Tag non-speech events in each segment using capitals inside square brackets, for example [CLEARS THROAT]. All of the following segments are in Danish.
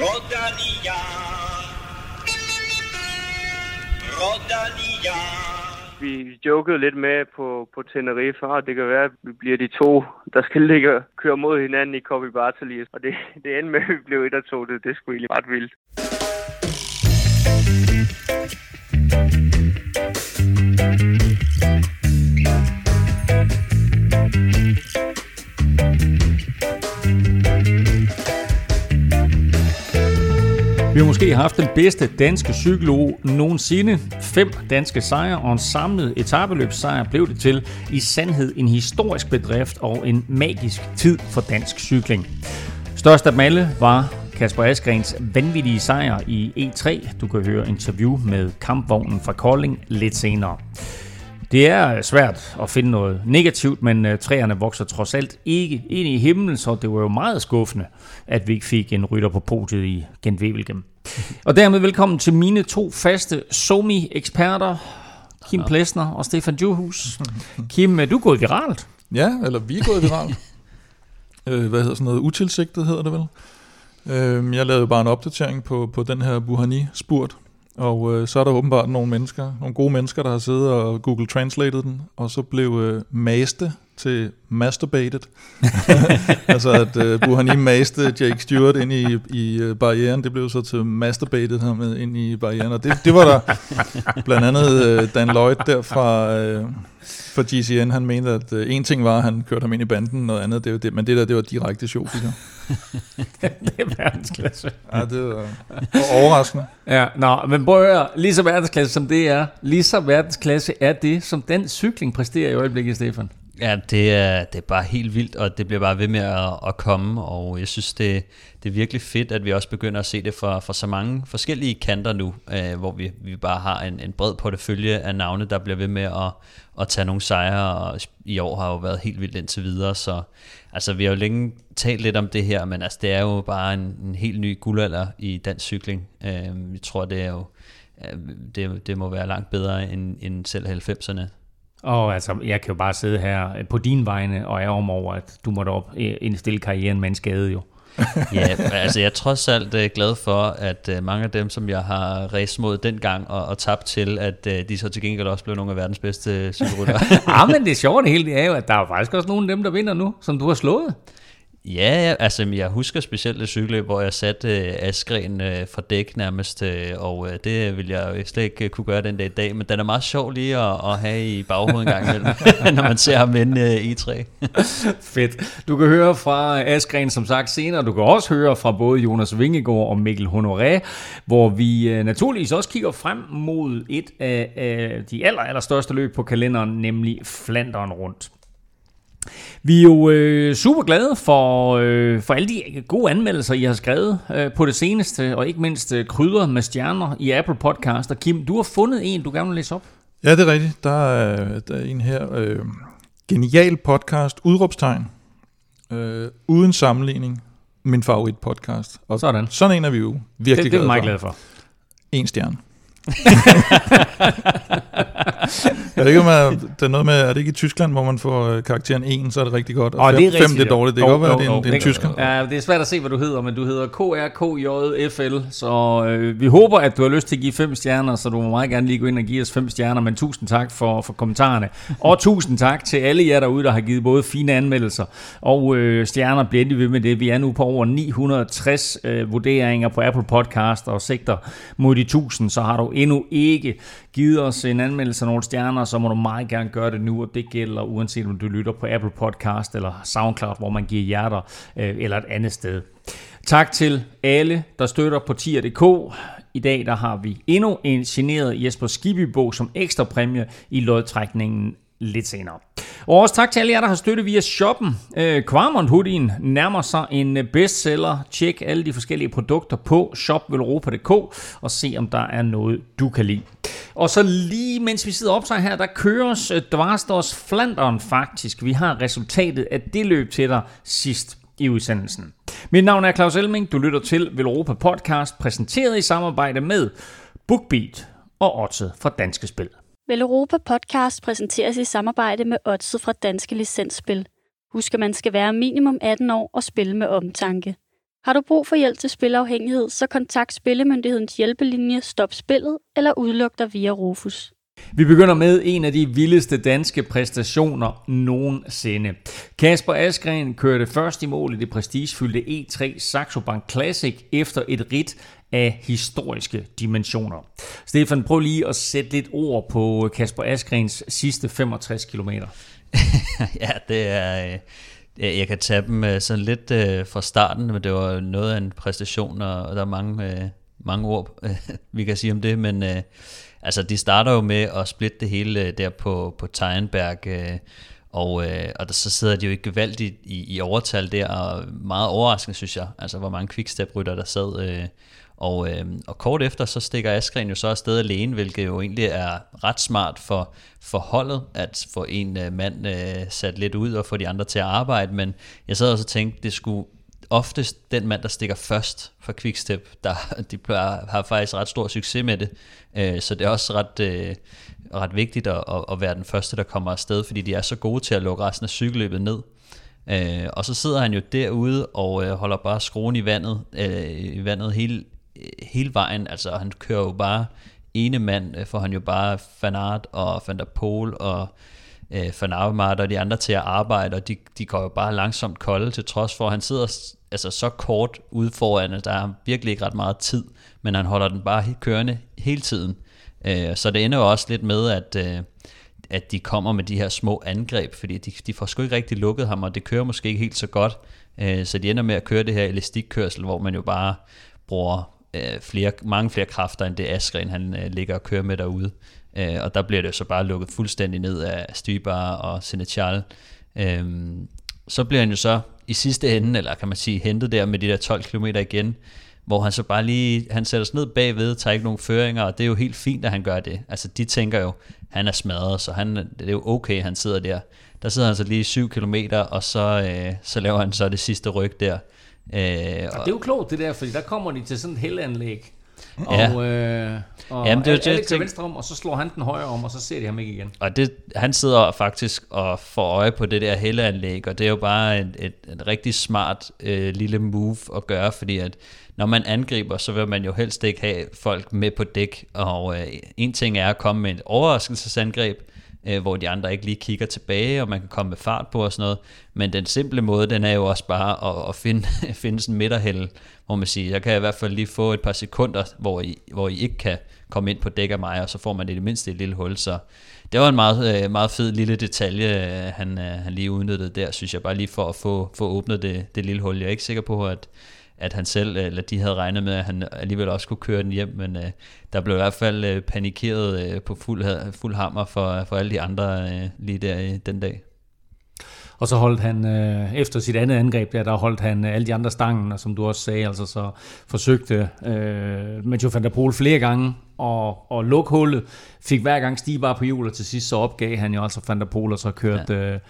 Rodania. Rodania. Vi jokede lidt med på, på Tenerife, og det kan være, at vi bliver de to, der skal ligge og køre mod hinanden i Copy Bartoli. Og det, det endte med, at vi blev et og to. Det, det er sgu egentlig ret vildt. Vi har måske haft den bedste danske cykelog nogensinde. Fem danske sejre og en samlet etabeløbssejr blev det til. I sandhed en historisk bedrift og en magisk tid for dansk cykling. Størst af dem alle var Kasper Asgrens vanvittige sejr i E3. Du kan høre interview med kampvognen fra Kolding lidt senere. Det er svært at finde noget negativt, men øh, træerne vokser trods alt ikke ind i himlen, så det var jo meget skuffende, at vi ikke fik en rytter på podiet i Gent Wevelgem. Og dermed velkommen til mine to faste Somi-eksperter, Kim Plesner og Stefan Johus. Kim, øh, du er gået viralt. Ja, eller vi er gået viralt. [LAUGHS] øh, hvad hedder sådan noget? Utilsigtet hedder det vel. Øh, jeg lavede bare en opdatering på, på den her Buhani-spurt, og øh, så er der åbenbart nogle mennesker, nogle gode mennesker, der har siddet og Google Translated den, og så blev øh, maste til masturbated. [LAUGHS] altså at øh, Buhani maste Jake Stewart ind i, i øh, barrieren, det blev så til masturbated ham med ind i barrieren. Og det, det var der blandt andet øh, Dan Lloyd der fra, øh, fra GCN, han mente, at øh, en ting var, at han kørte ham ind i banden, noget andet, det var det, men det der, det var direkte sjov, det [LAUGHS] det er verdensklasse. Ja, det var, var overraskende. Ja, nå, men prøv at høre, lige så verdensklasse som det er, lige så verdensklasse er det, som den cykling præsterer i øjeblikket, Stefan. Ja, det er, det er bare helt vildt, og det bliver bare ved med at, at komme, og jeg synes, det, det er virkelig fedt, at vi også begynder at se det fra, fra så mange forskellige kanter nu, øh, hvor vi, vi bare har en, en bred portefølje af navne, der bliver ved med at, at tage nogle sejre, og i år har jo været helt vildt indtil videre, så altså, vi har jo længe talt lidt om det her, men altså, det er jo bare en, en helt ny guldalder i dansk cykling. Øh, vi tror, det er jo øh, det, det må være langt bedre end, end selv 90'erne. Og altså, jeg kan jo bare sidde her på din vegne og ærger mig over, at du måtte op indstille karrieren med en skade jo. [LAUGHS] ja, altså jeg er trods alt uh, glad for, at uh, mange af dem, som jeg har racet mod dengang og, og tabt til, at uh, de så til gengæld også blev nogle af verdens bedste cykelrytter. [LAUGHS] ja, men det sjove det hele det er jo, at der er faktisk også nogle af dem, der vinder nu, som du har slået. Ja, altså jeg husker specielt det cykelløb, hvor jeg satte øh, Askren øh, fra dæk nærmest, øh, og øh, det vil jeg slet ikke kunne gøre den dag i dag, men den er meget sjov lige at, at have i baghovedet en gang imellem, [LAUGHS] [LAUGHS] når man ser ham vinde øh, i 3 [LAUGHS] Fedt. Du kan høre fra Askren som sagt senere, du kan også høre fra både Jonas Vingegaard og Mikkel Honoré, hvor vi øh, naturligvis også kigger frem mod et af, af de aller, aller største løb på kalenderen, nemlig Flanderen rundt. Vi er jo øh, super glade for, øh, for alle de gode anmeldelser, I har skrevet øh, på det seneste, og ikke mindst øh, krydder med stjerner i Apple Podcast. Og Kim, du har fundet en, du gerne vil læse op. Ja, det er rigtigt. Der er, der er en her. Øh, genial podcast, udråbstegn. Øh, uden sammenligning. Min favorit podcast. Og sådan. Sådan en er vi jo virkelig det, det er meget glad for. En stjerne. [LAUGHS] jeg ved ikke, jeg, det er noget med, er det ikke i Tyskland, hvor man får øh, karakteren 1, så er det rigtig godt, og 5 det er, det er dårligt. Det kan godt være, det er en, det er en tysker. Ja, det er svært at se, hvad du hedder, men du hedder KRKJFL, så øh, vi håber, at du har lyst til at give 5 stjerner, så du må meget gerne lige gå ind og give os 5 stjerner, men tusind tak for, for kommentarerne. Og tusind tak til alle jer derude, der har givet både fine anmeldelser og øh, stjerner. Bliver endelig ved med det. Vi er nu på over 960 øh, vurderinger på Apple Podcast og sigter mod de 1000, så har du endnu ikke givet os en anmeldelse af nogle stjerner, så må du meget gerne gøre det nu, og det gælder uanset om du lytter på Apple Podcast eller SoundCloud, hvor man giver hjerter, øh, eller et andet sted. Tak til alle, der støtter på tier.dk. I dag der har vi endnu en generet Jesper Skibibog som ekstra præmie i lodtrækningen lidt senere. Og også tak til alle jer, der har støttet via shoppen. Øh, Kvarmont Hoodien nærmer sig en øh, bestseller. Tjek alle de forskellige produkter på shopvelropa.dk og se, om der er noget, du kan lide. Og så lige mens vi sidder op her, der køres øh, Dvarstors Flanderen faktisk. Vi har resultatet af det løb til dig sidst i udsendelsen. Mit navn er Claus Elming. Du lytter til Velropa Podcast, præsenteret i samarbejde med BookBeat og Otze fra Danske Spil. Vel Europa Podcast præsenteres i samarbejde med Odset fra Danske Licensspil. Husk, at man skal være minimum 18 år og spille med omtanke. Har du brug for hjælp til spilafhængighed, så kontakt Spillemyndighedens hjælpelinje Stop Spillet eller udluk dig via Rufus. Vi begynder med en af de vildeste danske præstationer nogensinde. Kasper Askren kørte først i mål i det prestigefyldte E3 Saxo Bank Classic efter et rit af historiske dimensioner. Stefan, prøv lige at sætte lidt ord på Kasper Askrens sidste 65 km. [LAUGHS] ja, det er... Øh, jeg kan tage dem øh, sådan lidt øh, fra starten, men det var noget af en præstation, og der er mange, mange ord, [LAUGHS] vi kan sige om det, men altså de starter jo med at splitte det hele der på, på Teinberg, og, og der, så sidder de jo ikke gevaldigt i, i overtal der, og meget overraskende synes jeg, altså hvor mange quickstep-rytter der sad og, øh, og kort efter, så stikker Askren jo så afsted alene, hvilket jo egentlig er ret smart for, for holdet, at få en øh, mand øh, sat lidt ud og få de andre til at arbejde. Men jeg sad også og tænkte, det skulle oftest den mand, der stikker først for Quickstep, der [LAUGHS] de plejer, har faktisk ret stor succes med det. Øh, så det er også ret, øh, ret vigtigt at, at være den første, der kommer afsted, fordi de er så gode til at lukke resten af cykelløbet ned. Øh, og så sidder han jo derude og øh, holder bare skruen i vandet, øh, i vandet hele, Øh, hele vejen. Altså han kører jo bare ene mand, øh, får han jo bare Fanart og Van der Pol og øh, Van Avermaet og de andre til at arbejde, og de, de går jo bare langsomt kolde, til trods for, at han sidder altså så kort ude foran, at der er virkelig ikke ret meget tid, men han holder den bare kørende hele tiden. Øh, så det ender jo også lidt med, at, øh, at de kommer med de her små angreb, fordi de, de får sgu ikke rigtig lukket ham, og det kører måske ikke helt så godt, øh, så de ender med at køre det her elastikkørsel, hvor man jo bare bruger øh, flere, mange flere kræfter, end det Askren han øh, ligger og kører med derude. Øh, og der bliver det så bare lukket fuldstændig ned af Stybar og Senechal. Øh, så bliver han jo så i sidste ende, eller kan man sige, hentet der med de der 12 km igen, hvor han så bare lige, han sætter sig ned bagved, tager ikke nogen føringer, og det er jo helt fint, at han gør det. Altså de tænker jo, han er smadret, så han, det er jo okay, han sidder der. Der sidder han så lige 7 km, og så, øh, så laver han så det sidste ryg der. Øh, og, det er jo klogt det der, fordi der kommer de til sådan et heldanlæg. Og, ja. øh, og Jamen, det er alle, det, venstre om, og så slår han den højre om, og så ser de ham ikke igen. Og det, han sidder faktisk og får øje på det der heldanlæg, og det er jo bare et, et, et rigtig smart øh, lille move at gøre, fordi at når man angriber, så vil man jo helst ikke have folk med på dæk, og øh, en ting er at komme med et overraskelsesangreb, øh, hvor de andre ikke lige kigger tilbage, og man kan komme med fart på og sådan noget. Men den simple måde, den er jo også bare at, at finde, [LAUGHS] finde sådan en midterhælde, hvor man siger, jeg kan i hvert fald lige få et par sekunder, hvor I, hvor I ikke kan komme ind på dæk af mig, og så får man i det mindste et lille hul. Så det var en meget, øh, meget fed lille detalje, øh, han, øh, han lige udnyttede der, synes jeg, bare lige for at få, få åbnet det, det lille hul. Jeg er ikke sikker på, at, at han selv, eller de havde regnet med, at han alligevel også kunne køre den hjem, men øh, der blev i hvert fald øh, panikeret øh, på fuld, fuld hammer for, for alle de andre øh, lige der øh, den dag. Og så holdt han, øh, efter sit andet angreb der, der holdt han øh, alle de andre stangen, og som du også sagde, altså så forsøgte øh, Mathieu van der Poel flere gange og, og lukke hullet, fik hver gang stige bare på hjul, og til sidst så opgav han jo altså van der Poel, og så kørte... Ja. Øh,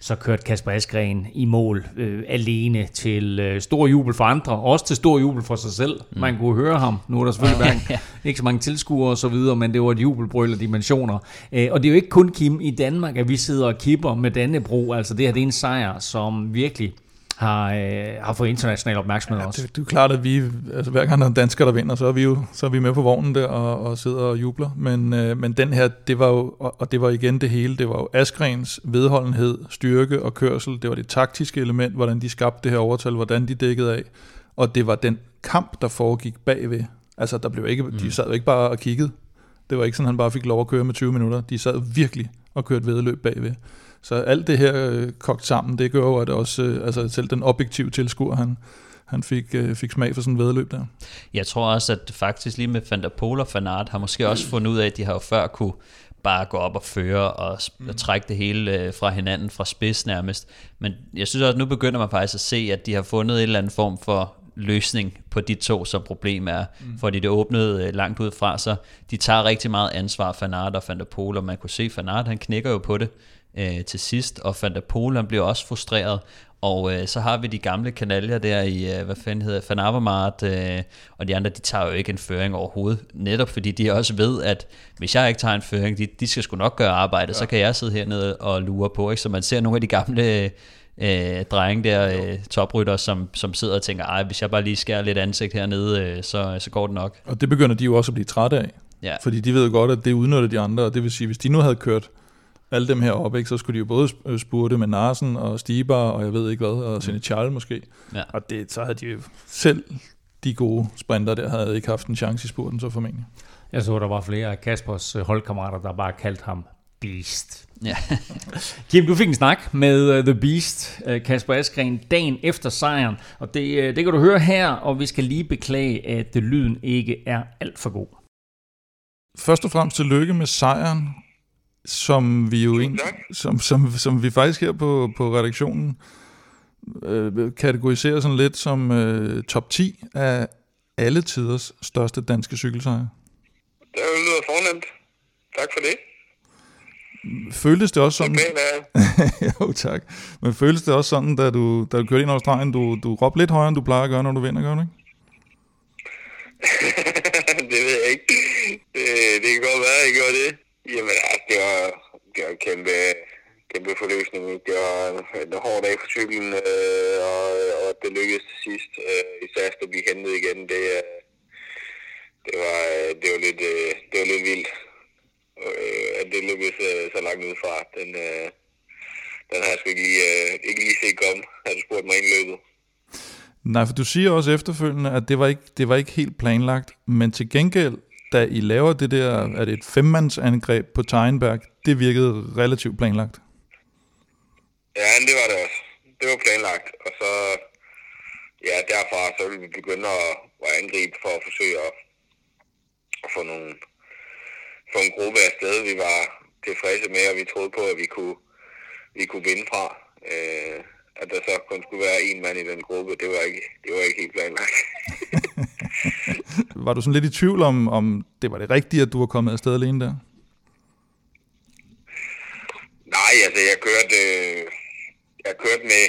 så kørte Kasper Askren i mål øh, alene til øh, stor jubel for andre, også til stor jubel for sig selv. Mm. Man kunne høre ham. Nu er der selvfølgelig [LAUGHS] ja. ikke så mange tilskuere og så videre, men det var et jubelbrøl af dimensioner. Øh, og det er jo ikke kun Kim i Danmark, at vi sidder og kipper med Dannebro. Altså det her det er en sejr, som virkelig har, øh, har fået international opmærksomhed ja, også. Det, det er klart, at vi, altså hver gang der er en dansker, der vinder, så er vi jo så er vi med på vognen der og, og sidder og jubler. Men, øh, men den her, det var jo, og det var igen det hele, det var jo Askrens vedholdenhed, styrke og kørsel, det var det taktiske element, hvordan de skabte det her overtal, hvordan de dækkede af, og det var den kamp, der foregik bagved. Altså, der blev ikke, mm. de sad jo ikke bare og kiggede. Det var ikke sådan, han bare fik lov at køre med 20 minutter. De sad virkelig og kørte vedløb bagved. Så alt det her øh, kogt sammen, det gør jo, at også, øh, altså selv den objektive tilskuer, han, han fik, øh, fik smag for sådan en vedløb der. Jeg tror også, at faktisk lige med Van der Pol og Fanart har måske også fundet ud af, at de har jo før kunne bare gå op og føre og, mm. og trække det hele øh, fra hinanden, fra spids nærmest. Men jeg synes også, at nu begynder man faktisk at se, at de har fundet en eller anden form for løsning på de to, som problem er. Mm. Fordi det åbnede øh, langt ud fra sig. De tager rigtig meget ansvar, Fanart og Van der Pol, og man kunne se, Fanart han knækker jo på det øh, til sidst, og Poel bliver også frustreret, og øh, så har vi de gamle kanaljer der i, øh, hvad fanden hedder, Van Avermaet, øh, og de andre, de tager jo ikke en føring overhovedet, netop fordi de også ved, at hvis jeg ikke tager en føring, de, de skal sgu nok gøre arbejde, ja. så kan jeg sidde hernede og lure på, ikke? så man ser nogle af de gamle øh, drenge der, øh, toprytter, som, som sidder og tænker, ej, hvis jeg bare lige skærer lidt ansigt hernede, øh, så, så går det nok. Og det begynder de jo også at blive trætte af. Ja. Fordi de ved godt, at det udnytter de andre, og det vil sige, hvis de nu havde kørt alle dem her op, ikke, så skulle de jo både sp- spurte med Narsen og Stibar, og jeg ved ikke hvad, og Senechal måske. Ja. Og det, så havde de jo selv de gode sprinter der, havde ikke haft en chance i spurten, så formentlig. Jeg så, der var flere af Kaspers øh, holdkammerater, der bare kaldte ham Beast. Ja. [LAUGHS] Kim, du fik en snak med uh, The Beast, uh, Kasper Askren, dagen efter sejren, og det, uh, det kan du høre her, og vi skal lige beklage, at lyden ikke er alt for god. Først og fremmest tillykke med sejren, som vi jo en, som, som, som vi faktisk her på, på redaktionen øh, kategoriserer sådan lidt som øh, top 10 af alle tiders største danske cykelsejre. Det lyder fornemt. Tak for det. Føltes det også sådan... Det [LAUGHS] jo, tak. Men føltes det også sådan, da du, da du kørte ind over stregen, du, du råbte lidt højere, end du plejer at gøre, når du vinder, gør du ikke? [LAUGHS] det ved jeg ikke. Det, det kan godt være, at jeg gjorde det. Jamen, altså, det var, det var en kæmpe, kæmpe forløsning. Det var en hård dag for cyklen, øh, og, og det lykkedes til sidst. Øh, især efter at blive hentet igen. Det, øh, det, var, øh, det, var lidt, øh, det var lidt vildt, øh, at det lykkedes øh, så langt udefra. Den, øh, den har jeg sgu ikke lige, øh, ikke lige set komme, havde du spurgt mig ind i løbet. Nej, for du siger også efterfølgende, at det var ikke, det var ikke helt planlagt, men til gengæld, da I laver det der, er det et femmandsangreb på Teinberg, det virkede relativt planlagt. Ja, det var det også. Det var planlagt, og så ja, derfra så ville vi begynde at, at angribe for at forsøge at, at få, nogle, få en gruppe af sted, vi var tilfredse med, og vi troede på, at vi kunne, vi kunne vinde fra. Øh, at der så kun skulle være en mand i den gruppe, det var ikke, det var ikke helt planlagt. [LAUGHS] [LAUGHS] Var du sådan lidt i tvivl om, om det var det rigtige, at du var kommet afsted alene der? Nej, altså jeg kørte, øh, jeg kørte med,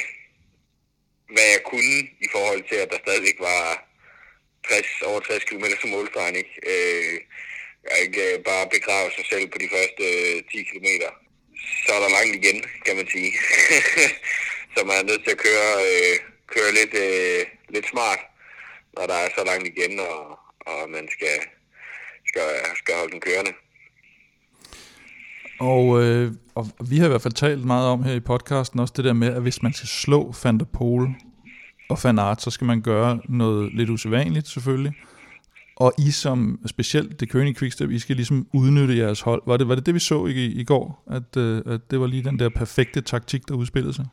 hvad jeg kunne i forhold til, at der stadigvæk var 60, over 60 km som målstregen, ikke? Øh, jeg ikke øh, bare begrave sig selv på de første øh, 10 km. Så er der langt igen, kan man sige. [LAUGHS] så man er nødt til at køre, øh, køre lidt, øh, lidt smart, når der er så langt igen, og, og man skal, skal, skal holde den kørende. Og, øh, og vi har i hvert fald talt meget om her i podcasten også det der med, at hvis man skal slå Van der Pol og Van så skal man gøre noget lidt usædvanligt selvfølgelig. Og I som specielt det König Quickstep, I skal ligesom udnytte jeres hold. Var det var det, det vi så i, i går, at, øh, at det var lige den der perfekte taktik, der udspillede sig?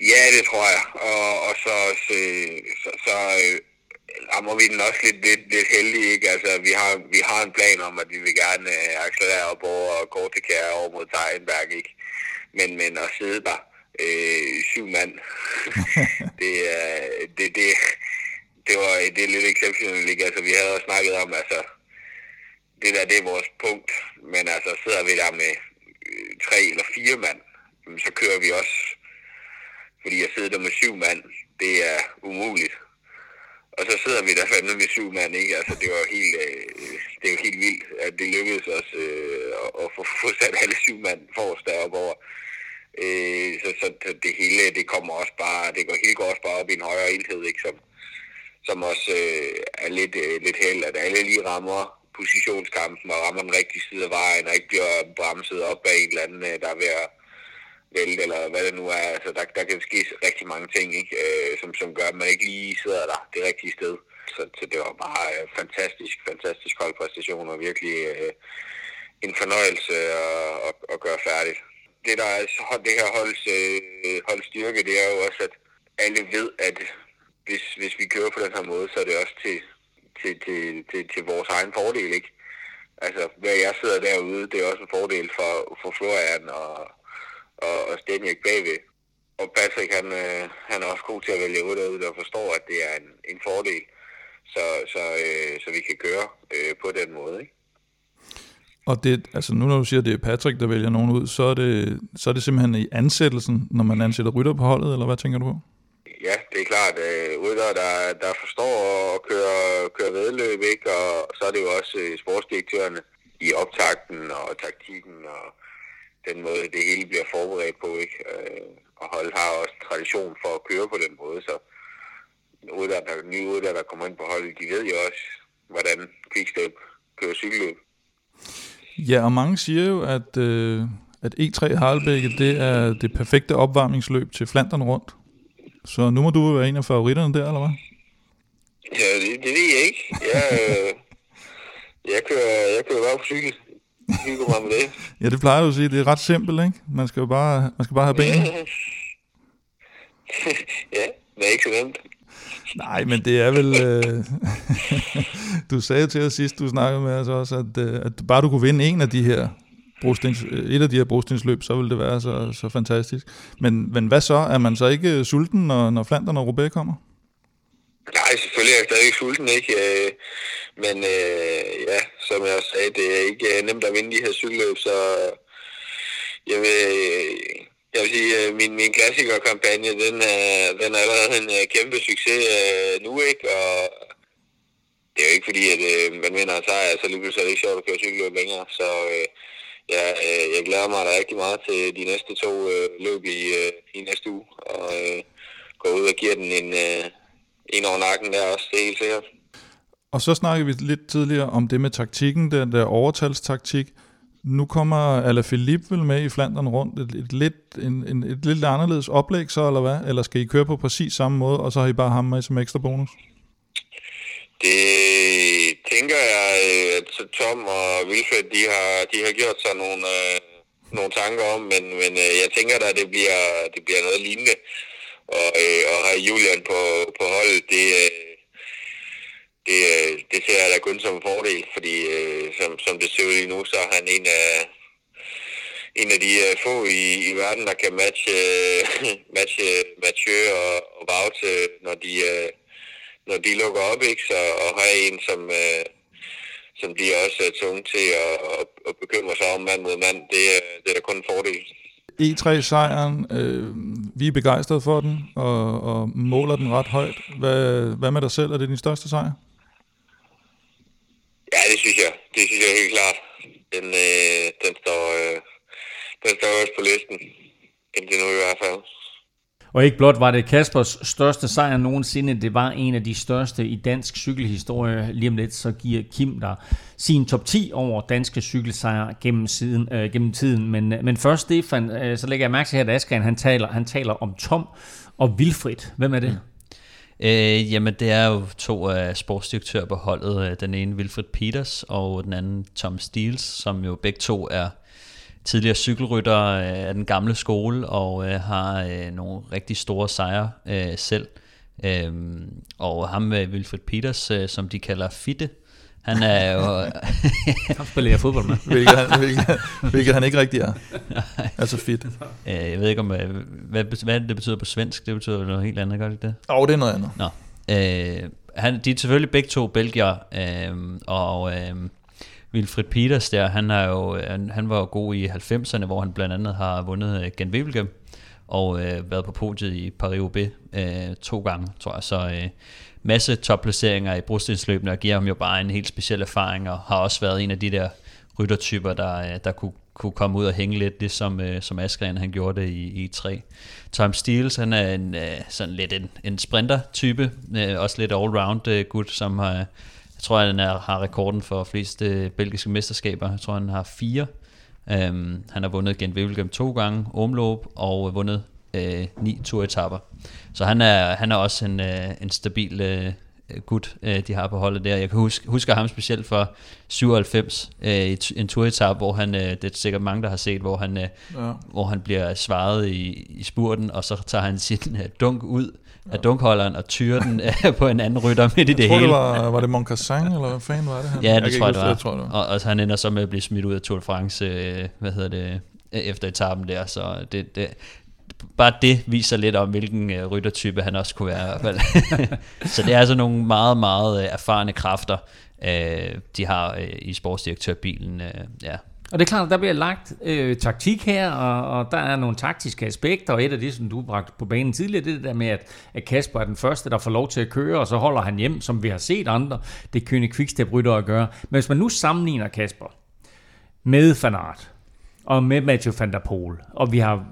Ja, det tror jeg. Og, og så, så, så, så øh, rammer vi den også lidt, lidt, lidt heldige, ikke? Altså, vi har, vi har en plan om, at vi vil gerne øh, accelerere op over Kortekær over mod Tegenberg, ikke? Men, men at sidde der øh, syv mand, [LAUGHS] det, øh, det, det, det, var, det er lidt exceptionelt, ikke? Altså, vi havde også snakket om, altså, det der, det er vores punkt, men altså, sidder vi der med øh, tre eller fire mand, så kører vi også fordi jeg sidder der med syv mand, det er umuligt. Og så sidder vi der [LAUGHS] fandme med syv mand, ikke? Altså, det var helt, øh, det var helt vildt, at det lykkedes os øh, at få, få sat alle syv mand forrest deroppe over. Øh, så, så det hele, det kommer også bare, det går helt godt også bare op i en højere enhed, ikke? Som, som også øh, er lidt, øh, lidt held, at alle lige rammer positionskampen og rammer den rigtige side af vejen, og ikke bliver bremset op af en eller anden, øh, der er ved at vælte, eller hvad det nu er. Altså, der, der kan ske rigtig mange ting, ikke? Øh, som, som gør, at man ikke lige sidder der det rigtige sted. Så, så det var bare øh, fantastisk, fantastisk holdpræstation, og virkelig øh, en fornøjelse at, at, at gøre færdigt. Det, der er det her holds, øh, holds styrke, det er jo også, at alle ved, at hvis, hvis vi kører på den her måde, så er det også til, til, til, til, til vores egen fordel, ikke? Altså, hvad jeg sidder derude, det er også en fordel for, for Florian og, og, og Stenjek bagved. Og Patrick, han, øh, han er også god til at vælge ud derude, og forstår, at det er en, en fordel, så, så, øh, så vi kan køre øh, på den måde. Ikke? Og det, altså nu når du siger, at det er Patrick, der vælger nogen ud, så er det, så er det simpelthen i ansættelsen, når man ansætter rytter på holdet, eller hvad tænker du på? Ja, det er klart. Øh, rytter, der, der forstår at køre, køre vedløb, ikke? og så er det jo også øh, sportsdirektørerne i optakten og taktikken og den måde, det hele bliver forberedt på, ikke? Øh, og hold har også tradition for at køre på den måde, så uddannede, nye uddannede, der kommer ind på holdet, de ved jo også, hvordan Quickstep kører cykelløb. Ja, og mange siger jo, at, øh, at E3 Harlebække, det er det perfekte opvarmningsløb til Flandern rundt. Så nu må du være en af favoritterne der, eller hvad? Ja, det, det ved jeg ikke. Jeg, øh, jeg kører, jeg kører bare på cykel. Hygger mig med det. Ja, det plejer du at sige. Det er ret simpelt, ikke? Man skal jo bare, man skal bare have ben. ja, [LAUGHS] det er ikke så nemt. Nej, men det er vel... Øh, [LAUGHS] du sagde til os sidst, du snakkede med os også, at, øh, at bare du kunne vinde en af de her brostens, et af de her brostensløb, så ville det være så, så fantastisk. Men, men hvad så? Er man så ikke sulten, når, når Flandern og Roubaix kommer? Nej, selvfølgelig er jeg stadig sulten, ikke? Øh, men øh, ja, som jeg også sagde, det er ikke øh, nemt at vinde de her cykelløb, så øh, jeg vil, øh, jeg vil sige, at min, min klassikerkampagne, den er, den er allerede en kæmpe succes nu, ikke? Og det er jo ikke fordi, at man vinder en sejr, så lige pludselig er det ikke sjovt at køre cykelløb længere, så ja, jeg glæder mig da rigtig meget til de næste to løb i, i næste uge, og gå ud og give den en, en over nakken der også, det er helt sikkert. Og så snakkede vi lidt tidligere om det med taktikken, den der overtalstaktik. Nu kommer Alaphilippe vel med i Flandern rundt. Et, et, lidt, en, en, et lidt anderledes oplæg så, eller hvad? Eller skal I køre på præcis samme måde, og så har I bare ham med som ekstra bonus? Det tænker jeg, at Tom og Wilfred, de har, de har gjort sig nogle, øh, nogle tanker om, men, men øh, jeg tænker da, at det bliver, det bliver noget lignende. Og, øh, og have Julian på, på holdet, det, øh, det, øh, det ser jeg da kun som en fordel, fordi øh, som, som det ser ud lige nu, så er han en af, en af de uh, få i, i verden, der kan matche, uh, [LAUGHS] matche Mathieu og, og Wout, når de, uh, når de lukker op, ikke? Så og have en, som, uh, som bliver også er tunge til at, at, at bekymre sig om mand mod mand, det, uh, det er da kun en fordel. E3-sejren, øh, vi er begejstrede for den, og, og måler den ret højt. Hvad, hvad med dig selv? Er det din største sejr? Ja, det synes jeg. Det synes jeg helt klart. Den, øh, den, står, øh, den står også på listen. Indtil nu i hvert fald. Og ikke blot var det Kaspers største sejr nogensinde, det var en af de største i dansk cykelhistorie. Lige om lidt så giver Kim der sin top 10 over danske cykelsejre gennem, siden, øh, gennem tiden. Men, øh, men først, Stefan, øh, så lægger jeg mærke til her, at Askren, han taler, han taler om Tom og Vilfrid. Hvem er det? Mm. Øh, jamen, det er jo to af uh, sportsdirektører på holdet. Øh, den ene Wilfred Peters, og den anden Tom Steels, som jo begge to er tidligere cykelrytter af den gamle skole, og øh, har øh, nogle rigtig store sejre øh, selv. Øhm, og ham med Wilfred Peters, øh, som de kalder Fitte, han er [LAUGHS] jo... han spiller jeg fodbold med. [LAUGHS] hvilket, han, hvilket, hvilket han ikke rigtig er. altså fit. Øh, jeg ved ikke, om, hvad, hvad det betyder på svensk. Det betyder noget helt andet, gør det det? Åh, oh, det er noget andet. Nå. Øh, han, de er selvfølgelig begge to belgier, øh, og... Øh, Wilfred Peters der, han, er jo, han, han var jo god i 90'erne, hvor han blandt andet har vundet øh, Gen Wevelgem, og øh, været på podiet i Paris-Roubaix øh, to gange, tror jeg. Så øh, masse topplaceringer i brostensløbene, og giver ham jo bare en helt speciel erfaring, og har også været en af de der ryttertyper, der, øh, der kunne, kunne komme ud og hænge lidt, ligesom øh, som Askren han gjorde det i, i 3. Tom Steels, han er en, øh, sådan lidt en, en sprinter-type, øh, også lidt all-round øh, gut, som har jeg tror, han er, har rekorden for flest øh, belgiske mesterskaber. Jeg tror, han har fire. Um, han har vundet Gent Wevelgem to gange, Omloop, og vundet øh, ni turetapper. Så han er, han er også en, øh, en stabil øh, gut, øh, de har på holdet der. Jeg kan huske, huske ham specielt for 97, øh, en turetap, hvor han, øh, det er sikkert mange, der har set, hvor han, øh, ja. hvor han bliver svaret i, i spurten, og så tager han sin øh, dunk ud, af dunkholderen og tyre den [LAUGHS] på en anden rytter midt i det tror, hele. Det var, var det Moncassin, eller hvad fanden var det? Han? Ja, det jeg tror jeg, det var. Jeg tror, det var. Og, og han ender så med at blive smidt ud af Tour de France, øh, hvad hedder det, øh, efter etappen der, så det, det, bare det viser lidt om, hvilken øh, ryttertype han også kunne være i hvert fald. [LAUGHS] så det er altså nogle meget, meget øh, erfarne kræfter, øh, de har øh, i sportsdirektørbilen. Øh, ja, og det er klart, at der bliver lagt øh, taktik her, og, og der er nogle taktiske aspekter, og et af det, som du bragte på banen tidligere, det er det der med, at, at Kasper er den første, der får lov til at køre, og så holder han hjem, som vi har set andre. Det kønne quickstep rytter at gøre. Men hvis man nu sammenligner Kasper med Fanart, og med Mathieu van der Poel. Og vi har,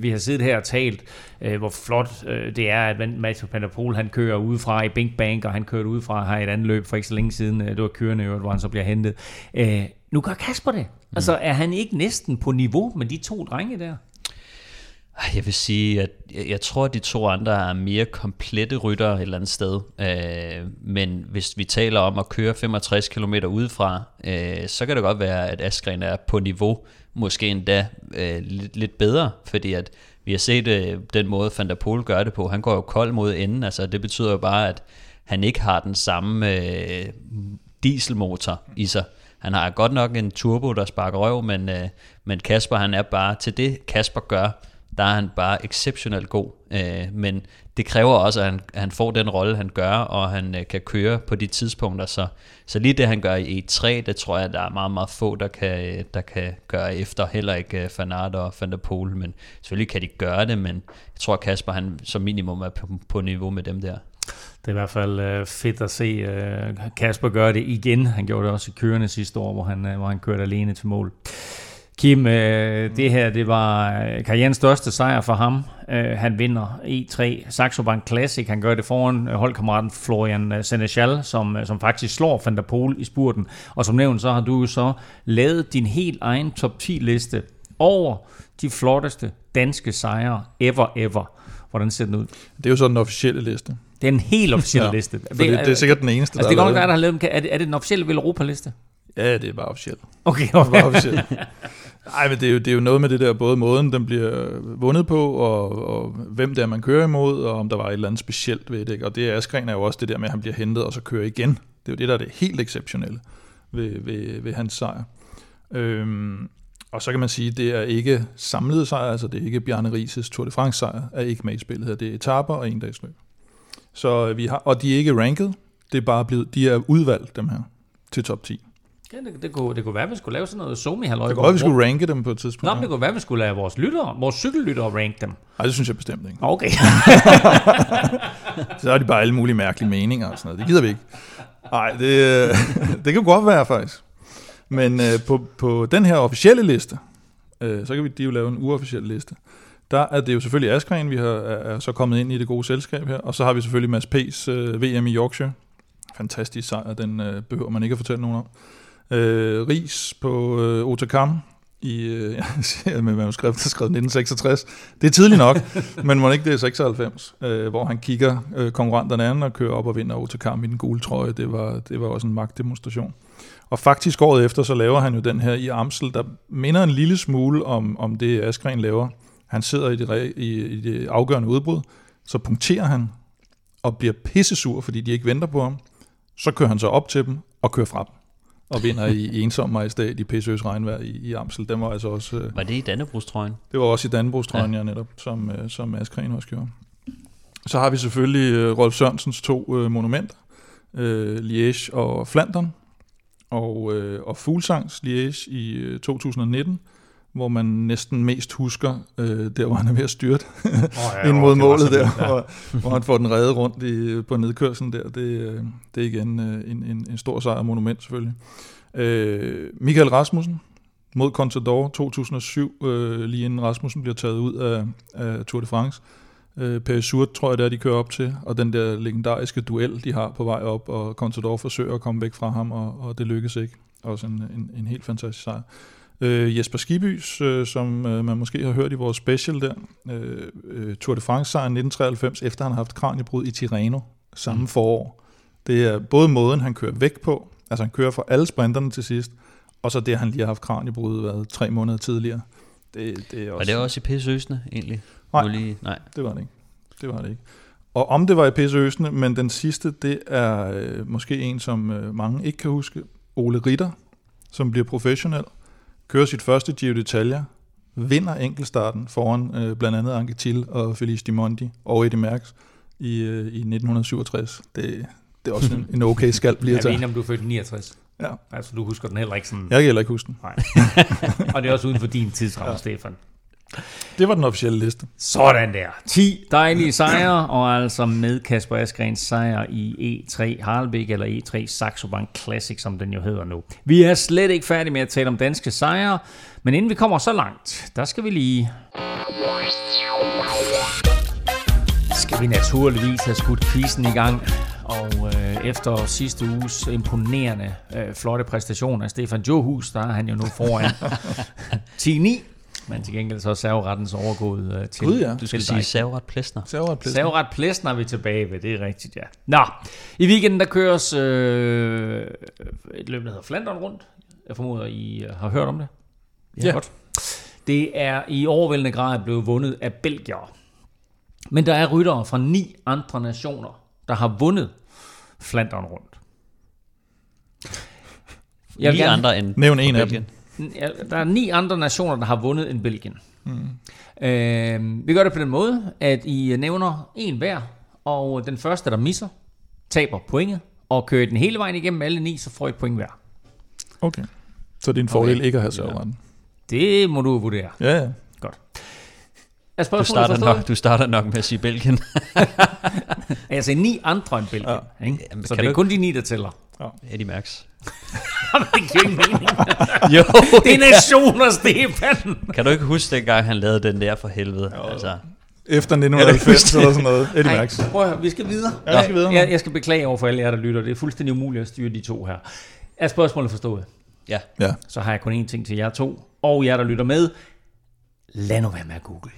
vi har siddet her og talt, øh, hvor flot øh, det er, at Mathieu van der Poel, han kører udefra i Bink Bank, og han kørte udefra her i et andet løb for ikke så længe siden. Øh, det var kørende øvrigt, hvor han så bliver hentet. Øh, nu gør Kasper det. Altså, er han ikke næsten på niveau med de to drenge der? Jeg vil sige, at jeg, jeg tror, at de to andre er mere komplette rytter et eller andet sted. Øh, men hvis vi taler om at køre 65 km udefra, øh, så kan det godt være, at Askren er på niveau, måske endda øh, lidt, lidt bedre, fordi at vi har set øh, den måde, Van der Pol gør det på. Han går jo kold mod enden, altså det betyder jo bare, at han ikke har den samme øh, dieselmotor i sig. Han har godt nok en turbo, der sparker røv, men, øh, men Kasper han er bare til det, Kasper gør, der er han bare exceptionelt god. Øh, men det kræver også, at han, han får den rolle, han gør, og han øh, kan køre på de tidspunkter. Så, så lige det, han gør i E3, det tror jeg, der er meget, meget få, der kan, øh, der kan gøre efter. Heller ikke øh, Fanart og Van der Pol, men selvfølgelig kan de gøre det, men jeg tror, Kasper han som minimum er på, på niveau med dem der. Det er i hvert fald øh, fedt at se øh, Kasper gøre det igen. Han gjorde det også i kørende sidste år, hvor han, øh, hvor han kørte alene til mål. Kim, øh, det her det var øh, karrierens største sejr for ham. Øh, han vinder E3 Saxo Bank Classic. Han gør det foran øh, holdkammeraten Florian Seneschal, Senechal, som, som faktisk slår Van der Pol i spurten. Og som nævnt, så har du så lavet din helt egen top 10 liste over de flotteste danske sejre ever ever. Hvordan ser den ud? Det er jo så den officielle liste. Det er en helt officiel ja, liste. det, det er sikkert den eneste, altså, der det er godt nok der har lavet Er det, er det den officielle Europa-liste? Ja, det er bare officielt. Okay, okay. Det er bare officielt. Nej, men det er, jo, det er jo noget med det der, både måden, den bliver vundet på, og, og hvem det er, man kører imod, og om der var et eller andet specielt ved det. Ikke? Og det er Askren er jo også det der med, at han bliver hentet, og så kører igen. Det er jo det, der er det helt exceptionelle ved, ved, ved hans sejr. Øhm, og så kan man sige, at det er ikke samlet sejr, altså det er ikke Bjarne Rises Tour de France sejr, er ikke med i spillet her. Det er etaper og en dags løb. Så vi har, og de er ikke ranket, det er bare blevet, de er udvalgt dem her til top 10. Ja, det, det, kunne, det kunne være, at vi skulle lave sådan noget somi halløj Det kunne være, vi skulle ranke dem på et tidspunkt. Nå, men det kunne være, at vi skulle lade vores, lyttere, vores cykellyttere ranke dem. Nej, det synes jeg bestemt ikke. Okay. [LAUGHS] så er de bare alle mulige mærkelige meninger og sådan noget. Det gider vi ikke. Nej, det, [LAUGHS] det kan godt være faktisk. Men øh, på, på den her officielle liste, øh, så kan vi de jo lave en uofficiel liste. Der er det jo selvfølgelig Askren, vi har, er så kommet ind i det gode selskab her. Og så har vi selvfølgelig Mads P's øh, VM i Yorkshire. Fantastisk sejr, den øh, behøver man ikke at fortælle nogen om øh, Ris på øh, Otakam i øh, [LAUGHS] jeg med manuskriptet skrevet 1966. Det er tidligt nok, [LAUGHS] men må ikke det er 96, øh, hvor han kigger øh, konkurrenterne an og kører op og vinder Otakam i den gule trøje. Det var, det var også en magtdemonstration. Og faktisk året efter, så laver han jo den her i Amsel, der minder en lille smule om, om det Askren laver. Han sidder i det, i, i det afgørende udbrud, så punkterer han og bliver pissesur, fordi de ikke venter på ham. Så kører han så op til dem og kører fra dem og vinder i [LAUGHS] ensom majestæt i Pæsøs regnvejr i, i Amsel. Den var altså også... Øh, var det i Dannebrugstrøjen? Det var også i Dannebrugstrøjen, ja. ja, netop, som, øh, som Askren også gjorde. Så har vi selvfølgelig øh, Rolf Sørensens to øh, monumenter, øh, Liège og Flandern, og, øh, og Fuglsangs Liège i øh, 2019, hvor man næsten mest husker, øh, der hvor han er ved at styrte oh, ja, [LAUGHS] ind mod målet der, ja. hvor, hvor han får den redde rundt i, på nedkørselen der. Det, øh, det er igen øh, en, en, en stor sejr monument selvfølgelig. Øh, Michael Rasmussen mod Contador 2007, øh, lige inden Rasmussen bliver taget ud af, af Tour de France. Øh, Per Surt tror jeg, det er, de kører op til, og den der legendariske duel, de har på vej op, og Contador forsøger at komme væk fra ham, og, og det lykkes ikke. Også en, en, en helt fantastisk sejr. Øh, Jesper Skibys, øh, som øh, man måske har hørt i vores special der, øh, øh, Tour de France sejren 1993, efter han har haft kraniebrud i Tirreno samme mm. forår. Det er både måden, han kører væk på, altså han kører for alle sprinterne til sidst, og så det, han lige har haft kraniebrud været tre måneder tidligere. Det, det er også, var det også i Pissøsene egentlig? Nej, lige, nej, det var det ikke. Det var det ikke. Og om det var i Pissøsene, men den sidste, det er øh, måske en, som øh, mange ikke kan huske. Ole Ritter, som bliver professionel kører sit første Giro d'Italia, vinder enkeltstarten foran øh, blandt andet Anquetil og Felice Di Monti og Eddie Merckx i, øh, i 1967. Det, det er også en, en okay skal blive at tage. Jeg ved om du er født i 69. Ja. Altså, du husker den heller ikke sådan... Jeg kan heller ikke huske den. Nej. [LAUGHS] og det er også uden for din tidsramme, ja. Stefan. Det var den officielle liste. Sådan der. 10 dejlige sejre, og altså med Kasper Asgrens sejr i E3 Harlebæk, eller E3 Saxo Bank Classic, som den jo hedder nu. Vi er slet ikke færdige med at tale om danske sejre, men inden vi kommer så langt, der skal vi lige... Skal vi naturligvis have skudt quizzen i gang. Og øh, efter sidste uges imponerende øh, flotte præstation af Stefan Johus, der er han jo nu foran [LAUGHS] 10-9. Men til gengæld så er serverettens overgået øh, til... Gud, ja. Du skal til sige. Serveret Plesner. Serveret Plesner. Savret Plæsner er vi tilbage ved, det er rigtigt, ja. Nå, i weekenden der køres øh, et løb, der hedder Flandern rundt. Jeg formoder, I øh, har hørt om det. Ja. Godt. Det er i overvældende grad blevet vundet af Belgier. Men der er ryttere fra ni andre nationer, der har vundet Flandern rundt. Jeg vil Ni gerne- andre end Nævn en af Belgien. Ja, Der er ni andre nationer, der har vundet end Belgien. Mm. Øh, vi gør det på den måde, at I nævner en hver, og den første, der misser, taber pointet, og kører den hele vejen igennem alle ni, så får I et point hver. Okay. Så det er en fordel Okay. ikke at have serveretten. Det må du vurdere. Ja, ja. Godt. Er Du starter, nok, du starter nok med at sige Belgien. [LAUGHS] Altså ni andre end Belgien. Ja. Ikke? Jamen, Så kan det er du- kun de ni, der tæller. Eddie Max. [LAUGHS] det giver ingen mening. [LAUGHS] Jo, Det er nationer, Stefan. Kan du ikke huske dengang, han lavede den der for helvede? Altså, Efter 1990 eller sådan noget. Eddie Ej, Max. prøv at høre, vi skal videre. Ja, vi skal videre. Jeg, jeg skal beklage over for alle jer, der lytter. Det er fuldstændig umuligt at styre de to her. Er spørgsmålet forstået? ja. Ja. så har jeg kun én ting til jer to, og jer, der lytter med. Lad nu være med at google.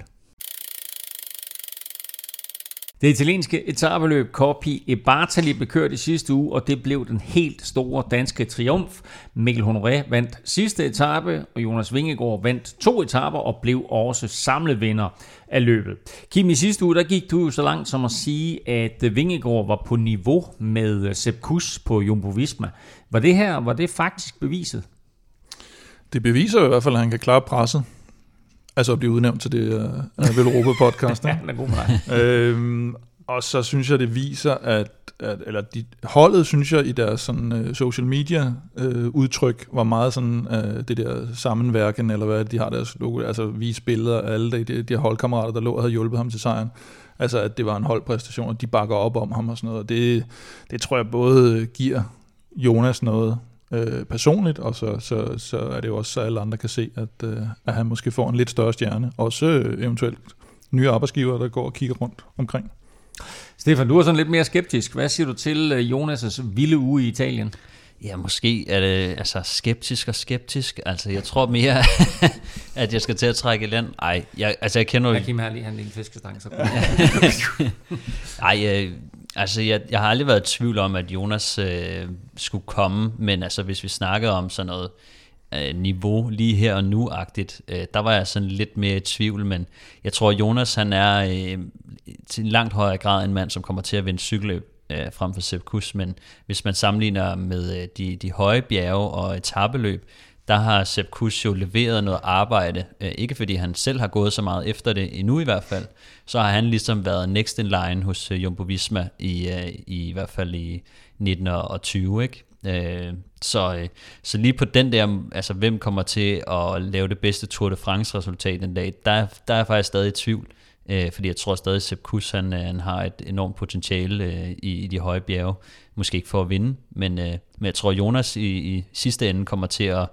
Det italienske etabeløb Coppi e Bartali blev kørt i sidste uge, og det blev den helt store danske triumf. Mikkel Honoré vandt sidste etape, og Jonas Vingegaard vandt to etaper og blev også samlet vinder af løbet. Kim, i sidste uge der gik du jo så langt som at sige, at Vingegaard var på niveau med Sepp Kuss på Jumbo Visma. Var det her, var det faktisk beviset? Det beviser i hvert fald, at han kan klare presset. Altså at blive udnævnt til det uh, Vel Europa podcast. [LAUGHS] Ja, den er god med øhm, og så synes jeg, det viser, at, at eller de, holdet, synes jeg, i deres sådan, uh, social media uh, udtryk, var meget sådan, uh, det der sammenværken, eller hvad de har deres logo, altså vise billeder af alle de, de, de her holdkammerater, der lå og havde hjulpet ham til sejren. Altså, at det var en holdpræstation, og de bakker op om ham og sådan noget. Og det, det tror jeg både giver Jonas noget øh, personligt, og så, så, så er det jo også, så alle andre kan se, at, øh, at han måske får en lidt større stjerne. Også øh, eventuelt nye arbejdsgiver, der går og kigger rundt omkring. Stefan, du er sådan lidt mere skeptisk. Hvad siger du til øh, Jonas' vilde uge i Italien? Ja, måske er det altså skeptisk og skeptisk. Altså, jeg tror mere, [LAUGHS] at jeg skal til at trække i land. Ej, jeg, altså, jeg kender jo... Kan her lige en lille fiskestang, så [LAUGHS] Ej, øh, altså, jeg, jeg har aldrig været i tvivl om, at Jonas øh, skulle komme, men altså, hvis vi snakker om sådan noget øh, niveau lige her og nu-agtigt, øh, der var jeg sådan lidt mere i tvivl, men jeg tror, Jonas, han er øh, til en langt højere grad en mand, som kommer til at vinde cykelløb øh, frem for Sepp Kuss, men hvis man sammenligner med øh, de, de høje bjerge og etabeløb, der har Sepp Kuss jo leveret noget arbejde, øh, ikke fordi han selv har gået så meget efter det endnu i hvert fald, så har han ligesom været next in line hos øh, Jumbo Visma i, i, i hvert fald i 19 og 20, ikke? Øh, så, så lige på den der, altså hvem kommer til at lave det bedste Tour de France resultat den dag, der, der er jeg faktisk stadig i tvivl, øh, fordi jeg tror stadig, at Sepp Kuss han, han har et enormt potentiale øh, i, i de høje bjerge, måske ikke for at vinde, men, øh, men jeg tror, Jonas i, i sidste ende kommer til at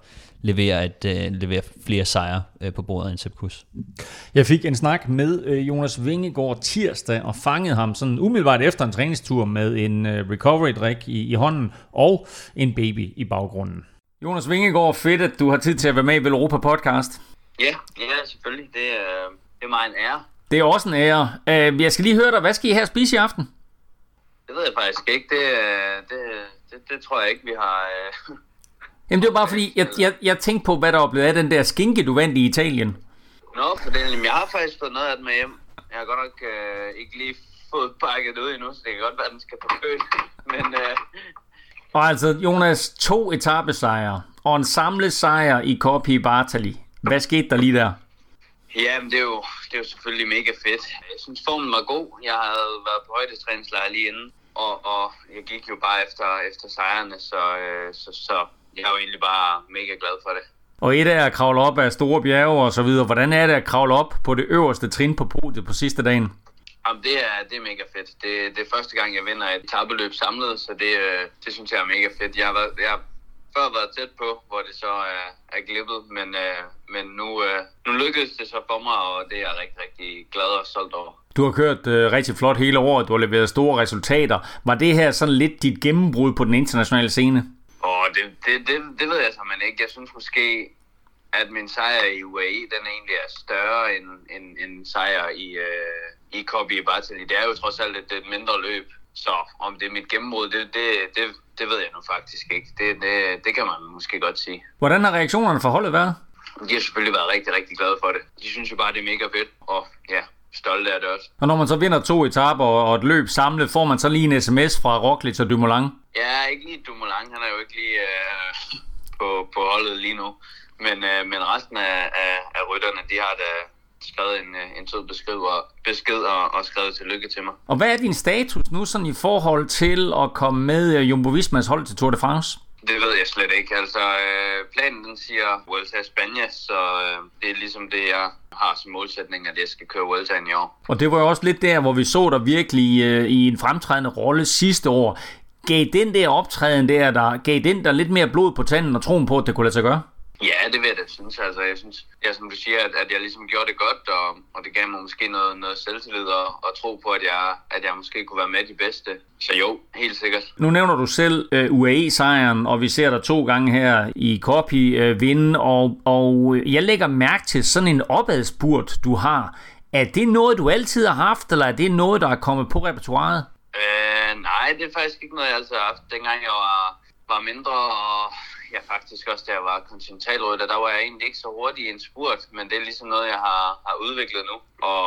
levere, et, øh, levere flere sejre øh, på bordet end Sepp Kuss. Jeg fik en snak med øh, Jonas Vingegaard tirsdag og fangede ham sådan umiddelbart efter en træningstur med en øh, recovery-drik i, i hånden og en baby i baggrunden. Jonas Vingegaard, fedt at du har tid til at være med i Vel Europa podcast. Ja, ja, selvfølgelig. Det er, det er mig en ære. Det er også en ære. Øh, jeg skal lige høre dig, hvad skal I her spise i aften? Det ved jeg faktisk ikke. Det, øh, det, det, det tror jeg ikke, vi har... Øh... Jamen det var bare fordi, jeg, jeg, jeg tænkte på, hvad der var blevet af den der skinke, du vandt i Italien. Nå, for det, jamen, jeg har faktisk fået noget af det med hjem. Jeg har godt nok øh, ikke lige fået pakket det ud endnu, så det kan godt være, at den skal på køl. [LAUGHS] Men øh, Og altså, Jonas, to etappesejre og en samlet sejr i Corpi Bartali. Hvad skete der lige der? ja, men det, er jo, det er jo selvfølgelig mega fedt. Jeg synes, formen var god. Jeg havde været på højdestræningslejr lige inden. Og, og jeg gik jo bare efter, efter sejrene, så, øh, så, så jeg er jo egentlig bare mega glad for det. Og et er at kravle op af store bjerge og så videre. Hvordan er det at kravle op på det øverste trin på podiet på sidste dagen? Jamen, det er, det er mega fedt. Det, det er første gang, jeg vinder et tabeløb samlet, så det, øh, det synes jeg er mega fedt. Jeg har, været, jeg har før været tæt på, hvor det så er, er glippet, men, øh, men nu, øh, nu lykkedes det så for mig, og det er jeg rigtig, rigtig glad og stolt over. Du har kørt øh, rigtig flot hele året, du har leveret store resultater. Var det her sådan lidt dit gennembrud på den internationale scene? Og det, det, det, det ved jeg simpelthen ikke. Jeg synes måske, at min sejr i UAE, den egentlig er større end, end, end sejr i, øh, i Kobe Bartali. Det er jo trods alt et, et mindre løb, så om det er mit gennembrud, det, det, det, det ved jeg nu faktisk ikke. Det, det, det kan man måske godt sige. Hvordan har reaktionerne for holdet været? De har selvfølgelig været rigtig, rigtig glade for det. De synes jo bare, det er mega fedt, og ja, stolte af det også. Og når man så vinder to etaper og et løb samlet, får man så lige en sms fra Roglic og Dumoulin? Ja, ikke lige Dumoulin. Han er jo ikke lige øh, på, på holdet lige nu. Men, øh, men resten af, af, af rytterne, de har da skrevet en, øh, en sød besked, og, besked og, og skrevet tillykke til mig. Og hvad er din status nu sådan i forhold til at komme med Jumbo Vismas hold til Tour de France? Det ved jeg slet ikke. Altså, øh, planen den siger Vuelta España, så øh, det er ligesom det, jeg har som målsætning, at jeg skal køre Vuelta i år. Og det var jo også lidt der, hvor vi så dig virkelig øh, i en fremtrædende rolle sidste år. Gav den der optræden der, der, gav den der lidt mere blod på tanden og troen på, at det kunne lade sig gøre? Ja, det vil jeg da synes. Altså, jeg synes, ja, som du siger, at, at jeg ligesom gjorde det godt, og, og det gav mig måske noget, noget selvtillid og, og tro på, at jeg, at jeg måske kunne være med de bedste. Så jo, helt sikkert. Nu nævner du selv uh, UAE-sejren, og vi ser dig to gange her i Copy uh, vinde, og, og jeg lægger mærke til sådan en opadspurt, du har. Er det noget, du altid har haft, eller er det noget, der er kommet på repertoireet? Øh, nej, det er faktisk ikke noget, jeg altid har haft. Dengang jeg var, var mindre, og ja, faktisk også da jeg var kontinentalrytter, der var jeg egentlig ikke så hurtig i en spurt, men det er ligesom noget, jeg har, har udviklet nu. Og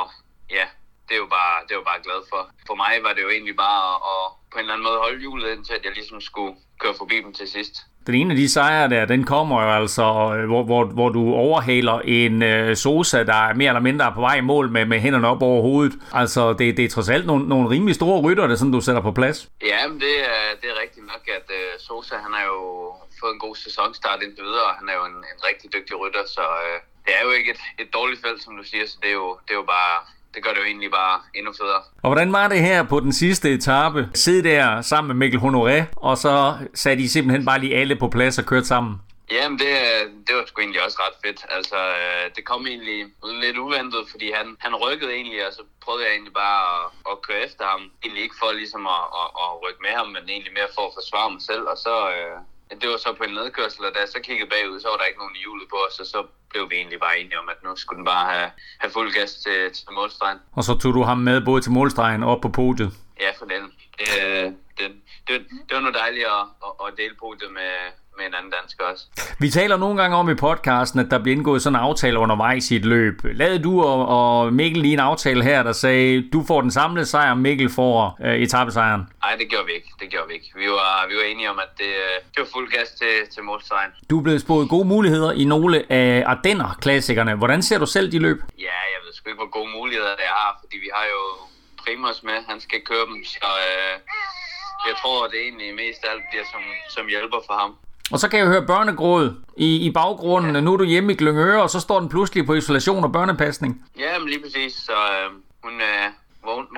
ja, det er jo bare, det er jo bare glad for. For mig var det jo egentlig bare at, at på en eller anden måde holde hjulet indtil, at jeg ligesom skulle køre forbi dem til sidst. Den ene af de sejre der, den kommer jo altså, hvor, hvor, hvor du overhaler en øh, Sosa, der er mere eller mindre på vej i mål med, med hænderne op over hovedet. Altså, det, det er trods alt nogle, nogle rimelig store rytter, det sådan, du sætter på plads. Ja, men det er, det er rigtigt nok, at øh, Sosa, han har jo fået en god sæsonstart indtil videre, han er jo en, en rigtig dygtig rytter, så øh, det er jo ikke et, et dårligt felt, som du siger, så det er jo, det er jo bare det gør det jo egentlig bare endnu federe. Og hvordan var det her på den sidste etape? Sidde der sammen med Mikkel Honoré, og så satte I simpelthen bare lige alle på plads og kørte sammen? Jamen, det, det var sgu egentlig også ret fedt. Altså, det kom egentlig lidt uventet, fordi han, han rykkede egentlig, og så prøvede jeg egentlig bare at, at køre efter ham. Egentlig ikke for ligesom at, at, at rykke med ham, men egentlig mere for at forsvare mig selv. Og så, øh, det var så på en nedkørsel, og da jeg så kiggede bagud, så var der ikke nogen hjulet på os, og så blev vi egentlig bare enige om, at nu skulle den bare have, have fuld gas til, til målstregen. Og så tog du ham med både til målstregen og op på podiet? Ja, for den. Det, det, det, det var noget dejligt at, at, at dele podiet med, med en anden dansker også. Vi taler nogle gange om i podcasten, at der bliver indgået sådan en aftale undervejs i et løb. Lavede du og, og Mikkel lige en aftale her, der sagde, du får den samlede sejr, Mikkel får øh, etappesejren? Nej, det gjorde vi ikke. Det gjorde vi ikke. Vi var, vi var enige om, at det, det var fuld gas til, til målsejren. Du er blevet spået gode muligheder i nogle af Ardenner-klassikerne. Hvordan ser du selv de løb? Ja, jeg ved sgu ikke, hvor gode muligheder det har, fordi vi har jo Primus med. Han skal køre dem, så øh, jeg tror, at det egentlig mest alt bliver som, som hjælper for ham. Og så kan jeg høre børnegråd i, i baggrunden. Ja. Nu er du hjemme i Glyngøre, og så står den pludselig på isolation og børnepasning. Ja, men lige præcis. Så øh, hun øh,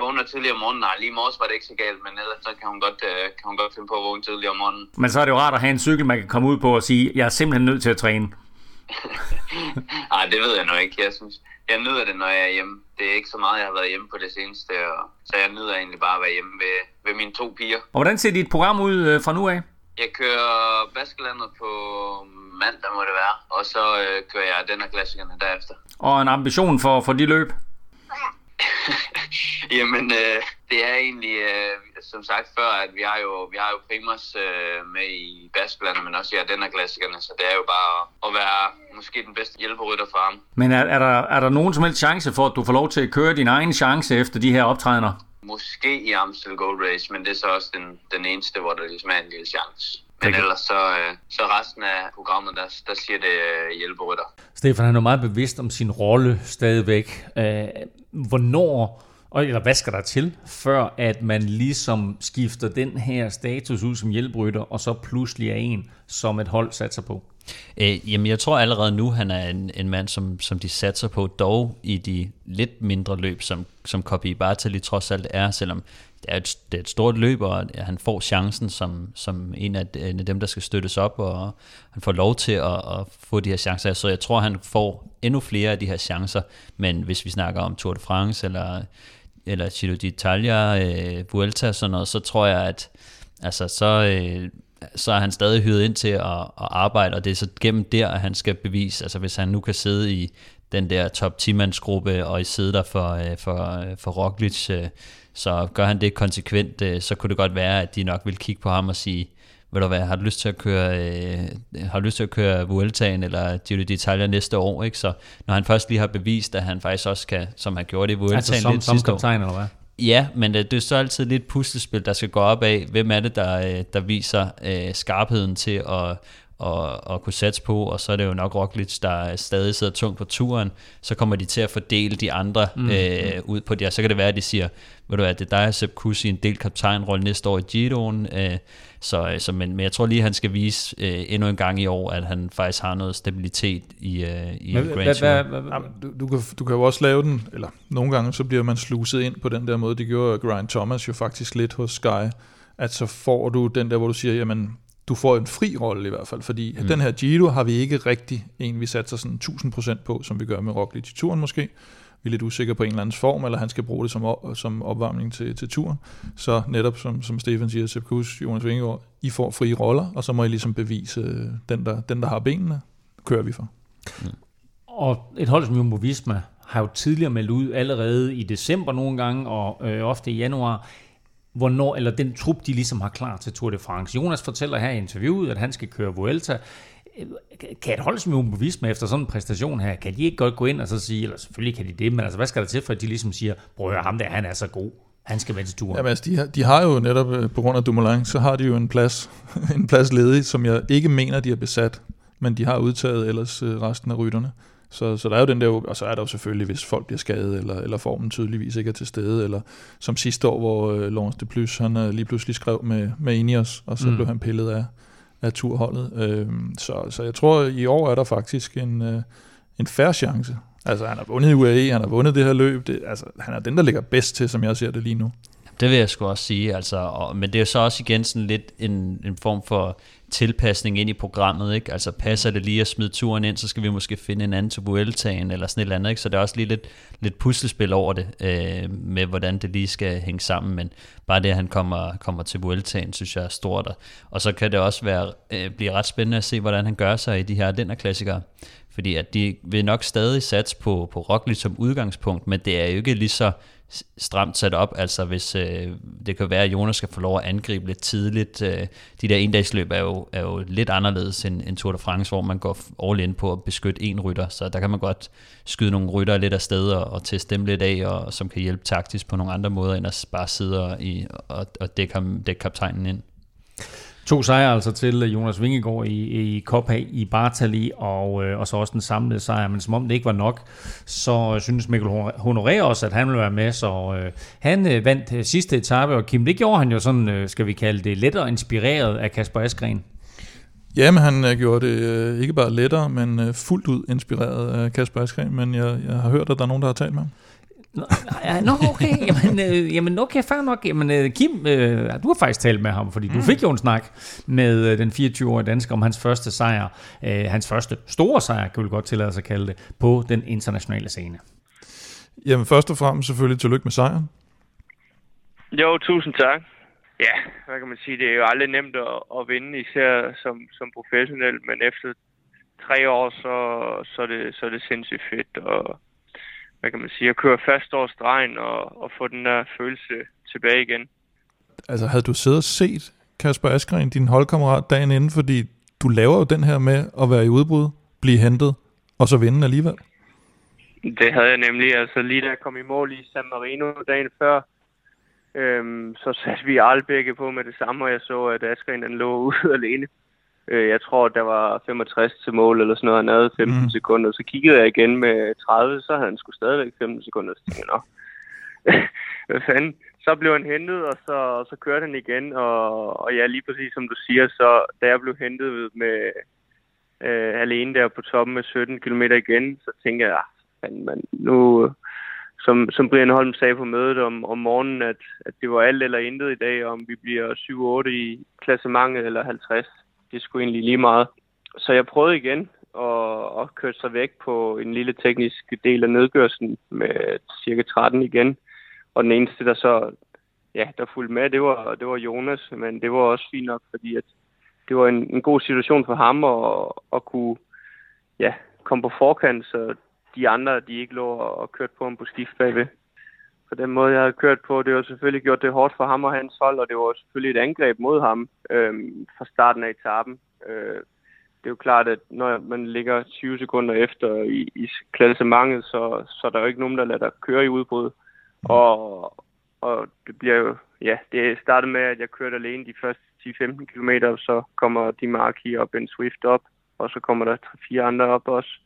vågner tidligere om morgenen. Nej, lige i morges var det ikke så galt, men ellers så kan hun godt, øh, kan hun godt finde på at vågne tidligere om morgenen. Men så er det jo rart at have en cykel, man kan komme ud på og sige, jeg er simpelthen nødt til at træne. [LAUGHS] Nej, det ved jeg nu ikke. Jeg synes, jeg nyder det, når jeg er hjemme. Det er ikke så meget, jeg har været hjemme på det seneste, og, så jeg nyder egentlig bare at være hjemme ved, ved mine to piger. Og hvordan ser dit program ud øh, fra nu af? Jeg kører Baskelandet på mandag, må det være, og så øh, kører jeg den af klassikerne derefter. Og en ambition for, for de løb? [LAUGHS] Jamen, øh, det er egentlig, øh, som sagt før, at vi har jo, vi har jo Primus øh, med i Baskelandet, men også ja, den af klassikerne, så det er jo bare at være måske den bedste hjælperytter for ham. Men er, er, der, er der nogen som helst chance for, at du får lov til at køre din egen chance efter de her optrædener? Måske i Amstel Gold Race, men det er så også den, den eneste, hvor der ligesom er en lille chance. Men ellers så, øh, så resten af programmet, der, der siger det øh, hjælperytter. Stefan han er meget bevidst om sin rolle stadigvæk. Øh, hvornår, eller hvad skal der til, før at man ligesom skifter den her status ud som hjælperytter, og så pludselig er en, som et hold satser på? Øh, jamen, jeg tror allerede nu, han er en, en mand, som, som de satser på, dog i de lidt mindre løb, som, som Kobe Bartali trods alt er, selvom det er et, det er et stort løb, og han får chancen som, som en, af, en af dem, der skal støttes op, og han får lov til at, at få de her chancer. Så jeg tror, han får endnu flere af de her chancer, men hvis vi snakker om Tour de France, eller, eller Giro d'Italia, øh, Vuelta og sådan noget, så tror jeg, at altså, så, øh, så er han stadig hyret ind til at, at arbejde, og det er så gennem der, at han skal bevise, altså hvis han nu kan sidde i den der top 10-mandsgruppe, og i sidde der for, øh, for, for Roglic, øh, så gør han det konsekvent, øh, så kunne det godt være, at de nok vil kigge på ham og sige, ved du hvad, har du lyst til at køre, øh, har du lyst til at køre Vueltaen eller Giro d'Italia næste år, ikke? Så når han først lige har bevist, at han faktisk også kan, som han gjorde det i Vueltaen altså som, lidt som sidste år. eller hvad? Ja, men det, det er så altid lidt puslespil, der skal gå op af, hvem er det, der, øh, der viser øh, skarpheden til at, at, at kunne satse på, og så er det jo nok Roglic, der stadig sidder tungt på turen, så kommer de til at fordele de andre mm. øh, ud på det, og så kan det være, at de siger, ved du hvad, det er dig, Sepp Kuss, i en del kaptajnrolle næste år i Giroen, øh, så, så men, men jeg tror lige, han skal vise øh, endnu en gang i år, at han faktisk har noget stabilitet i, øh, i Men Grand hvad- hvad- Jamen, du, du, kan, du kan jo også lave den, eller nogle gange så bliver man sluset ind på den der måde, det gjorde Grind Thomas jo faktisk lidt hos Sky, at så får du den der, hvor du siger, jamen, du får en fri rolle i hvert fald, fordi mm. den her Giro har vi ikke rigtig en, vi satser sådan 1000% på, som vi gør med Roglic i turen måske. Vi er lidt usikre på en eller anden form, eller han skal bruge det som, op, som opvarmning til, til turen. Så netop som, som Stefan siger, Sepp Kuss, Jonas Vingegaard, I får frie roller, og så må I ligesom bevise, øh, den der, den der har benene, kører vi for. Mm. Og et hold som Jumbo Visma har jo tidligere meldt ud allerede i december nogle gange, og øh, ofte i januar, hvornår, eller den trup, de ligesom har klar til Tour de France. Jonas fortæller her i interviewet, at han skal køre Vuelta. Øh, Kan et hold som Jumbo Visma efter sådan en præstation her, kan de ikke godt gå ind og så sige, eller selvfølgelig kan de det, men altså hvad skal der til for, at de ligesom siger, prøv at høre, ham der, han er så god. Han skal med til turen. Jamen, altså, de, har, de har jo netop, øh, på grund af Dumoulin, så har de jo en plads, [LAUGHS] en plads ledig, som jeg ikke mener, de har besat, men de har udtaget ellers øh, resten af rytterne. Så, så der er jo den der, og så er der jo selvfølgelig, hvis folk bliver skadet, eller, eller formen tydeligvis ikke er til stede, eller som sidste år, hvor øh, Laurence de Plus, han øh, lige pludselig skrev med, med Ineos, og så mm. blev han pillet af, af turholdet. Øh, så, så jeg tror, i år er der faktisk en, øh, en færre chance. Altså, han har vundet UAE, han har vundet det her løb. Det, altså, han er den, der ligger bedst til, som jeg ser det lige nu. Det vil jeg sgu også sige, altså, og, men det er jo så også igen sådan lidt en, en form for tilpasning ind i programmet, ikke? Altså passer det lige at smide turen ind, så skal vi måske finde en anden til Vueltaen eller sådan et eller andet, ikke? Så der er også lige lidt, lidt puslespil over det, øh, med hvordan det lige skal hænge sammen, men bare det, at han kommer, kommer til Vueltaen, synes jeg er stort, og, og så kan det også være, øh, blive ret spændende at se, hvordan han gør sig i de her Ardenner-klassikere, fordi at de vil nok stadig satse på, på Roglic som udgangspunkt, men det er jo ikke lige så stramt sat op, altså hvis øh, det kan være, at Jonas skal få lov at angribe lidt tidligt. Øh, de der endagsløb er jo, er jo lidt anderledes end, end Tour de France, hvor man går all in på at beskytte en rytter, så der kan man godt skyde nogle rytter lidt af sted og, og teste dem lidt af, og som kan hjælpe taktisk på nogle andre måder, end at bare sidde og, i, og, og dække, ham, dække kaptajnen ind. To sejre altså til øh, Jonas Vingegaard i, i Copa i Bartali, og, øh, og så også den samlede sejr. Men som om det ikke var nok, så øh, synes Mikkel Honoré også, at han ville være med. Så øh, han øh, vandt øh, sidste etape, og Kim, det gjorde han jo sådan, øh, skal vi kalde det, lettere inspireret af Kasper Askren. Ja, men han gjorde det ikke bare lettere, men fuldt ud inspireret af Kasper Askren, men jeg, jeg har hørt, at der er nogen, der har talt med ham. Nå, okay, jamen, øh, jamen okay, fair nok. Jamen, øh, Kim, øh, du har faktisk talt med ham, fordi du fik jo en snak med øh, den 24-årige dansker om hans første sejr, øh, hans første store sejr, kan vi godt tillade sig at kalde det, på den internationale scene. Jamen først og fremmest selvfølgelig tillykke med sejren. Jo, tusind tak. Ja, hvad kan man sige, det er jo aldrig nemt at, at vinde, især som, som professionel, men efter tre år, så, så, er det, så er det sindssygt fedt, og hvad kan man sige, at køre fast over stregen og, og få den der følelse tilbage igen. Altså havde du siddet og set Kasper Askren, din holdkammerat, dagen inden, fordi du laver jo den her med at være i udbrud, blive hentet, og så vinde alligevel. Det havde jeg nemlig, altså lige da jeg kom i mål i San Marino dagen før, øhm, så satte vi Arlbække på med det samme, og jeg så, at Askren han lå ude [LAUGHS] alene. Øh, jeg tror, der var 65 til mål eller sådan noget, han havde 15 Mm. sekunder. Så kiggede jeg igen med 30, så havde han sgu stadigvæk 15 sekunder. Så tænkte jeg, nå, [LAUGHS] hvad fanden? Så blev han hentet, og så, og så kørte han igen. Og, og ja, lige præcis som du siger, så da jeg blev hentet med, øh, alene der på toppen med 17 km igen, så tænker jeg, at man, nu, som, som Brian Holm sagde på mødet om, om morgenen, at, at det var alt eller intet i dag, om vi bliver 7-8 i klassementet eller 50. Det skulle egentlig lige meget. Så jeg prøvede igen og, og kørte sig væk på en lille teknisk del af nedgørelsen med cirka 13 igen. Og den eneste, der så ja, der fulgte med, det var, det var Jonas, men det var også fint nok, fordi at det var en, en god situation for ham at, at kunne ja, komme på forkant, så de andre, de ikke lå og kørte på ham på skift bagved. På den måde, jeg havde kørt på, det var selvfølgelig gjort det hårdt for ham og hans hold, og det var selvfølgelig et angreb mod ham øh, fra starten af etappen. Øh, det er jo klart, at når man ligger 20 sekunder efter i, i klassementet, så, så er der jo ikke nogen, der lader dig køre i udbrud. Og, og det bliver jo, ja, det startede med, at jeg kørte alene de første 10-15 km, så kommer de Marki og Ben Swift op, og så kommer der tre-fire andre op også.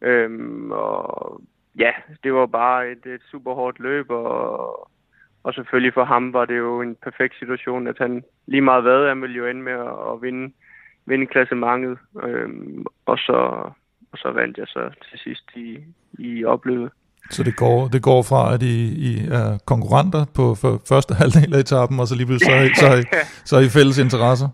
Øhm, og ja, det var bare et, et super hårdt løb, og, og selvfølgelig for ham var det jo en perfekt situation, at han lige meget hvad, han ville jo ende med at, at vinde, vinde klassementet, øhm, og, så, og så vandt jeg så til sidst i, i opløbet. Så det går, det går fra, at I, I er konkurrenter på for første halvdel af etappen, og så lige pludselig så, er I, så, er I, [LAUGHS] så er I fælles interesser?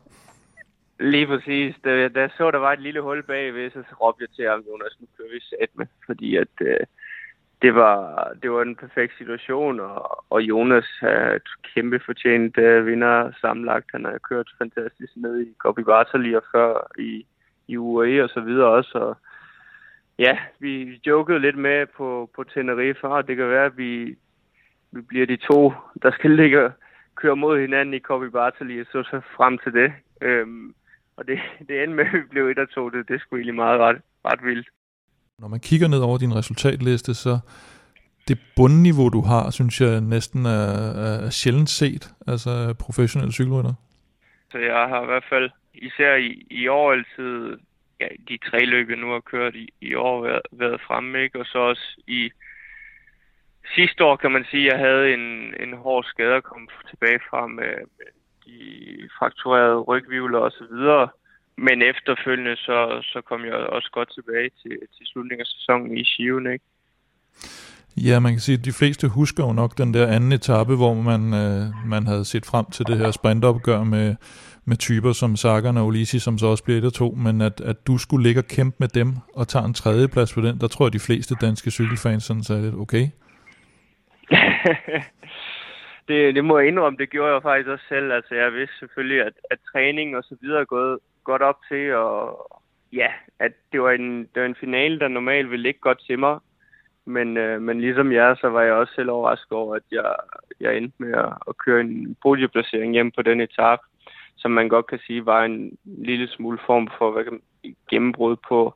Lige præcis. Da, da jeg så, der var et lille hul bagved, så råbte jeg til ham, Jonas, nu kører vi sat med. Fordi at, øh, det, var, det var en perfekt situation, og, og Jonas er et kæmpe fortjent øh, vinder sammenlagt. Han har kørt fantastisk ned i Gobi Bartali og før i, i UAE og så videre også. Og, ja, vi jokede lidt med på, på Tenerife, og det kan være, at vi, vi bliver de to, der skal ligge køre mod hinanden i Kobe Bartali, og så, så frem til det. Øhm, og det, det endte med, at vi blev et og to. Det, det skulle egentlig meget ret, ret vildt. Når man kigger ned over din resultatliste, så det bundniveau, du har, synes jeg næsten er, er sjældent set, altså professionelle cykelrytter. Så jeg har i hvert fald, især i, i år altid, ja, de tre løb, jeg nu har kørt i, i år, været, været fremme, ikke? Og så også i sidste år, kan man sige, jeg havde en, en hård skade at komme tilbage fra med, med de frakturerede rygvivler og så videre. Men efterfølgende, så, så kom jeg også godt tilbage til, til slutningen af sæsonen i Skiven, ikke? Ja, man kan sige, at de fleste husker jo nok den der anden etape, hvor man, øh, man havde set frem til det her sprintopgør med, med typer som Sagan og Ulisi, som så også bliver et to, men at, at du skulle ligge og kæmpe med dem og tage en tredje plads på den, der tror jeg, de fleste danske cykelfans sådan sagde lidt, okay? [LAUGHS] det, det må jeg indrømme, det gjorde jeg faktisk også selv. Altså, jeg vidste selvfølgelig, at, at træning og så videre er gået godt op til, og ja, at det var en, det var en finale, der normalt ville ligge godt til mig. Men, øh, men ligesom jeg, så var jeg også selv overrasket over, at jeg, jeg endte med at, at køre en podieplacering hjem på den etape, som man godt kan sige var en lille smule form for hvad kan, gennembrud på,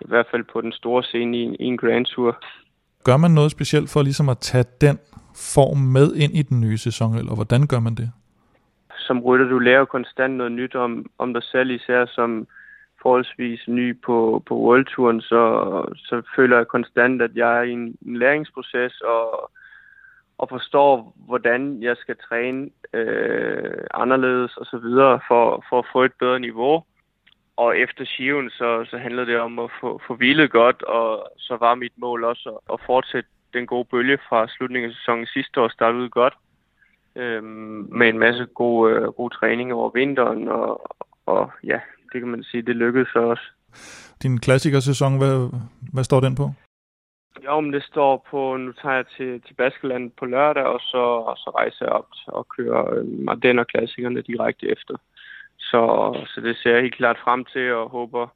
i hvert fald på den store scene i, i en Grand Tour. Gør man noget specielt for ligesom at tage den form med ind i den nye sæson, eller hvordan gør man det? Som rytter, du lærer konstant noget nyt om, om dig selv, især som forholdsvis ny på, på Worldturen, så, så føler jeg konstant, at jeg er i en, en læringsproces og, og forstår, hvordan jeg skal træne øh, anderledes og så videre for, for at få et bedre niveau. Og efter Shiven, så, så handlede det om at få, få hvilet godt, og så var mit mål også at, at fortsætte den gode bølge fra slutningen af sæsonen sidste år startede ud godt. Øhm, med en masse god, øh, god træning over vinteren, og, og ja, det kan man sige, det lykkedes så også. Din klassikersæson, hvad, hvad står den på? Jo, men det står på, nu tager jeg til, til Baskeland på lørdag, og så, og så rejser jeg op og kører øh, Ardenner-klassikerne direkte efter. Så, så det ser jeg helt klart frem til, og håber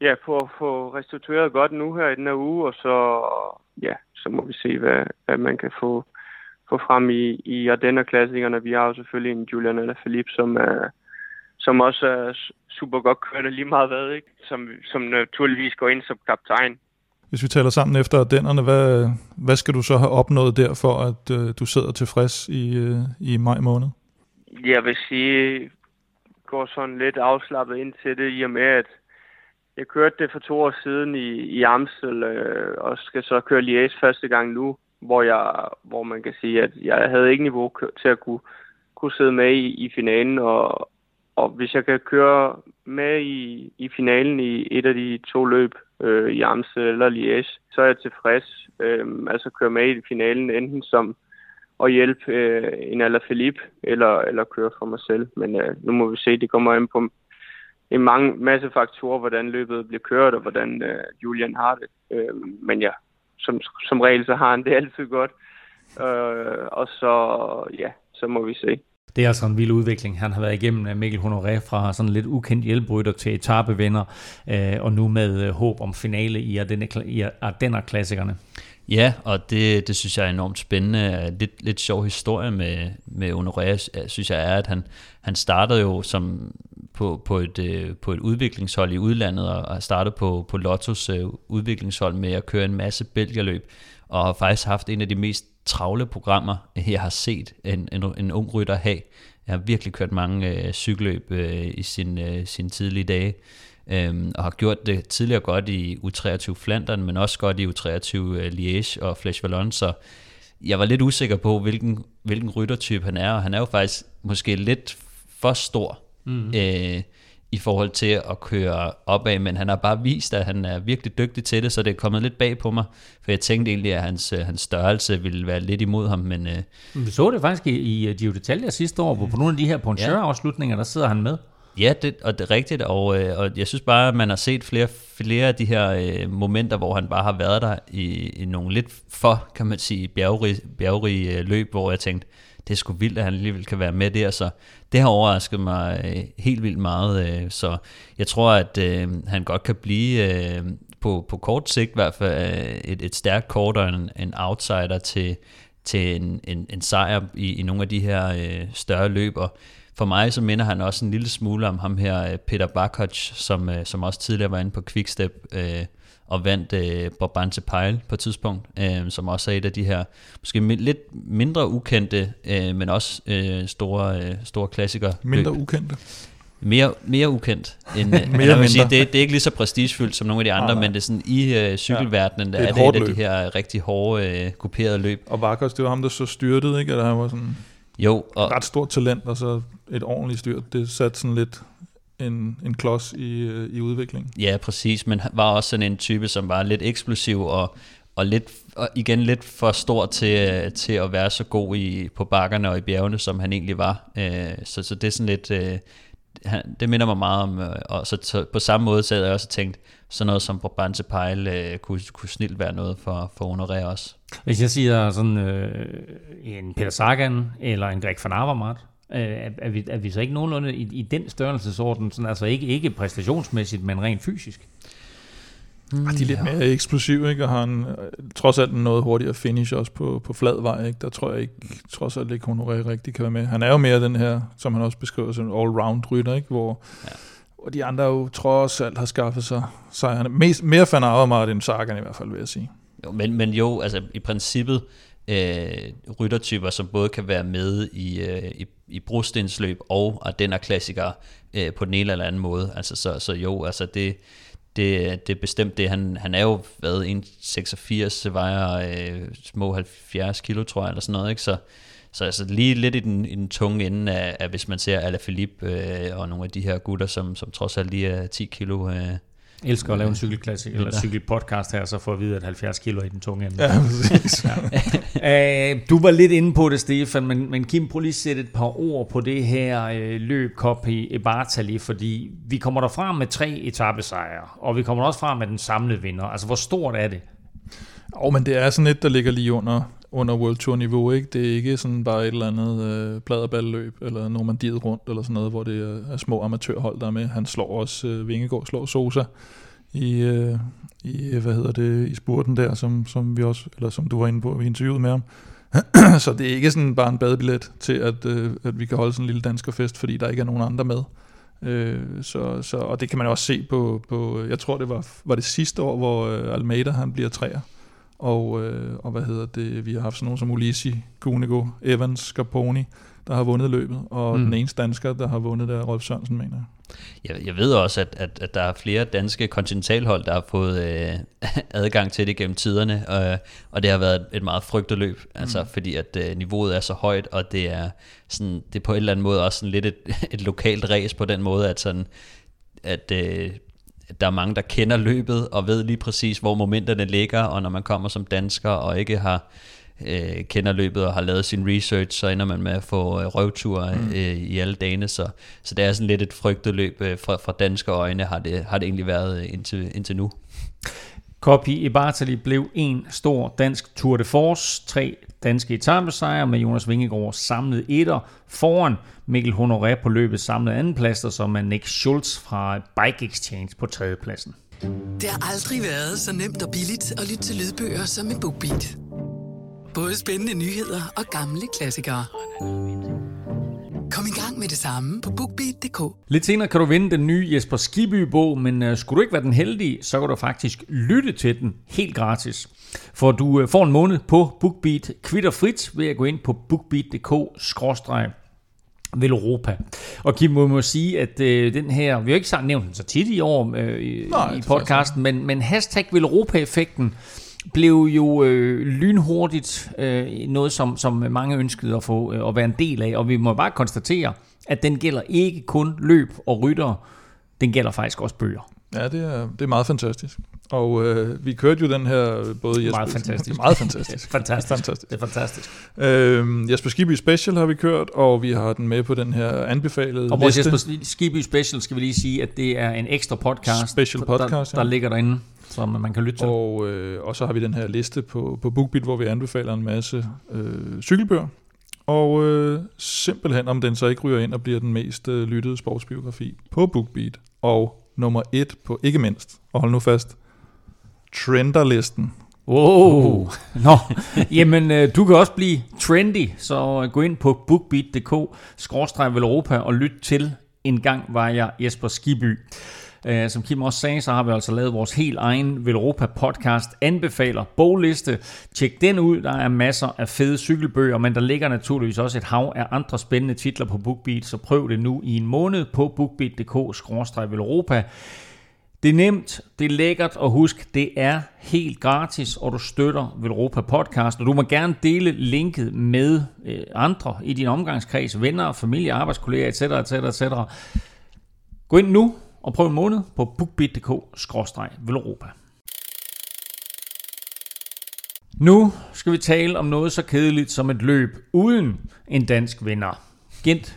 ja, på at få restitueret godt nu her i den her uge, og så, ja, så må vi se, hvad, hvad man kan få, få frem i, i Ardenner-klassikerne. Vi har jo selvfølgelig en Julian eller Philippe, som er, som også er super godt kørende lige meget hvad, ikke? Som, som naturligvis går ind som kaptajn. Hvis vi taler sammen efter Ardennerne, hvad, hvad skal du så have opnået der, for at uh, du sidder tilfreds i, uh, i maj måned? Jeg vil sige, går sådan lidt afslappet ind til det, i og med, at jeg kørte det for to år siden i, i Amstel, øh, og skal så køre Liège første gang nu, hvor, jeg, hvor man kan sige, at jeg havde ikke niveau til at kunne, kunne sidde med i, i finalen, og, og hvis jeg kan køre med i, i finalen i et af de to løb, øh, i Amstel eller Liège, så er jeg tilfreds. Øh, altså køre med i finalen enten som at hjælpe øh, en eller Philippe, eller, eller køre for mig selv. Men øh, nu må vi se, det kommer ind på en mange, masse faktorer, hvordan løbet bliver kørt, og hvordan øh, Julian har det. Øh, men ja, som, som regel, så har han det altid godt. Øh, og så, ja, så må vi se. Det er altså en vild udvikling. Han har været igennem øh, Mikkel Honoré fra sådan lidt ukendt hjælprytter til etapevinder, øh, og nu med øh, håb om finale i Ardenner-klassikerne. Ja, og det, det synes jeg er enormt spændende. Lidt, lidt sjov historie med, med Honoré, synes jeg er, at han, han startede jo som på, på, et, øh, på et udviklingshold i udlandet, og startede på, på Lottos øh, udviklingshold med at køre en masse bælgerløb, og har faktisk haft en af de mest travle programmer, [LAUGHS] jeg har set en, en, en ung rytter have. Jeg har virkelig kørt mange øh, cykelløb øh, i sin, øh, sin tidlige dage, øh, og har gjort det tidligere godt i U23 Flandern, men også godt i U23 øh, Liège og Flash Vallon, så jeg var lidt usikker på, hvilken, hvilken ryttertype han er, og han er jo faktisk måske lidt for stor. Mm. Øh, i forhold til at køre opad, men han har bare vist, at han er virkelig dygtig til det, så det er kommet lidt bag på mig, for jeg tænkte egentlig, at hans, øh, hans størrelse ville være lidt imod ham, men... Øh, vi så det faktisk i, i Giro d'Italia sidste år, hvor på nogle af de her Poncheur-afslutninger, der sidder han med. Ja, det, og det er rigtigt, og, øh, og jeg synes bare, at man har set flere, flere af de her øh, momenter, hvor han bare har været der i, i nogle lidt for, kan man sige, bjergrige, bjergrige løb, hvor jeg tænkte, det er sgu vildt, at han alligevel kan være med der, så det har overrasket mig øh, helt vildt meget, øh, så jeg tror, at øh, han godt kan blive øh, på, på kort sigt i hvert fald øh, et, et stærkt kort og en, en outsider til, til en, en, en sejr i, i nogle af de her øh, større løb, og for mig så minder han også en lille smule om ham her, øh, Peter Bakoc, som, øh, som også tidligere var inde på Quickstep, øh, og vandt øh, Brabantse Pejl på et tidspunkt, øh, som også er et af de her måske mi- lidt mindre ukendte, øh, men også øh, store, øh, store klassikere. Mindre ukendte? Mere, mere ukendt. End, [LAUGHS] mere man sige, det, det er ikke lige så prestigefyldt som nogle af de andre, ah, men det er sådan i øh, cykelverdenen, ja, det er, er det et af de her rigtig hårde, øh, kuperede løb. Og Varkos, det var ham, der så styrtede, ikke? Eller han var sådan jo, og, ret stort talent, og så et ordentligt styrt. Det satte sådan lidt en, en klods i, øh, i udviklingen. Ja, præcis, men var også sådan en type, som var lidt eksplosiv og, og, lidt, og igen lidt for stor til, til at være så god i, på bakkerne og i bjergene, som han egentlig var. Øh, så, så det er sådan lidt... Øh, det minder mig meget om, og så, på samme måde så havde jeg også tænkt, sådan noget som Brabantse Pejl øh, kunne, kunne snilt være noget for, for Honoré også. Hvis jeg siger sådan øh, en Peter Sagan eller en Greg van Avermaet, Øh, er, vi, er vi så ikke nogenlunde i, i den størrelsesorden, sådan, altså ikke, ikke præstationsmæssigt, men rent fysisk? Mm, de er lidt ja. mere eksplosive, ikke? og har en, trods alt en noget hurtigere finish også på, på flad vej. Ikke? Der tror jeg ikke, trods alt ikke, Honoré rigtig kan være med. Han er jo mere den her, som han også beskriver, som all-round rytter, ikke? Hvor, ja. hvor de andre jo trods alt har skaffet sig sejrene. Mest, mere fan af Martin Sagan i hvert fald, vil jeg sige. Jo, men, men jo, altså i princippet, øh, ryttertyper, som både kan være med i, øh, i, i brostensløb og den er klassiker øh, på den ene eller anden måde. Altså, så, så jo, altså det, det, det er bestemt det. Han, han er jo været 1,86, vejer øh, små 70 kilo, tror jeg, eller sådan noget, ikke? Så, så altså lige lidt i den, i den tunge ende af, af hvis man ser Alaphilippe øh, og nogle af de her gutter, som, som trods alt lige er 10 kilo øh, elsker at lave en cykelklasse eller cykelpodcast her, så får at vide, at 70 kilo er i den tunge ende. Ja, præcis. ja. [LAUGHS] uh, du var lidt inde på det, Stefan, men, men Kim, prøv lige at sætte et par ord på det her uh, løb Cup i Bartali, fordi vi kommer der frem med tre etappesejre, og vi kommer også frem med den samlede vinder. Altså, hvor stort er det? Og oh, men det er sådan et, der ligger lige under, under World Tour niveau, ikke? Det er ikke sådan bare et eller andet øh, pladerballøb, eller Normandiet rundt, eller sådan noget, hvor det er, er små amatørhold, der er med. Han slår også, øh, Vingegaard slår Sosa i, øh, i, hvad hedder det, i spurten der, som, som vi også, eller som du var inde på, vi interviewede med ham. [CLEARS THROAT] så det er ikke sådan bare en badebillet til, at, øh, at vi kan holde sådan en lille danskerfest, fordi der ikke er nogen andre med. Øh, så, så, og det kan man også se på, på jeg tror det var, var det sidste år, hvor øh, Almeida han bliver træer. Og, øh, og hvad hedder det, vi har haft sådan nogen som Ulisi, Kunego, Evans, Scarponi. der har vundet løbet, og mm. den eneste dansker, der har vundet, det er Rolf Sørensen, mener jeg. Jeg, jeg ved også, at, at, at der er flere danske kontinentalhold, der har fået øh, [LAUGHS] adgang til det gennem tiderne, og, og det har været et meget frygtet løb, mm. altså fordi at øh, niveauet er så højt, og det er, sådan, det er på en eller anden måde også sådan lidt et, [LAUGHS] et lokalt race på den måde, at, sådan, at øh, der er mange, der kender løbet og ved lige præcis, hvor momenterne ligger, og når man kommer som dansker og ikke har øh, kender løbet og har lavet sin research, så ender man med at få øh, røvtur mm. øh, i alle dagene. Så, så det er sådan lidt et frygtet løb øh, fra, fra danske øjne, har det, har det egentlig været øh, indtil, indtil nu. Copy i Bartali blev en stor dansk Tour de Force, tre danske etappesejre med Jonas Vingegaard samlet etter foran Mikkel Honoré på løbet samlet andenplads, og så med Nick Schultz fra Bike Exchange på tredjepladsen. Det har aldrig været så nemt og billigt at lytte til lydbøger som med BookBeat. Både spændende nyheder og gamle klassikere. Kom i gang med det samme på BookBeat.dk. Lidt senere kan du vinde den nye Jesper Skibby-bog, men uh, skulle du ikke være den heldige, så kan du faktisk lytte til den helt gratis. For du uh, får en måned på BookBeat kvitterfrit ved at gå ind på bookbeat.dk vel Europa. Og Kim må, må sige, at øh, den her, vi har ikke nævnt den så tit i år øh, i, Nej, i podcasten, men, men hashtag vel Europa-effekten blev jo øh, lynhurtigt øh, noget, som, som mange ønskede at få øh, at være en del af, og vi må bare konstatere, at den gælder ikke kun løb og rytter, den gælder faktisk også bøger. Ja, det er, det er meget fantastisk. Og øh, vi kørte jo den her både Jesper... Meget fantastisk. Det er meget fantastisk. [LAUGHS] fantastisk. fantastisk. Det er fantastisk. Øh, Jesper Skiby Special har vi kørt, og vi har den med på den her anbefalede Og vores Jesper Skiby Special skal vi lige sige, at det er en ekstra podcast, Special podcast der, der ligger derinde som man kan lytte til. Og, øh, og så har vi den her liste på, på BookBeat, hvor vi anbefaler en masse øh, cykelbøger. Og øh, simpelthen, om den så ikke ryger ind og bliver den mest øh, lyttede sportsbiografi på BookBeat. Og nummer et på ikke mindst, og hold nu fast, Trenderlisten. Wow. Nå, jamen øh, du kan også blive trendy, så øh, gå ind på bookbeat.dk, skråstreg Europa og lyt til En gang var jeg Jesper Skiby. Uh, som Kim også sagde, så har vi altså lavet vores helt egen Velropa podcast, anbefaler bogliste. Tjek den ud, der er masser af fede cykelbøger, men der ligger naturligvis også et hav af andre spændende titler på BookBeat, så prøv det nu i en måned på bookbeat.dk-velropa. Det er nemt, det er lækkert, og husk, det er helt gratis, og du støtter Velropa Podcast, og du må gerne dele linket med øh, andre i din omgangskreds, venner, familie, arbejdskolleger, etc., etc., etc. Gå ind nu og prøv en måned på bookbit.dk-velropa. Nu skal vi tale om noget så kedeligt som et løb uden en dansk vinder. Gent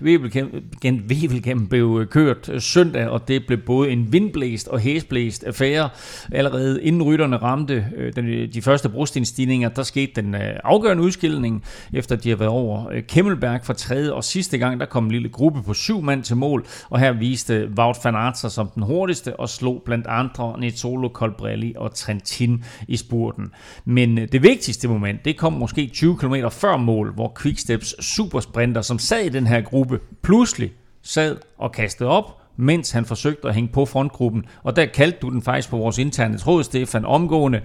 Wevelgem blev kørt øh, søndag, og det blev både en vindblæst og hæsblæst affære. Allerede inden rytterne ramte øh, øh, de første brostenstigninger, der skete den afgørende udskilning, efter de har været over Kemmelberg for tredje og sidste gang. Der kom en lille gruppe på syv mand til mål, og her viste Wout van Aert sig som den hurtigste og slog blandt andre Nizzolo, Colbrelli og Trentin i spurten. Men det vigtigste moment, det kom måske 20 km før mål, hvor Quicksteps supersprinter, som sad i den her her gruppe pludselig sad og kastede op, mens han forsøgte at hænge på frontgruppen. Og der kaldte du den faktisk på vores interne tråd, Stefan, omgående.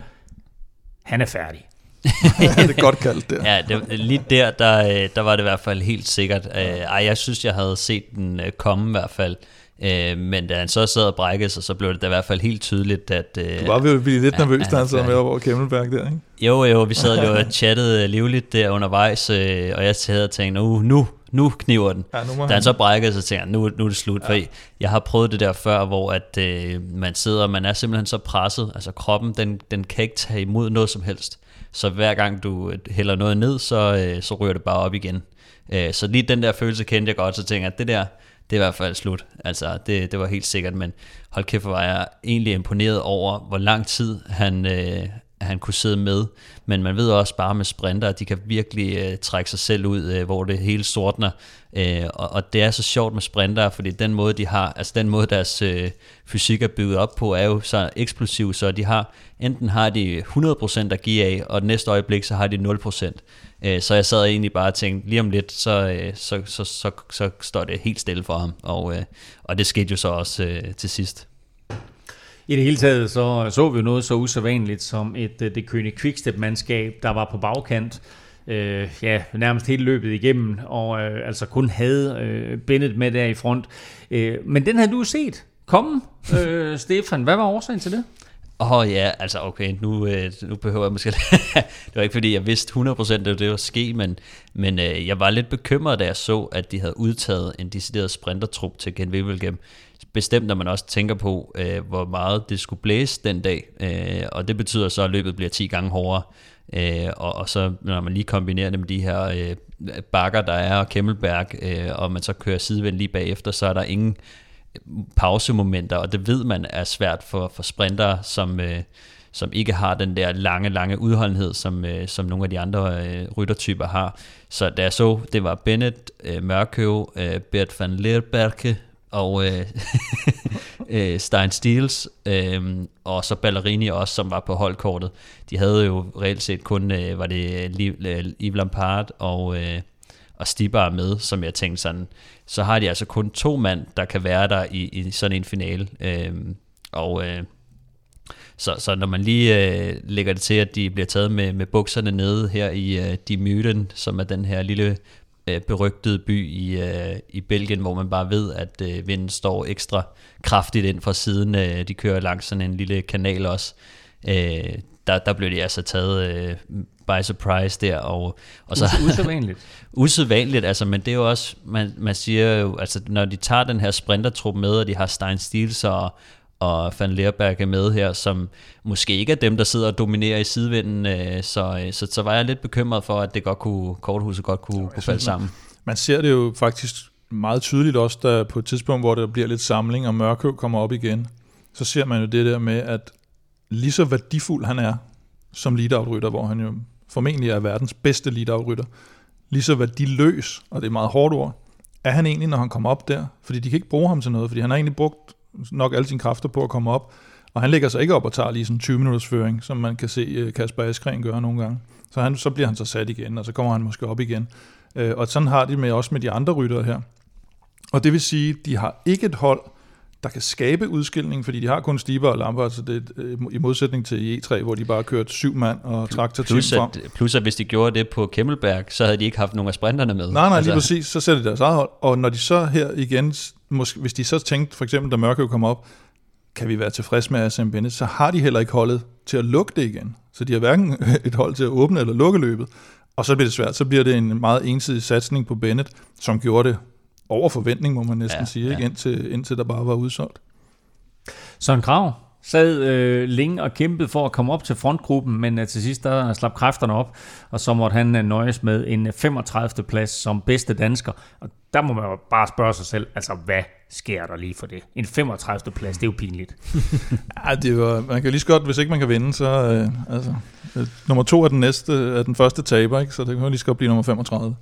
Han er færdig. [LAUGHS] det er godt kaldt der. Ja, det, lige der, der, der var det i hvert fald helt sikkert. Øh, ej, jeg synes, jeg havde set den øh, komme i hvert fald. Øh, men da han så sad og brækkede sig, så blev det da i hvert fald helt tydeligt, at... du var jo lidt nervøs, da han sad med over Kemmelberg der, ikke? Jo, jo, vi sad jo og [LAUGHS] chattede livligt der undervejs, og jeg havde tænkt, nu, nu, nu kniver den. Ja, nu da han, han så brækkede, så tænkte jeg, nu, nu er det slut. Ja. For jeg har prøvet det der før, hvor at, øh, man sidder, man er simpelthen så presset. Altså kroppen, den, den kan ikke tage imod noget som helst. Så hver gang du øh, hælder noget ned, så, øh, så ryger det bare op igen. Øh, så lige den der følelse kendte jeg godt, så tænkte jeg, at det der, det er i hvert fald slut. Altså, det, det var helt sikkert, men hold kæft, hvor var jeg egentlig imponeret over, hvor lang tid han, øh, han kunne sidde med. Men man ved også bare med sprinter, at de kan virkelig øh, trække sig selv ud, øh, hvor det hele sortner. Øh, og, og det er så sjovt med sprinter, fordi den måde, de har, altså den måde, deres øh, fysik er bygget op på, er jo så eksplosiv, så de har, enten har de 100% at give af, og næste øjeblik, så har de 0%. Øh, så jeg sad egentlig bare og tænkte, lige om lidt, så, øh, så, så, så, så står det helt stille for ham. Og, øh, og det skete jo så også øh, til sidst. I det hele taget så, så vi noget så usædvanligt som et øh, det kønne quickstep-mandskab, der var på bagkant. øh, ja, nærmest hele løbet igennem, og øh, altså kun havde øh, Bennett med der i front. Øh, men den havde du set komme, [LAUGHS] øh, Stefan. Hvad var årsagen til det? Åh oh, ja, altså okay, nu, øh, nu behøver jeg måske... [LAUGHS] det var ikke fordi, jeg vidste 100% at det var ske, men, men øh, jeg var lidt bekymret, da jeg så, at de havde udtaget en decideret sprintertrup til Ken Wevelgem. Bestemt, når man også tænker på, øh, hvor meget det skulle blæse den dag, øh, og det betyder så, at løbet bliver 10 gange hårdere. Øh, og, og så når man lige kombinerer det med de her øh, bakker, der er, og Kemmelberg, øh, og man så kører sidevind lige bagefter, så er der ingen pausemomenter, og det ved man er svært for, for sprinter, som, øh, som ikke har den der lange, lange udholdenhed, som, øh, som nogle af de andre øh, ryttertyper har. Så da jeg så, det var Bennett, øh, Mørkøv, øh, Bert van Leerberke og øh, [LAUGHS] øh Stein Steels, øh, og så Ballerini også, som var på holdkortet. De havde jo reelt set kun, øh, var det øh, øh, Yves Lampard og... Øh, og Stibar med, som jeg tænkte sådan, så har de altså kun to mand, der kan være der i, i sådan en finale. Øh, og øh, så, så når man lige øh, lægger det til, at de bliver taget med, med bukserne nede her i øh, De Myten, som er den her lille øh, berygtede by i, øh, i Belgien, hvor man bare ved, at øh, vinden står ekstra kraftigt ind fra siden. Øh, de kører langs sådan en lille kanal også. Øh, der, der blev de altså taget øh, by surprise der. Og, og så, usædvanligt. [LAUGHS] usædvanligt, altså, men det er jo også, man, man siger jo, altså når de tager den her sprintertrup med, og de har Stein Stils og, og Van Leerberg er med her, som måske ikke er dem, der sidder og dominerer i sidevinden, øh, så, øh, så, så var jeg lidt bekymret for, at det godt kunne, korthuset godt kunne, kunne falde sammen. Man ser det jo faktisk meget tydeligt også, der på et tidspunkt, hvor der bliver lidt samling, og Mørkøv kommer op igen, så ser man jo det der med, at lige så værdifuld han er som lead hvor han jo formentlig er verdens bedste lead lige så værdiløs, og det er meget hårdt ord, er han egentlig, når han kommer op der? Fordi de kan ikke bruge ham til noget, fordi han har egentlig brugt nok alle sine kræfter på at komme op, og han lægger sig ikke op og tager lige sådan 20 minutters føring, som man kan se øh, Kasper Askren gøre nogle gange. Så, han, så bliver han så sat igen, og så kommer han måske op igen. Øh, og sådan har de med også med de andre ryttere her. Og det vil sige, de har ikke et hold, der kan skabe udskilling, fordi de har kun Stiber og Lampard, så det er øh, i modsætning til E3, hvor de bare kørt syv mand og traktor plus, at, plus at hvis de gjorde det på Kemmelberg, så havde de ikke haft nogen af sprinterne med. Nej, nej, altså. lige præcis, så sætter de deres eget hold, og når de så her igen, måske, hvis de så tænkte, for eksempel da Mørkøv kom op, kan vi være tilfredse med Assam Bennett, så har de heller ikke holdet til at lukke det igen. Så de har hverken [LAUGHS] et hold til at åbne eller lukke løbet. Og så bliver det svært. Så bliver det en meget ensidig satsning på Bennett, som gjorde det over forventning, må man næsten ja, sige, ja. Ikke? Indtil, indtil der bare var udsolgt. Søren Krav sad øh, længe og kæmpede for at komme op til frontgruppen, men øh, til sidst der slap kræfterne op, og så måtte han øh, nøjes med en 35. plads som bedste dansker. Og der må man jo bare spørge sig selv, altså hvad sker der lige for det? En 35. plads, det er jo pinligt. [LAUGHS] ja, det var, man kan lige så godt, hvis ikke man kan vinde, så øh, altså, øh, nummer to er den næste, er den første taber, ikke? så det kan lige så godt blive nummer 35.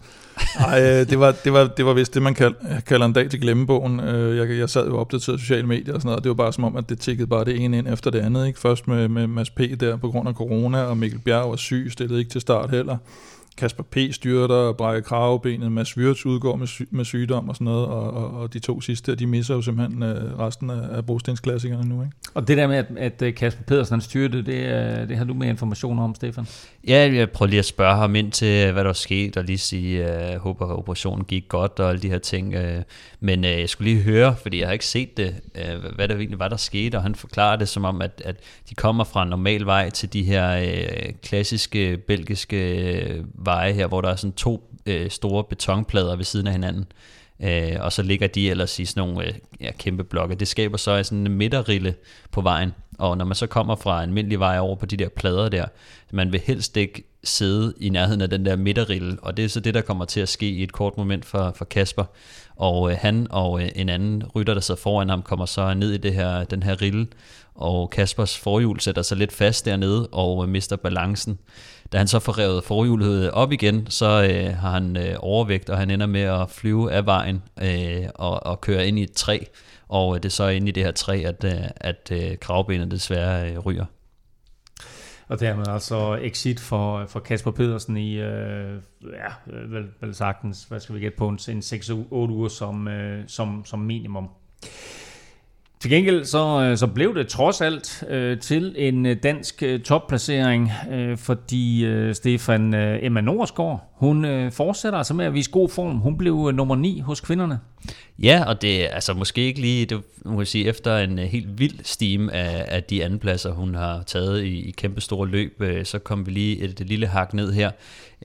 Nej, øh, det var, det, var, det var vist det, man kald, kalder en dag til glemmebogen. Øh, jeg, jeg sad jo opdateret sociale medier og sådan noget, og det var bare som om, at det tikkede bare det ene ind efter det andet. Ikke? Først med, med Mads P. der på grund af corona, og Mikkel Bjerg var syg, stillede ikke til start heller. Kasper P. styrter og brækker kravebenet, Mads Wirtz udgår med, sy- med sygdom og sådan noget, og, og, og de to sidste, de misser jo simpelthen øh, resten af, af brostensklassikerne nu. Ikke? Og det der med, at, at øh, Kasper Pedersen styrte, det, det har du mere information om, Stefan? Ja, jeg prøver lige at spørge ham ind til, hvad der er sket, og lige sige, at jeg håber, at operationen gik godt, og alle de her ting. Øh. Men jeg skulle lige høre, fordi jeg har ikke set det, hvad der egentlig var, der skete, og han forklarer det som om, at, at de kommer fra en normal vej til de her klassiske belgiske veje her, hvor der er sådan to øh, store betonplader ved siden af hinanden. Øh, og så ligger de ellers i sådan nogle øh, ja, kæmpe blokke. Det skaber så sådan en midterrille på vejen. Og når man så kommer fra en almindelig vej over på de der plader der, man vil helst ikke sidde i nærheden af den der midterrille, og det er så det, der kommer til at ske i et kort moment for, for Kasper. Og øh, han og øh, en anden rytter, der sidder foran ham, kommer så ned i det her, den her rille, og Kaspers forhjul sætter sig lidt fast dernede og øh, mister balancen. Da han så får revet forhjulet op igen, så øh, har han øh, overvægt, og han ender med at flyve af vejen øh, og, og køre ind i et træ. Og øh, det er så inde i det her træ, at, øh, at øh, kravbenet desværre øh, ryger. Og dermed altså exit for, for Kasper Pedersen i, øh, ja, vel, vel sagtens, hvad skal vi gætte på, en, en 6-8 uger som, øh, som, som minimum. Til gengæld så, øh, så blev det trods alt øh, til en øh, dansk øh, topplacering, øh, fordi øh, Stefan øh, Emma Norsgaard, hun øh, fortsætter altså med at vise god form. Hun blev øh, nummer 9 hos kvinderne. Ja, og det er altså måske ikke lige, det må jeg sige, efter en øh, helt vild stime af, af de andenpladser, hun har taget i, i kæmpe store løb, øh, så kom vi lige et, et lille hak ned her.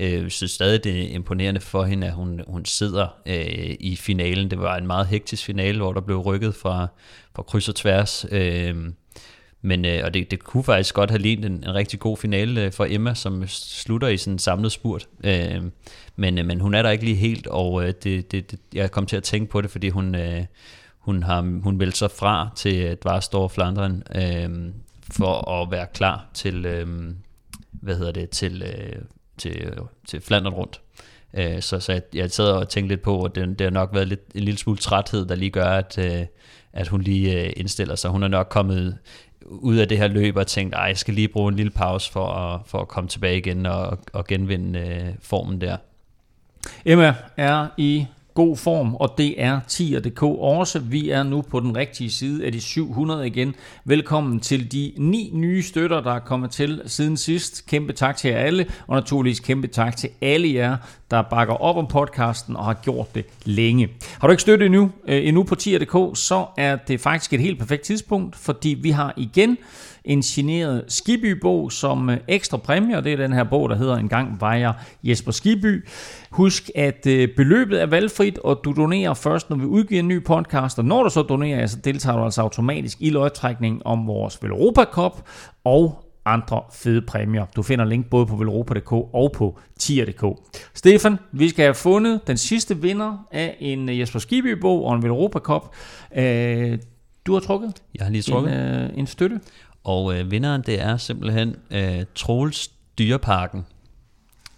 Uh, jeg synes stadig, det er imponerende for hende, at hun, hun sidder øh, i finalen. Det var en meget hektisk finale, hvor der blev rykket fra, på kryds og tværs. Øh, men, øh, og det, det kunne faktisk godt have lignet en, en rigtig god finale øh, for Emma, som slutter i sådan en samlet spurt. Øh, men, øh, men hun er der ikke lige helt, og øh, det, det, det, jeg kom til at tænke på det, fordi hun, øh, hun har hun meldte sig fra til Dvarstor Flandren øh, øhm, for at være klar til, øh, hvad hedder det, til, øh, til, til Flandern rundt. Øh, så, så jeg, jeg sad og tænkte lidt på, at det, det har nok været lidt, en lille smule træthed, der lige gør, at, øh, at hun lige øh, indstiller sig. Hun er nok kommet ud af det her løb og tænkt, at jeg skal lige bruge en lille pause for at, for at komme tilbage igen og, og genvinde øh, formen der. Emma er i god form, og det er tier.dk også. Vi er nu på den rigtige side af de 700 igen. Velkommen til de ni nye støtter, der er kommet til siden sidst. Kæmpe tak til jer alle, og naturligvis kæmpe tak til alle jer, der bakker op om podcasten og har gjort det længe. Har du ikke støttet endnu, øh, endnu på tier.dk, så er det faktisk et helt perfekt tidspunkt, fordi vi har igen en signeret Skiby-bog som øh, ekstra præmie, og det er den her bog, der hedder En gang vejer Jesper Skiby. Husk, at øh, beløbet er valgfrit, og du donerer først, når vi udgiver en ny podcast, og når du så donerer, så deltager du altså automatisk i lodtrækningen om vores Velropa Cup og andre fede præmier. Du finder link både på velropa.dk og på tier.dk. Stefan, vi skal have fundet den sidste vinder af en øh, Jesper Skiby-bog og en Velropa Cup. Du har trukket Jeg har lige trukket. En, en støtte. Og øh, vinderen, det er simpelthen øh, Troels Dyreparken.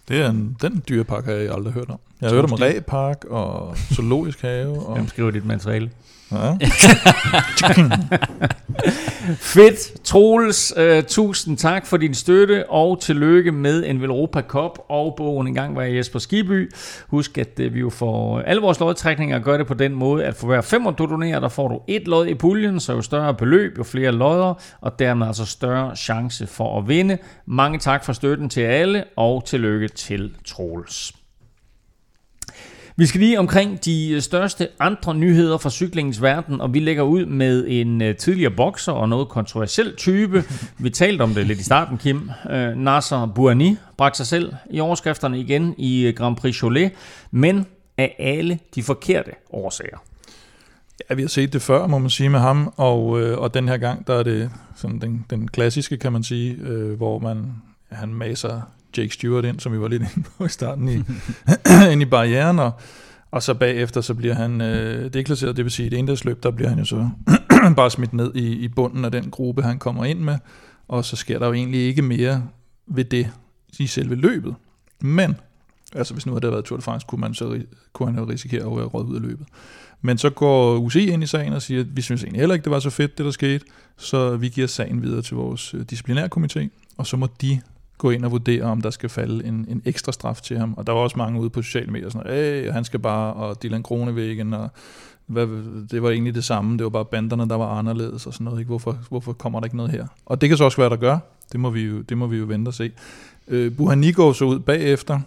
Det er en, den dyrepark har jeg aldrig hørt om. Jeg har hørt om Ræpark og Zoologisk Have. Og... Hvem skriver dit materiale? Ja. [LAUGHS] Fedt, Troels. Uh, tusind tak for din støtte, og tillykke med en Velropa Cup og bogen engang var jeg Jesper Skiby. Husk, at uh, vi jo får alle vores lodtrækninger gør det på den måde, at for hver femmer du donerer, der får du et lod i puljen, så jo større beløb, jo flere lodder, og dermed altså større chance for at vinde. Mange tak for støtten til alle, og tillykke til Troels. Vi skal lige omkring de øh, største andre nyheder fra cyklingens verden, og vi lægger ud med en øh, tidligere bokser og noget kontroversiel type. [LAUGHS] Vi talte om det lidt i starten, Kim. Øh, Nasser Bouhanni bragte sig selv i overskrifterne igen i Grand Prix Cholet, men af alle de forkerte årsager. Ja, vi har set det før, må man sige, med ham, og, øh, og den her gang, der er det sådan den, den klassiske, kan man sige, øh, hvor man han maser Jake Stewart ind, som vi var lidt inde på i starten, i, [LAUGHS] ind i barrieren, og, og så bagefter, så bliver han øh, deklasseret, det vil sige, det indadsløb, der bliver han jo så [CLEARS THROAT] bare smidt ned i, i bunden af den gruppe, han kommer ind med, og så sker der jo egentlig ikke mere ved det i selve løbet. Men, altså hvis nu havde det været Tour de France, kunne, man så, kunne han jo risikere at være råd ud af løbet. Men så går UCI ind i sagen og siger, at vi synes egentlig heller ikke, det var så fedt, det der skete, så vi giver sagen videre til vores øh, disciplinærkomité, og så må de gå ind og vurdere, om der skal falde en, en ekstra straf til ham. Og der var også mange ude på sociale medier, sådan, at han skal bare, og Dylan Kronevæggen, og hvad, det var egentlig det samme, det var bare banderne, der var anderledes og sådan noget. Ikke? Hvorfor, hvorfor kommer der ikke noget her? Og det kan så også være, der gør. Det må vi jo, det må vi jo vente og se. Øh, Buhani går så ud bagefter.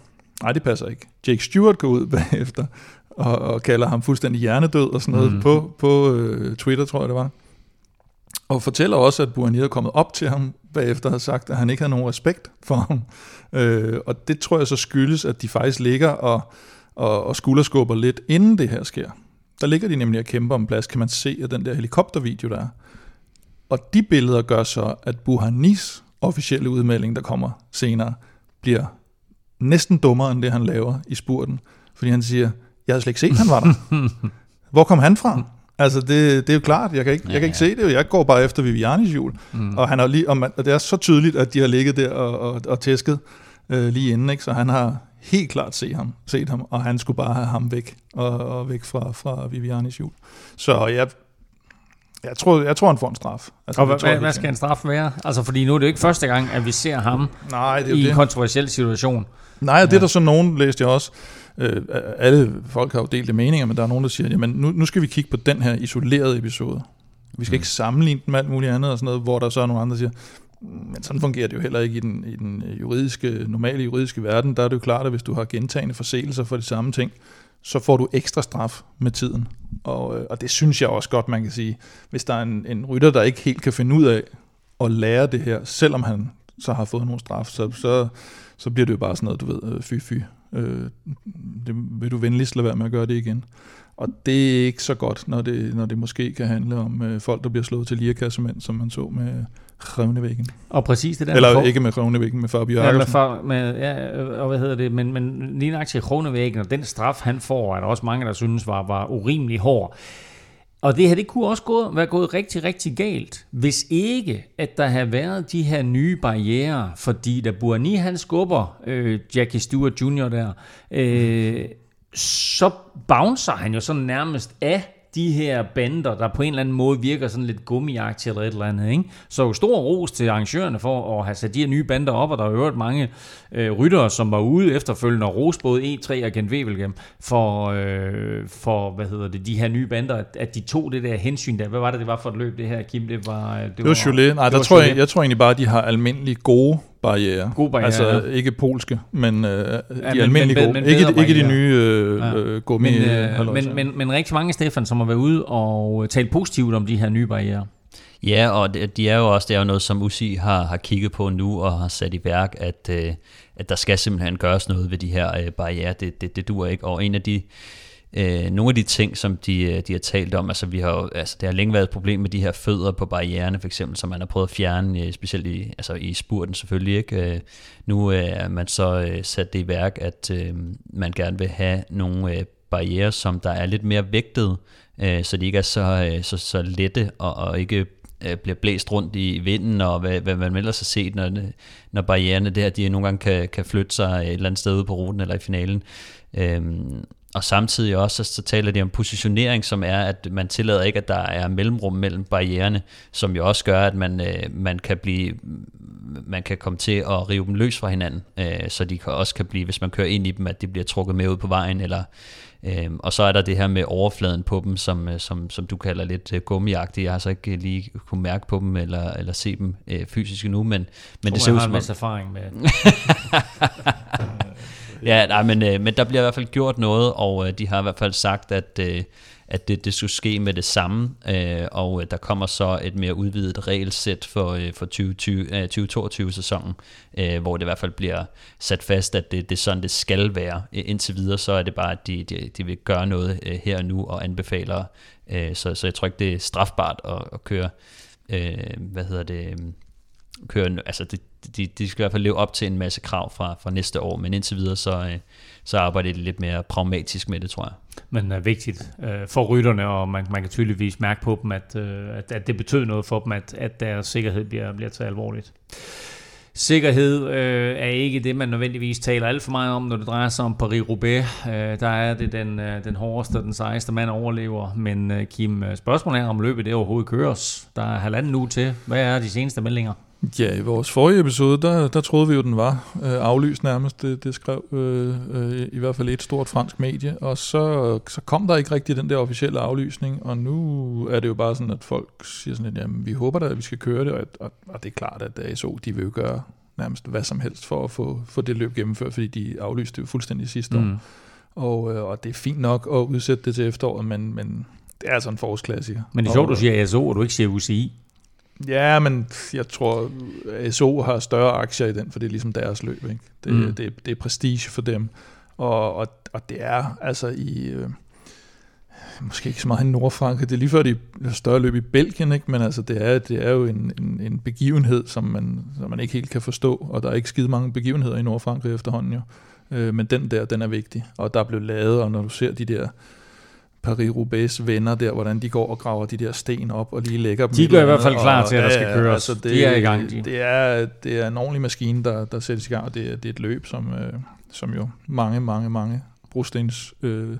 Nej, det passer ikke. Jake Stewart går ud [LAUGHS] bagefter og, og kalder ham fuldstændig hjernedød og sådan noget mm. på, på øh, Twitter, tror jeg det var. Og fortæller også, at Buhani er kommet op til ham bagefter har sagt, at han ikke havde nogen respekt for ham. Øh, og det tror jeg så skyldes, at de faktisk ligger og, og, og skulderskubber lidt, inden det her sker. Der ligger de nemlig og kæmper om plads, kan man se af den der helikoptervideo, der er. Og de billeder gør så, at Buhanis officielle udmelding, der kommer senere, bliver næsten dummere end det, han laver i spurten. Fordi han siger, jeg havde slet ikke set, han var der. [LAUGHS] Hvor kom han fra? Altså, det, det er jo klart, jeg kan ikke, ja, jeg kan ikke ja. se det, jeg går bare efter Vivianis jul. Mm. Og, han har lige, og, man, og det er så tydeligt, at de har ligget der og, og, og tæsket øh, lige inden, ikke? så han har helt klart set ham, set ham, og han skulle bare have ham væk, og, og væk fra, fra Vivianis jul. Så jeg, jeg tror, jeg tror, han får en straf. Altså, og hvad, tror, hvad skal en straf være? Altså, fordi nu er det jo ikke første gang, at vi ser ham Nej, det er i det. en kontroversiel situation. Nej, og det er der så nogen, læste jeg også, øh, alle folk har jo delte meninger, men der er nogen, der siger, jamen nu, nu skal vi kigge på den her isolerede episode. Vi skal mm. ikke sammenligne den med alt muligt andet og sådan noget, hvor der så er nogle andre, der siger, men sådan fungerer det jo heller ikke i den, i den juridiske, normale juridiske verden. Der er det jo klart, at hvis du har gentagende forseelser for de samme ting, så får du ekstra straf med tiden. Og, øh, og det synes jeg også godt, man kan sige. Hvis der er en, en rytter, der ikke helt kan finde ud af at lære det her, selvom han så har fået nogle straf, så, så, så bliver det jo bare sådan noget, du ved, øh, fy fy. Øh, det vil du venligst lade være med at gøre det igen. Og det er ikke så godt, når det, når det måske kan handle om øh, folk, der bliver slået til lirakassement, som man så med Røvnevæggen. Og præcis det der. Eller for, ikke med Røvnevæggen, med Fabio ja, med, for, med, ja, og hvad hedder det, men, men lige nok til Røvnevæggen, og den straf, han får, er der også mange, der synes var, var urimelig hård. Og det her, det kunne også gå, være gået rigtig, rigtig galt, hvis ikke, at der havde været de her nye barriere, fordi da Burani, han skubber øh, Jackie Stewart Jr. der, øh, så bouncer han jo sådan nærmest af de her bander, der på en eller anden måde virker sådan lidt gummiagtigt eller et eller andet. Ikke? Så stor ros til arrangørerne for at have sat de her nye bander op, og der er jo mange øh, ryttere, som var ude efterfølgende og ros både E3 og Gent Wevelgem for, øh, for hvad hedder det, de her nye bander, at, at de tog det der hensyn der. Hvad var det, det var for et løb, det her, Kim? Det var, det, det var, var Nej, det der var tror jeg, jeg tror egentlig bare, at de har almindelig gode barriere. Gode barriere, Altså ja. ikke polske, men øh, de ja, almindelige men, gode. Men, ikke, ikke de nye øh, ja. øh, gummi men, øh, men, men, men rigtig mange, Stefan, som har været ude og talt positivt om de her nye barriere. Ja, og det, de er jo også, det er jo noget, som UCI har, har kigget på nu og har sat i værk, at, øh, at der skal simpelthen gøres noget ved de her øh, barriere. Det, det, det duer ikke. Og en af de Øh, nogle af de ting, som de, øh, de har talt om, altså vi har jo, altså det har længe været et problem med de her fødder på barriererne, for eksempel, som man har prøvet at fjerne, øh, specielt i, altså i spurten selvfølgelig, ikke? Øh, nu øh, er man så øh, sat det i værk, at øh, man gerne vil have nogle øh, barriere, som der er lidt mere vægtet, øh, så de ikke er så, øh, så, så lette og, og ikke øh, bliver blæst rundt i vinden, og hvad, hvad man ellers har set, når, når barriererne der, de nogle gange kan, kan flytte sig et eller andet sted ude på ruten eller i finalen. Øhm, og samtidig også, så taler de om positionering, som er, at man tillader ikke, at der er mellemrum mellem barriererne, som jo også gør, at man, øh, man kan blive man kan komme til at rive dem løs fra hinanden, øh, så de kan også kan blive, hvis man kører ind i dem, at de bliver trukket med ud på vejen, eller øh, og så er der det her med overfladen på dem, som, øh, som, som du kalder lidt øh, gummiagtigt. Jeg har så ikke lige kunne mærke på dem, eller, eller se dem øh, fysisk endnu, men, men det ser ud som... Jeg har en erfaring med [LAUGHS] ja, nej, men, øh, men der bliver i hvert fald gjort noget, og øh, de har i hvert fald sagt, at, øh, at det, det skulle ske med det samme, øh, og øh, der kommer så et mere udvidet regelsæt for, øh, for 2020, øh, 2022-sæsonen, øh, hvor det i hvert fald bliver sat fast, at det, det er sådan, det skal være. Indtil videre, så er det bare, at de, de, de vil gøre noget øh, her og nu, og anbefaler, øh, så, så jeg tror ikke, det er strafbart at, at køre, øh, hvad hedder det køre, altså det, de, de skal i hvert fald leve op til en masse krav fra, fra næste år, men indtil videre så, øh, så arbejder de lidt mere pragmatisk med det, tror jeg. Men er vigtigt øh, for rytterne, og man, man kan tydeligvis mærke på dem, at, øh, at, at det betyder noget for dem, at, at deres sikkerhed bliver, bliver taget alvorligt. Sikkerhed øh, er ikke det, man nødvendigvis taler alt for meget om, når det drejer sig om Paris-Roubaix. Øh, der er det den, øh, den hårdeste og den sejeste mand overlever. Men øh, Kim, øh, spørgsmålet er, om løbet det overhovedet køres. Der er halvanden uge til. Hvad er de seneste meldinger? Ja, i vores forrige episode, der, der troede vi jo, den var øh, aflyst nærmest. Det, det skrev øh, øh, i hvert fald et stort fransk medie. Og så, så kom der ikke rigtig den der officielle aflysning. Og nu er det jo bare sådan, at folk siger sådan lidt, jamen vi håber da, at vi skal køre det. Og, og, og det er klart, at ASO, de vil jo gøre nærmest hvad som helst for at få, få det løb gennemført, fordi de aflyste det jo fuldstændig sidste mm. år. Og, øh, og det er fint nok at udsætte det til efteråret, men, men det er altså en forårsklassiker. Men det er sjovt, du siger ASO, og du ikke siger UCI. Ja, men jeg tror, SO har større aktier i den, for det er ligesom deres løb. Ikke? Det, mm. det, det er prestige for dem. Og, og, og det er altså i... Øh, måske ikke så meget i Nordfrankrig, det er lige før de større løb i Belgien, ikke? men altså det er, det er jo en, en, en begivenhed, som man, som man ikke helt kan forstå, og der er ikke skide mange begivenheder i Nordfrankrig efterhånden jo. Øh, men den der, den er vigtig, og der blev lavet, og når du ser de der Paris-Roubaix venner der, hvordan de går og graver de der sten op og lige lægger dem. De gør i hvert fald klar til, at der skal køres. Altså det, de er i gang. De. Det, er, det er en ordentlig maskine, der, der sættes i gang, og det er, det er et løb, som, øh, som jo mange, mange, mange brostens øh,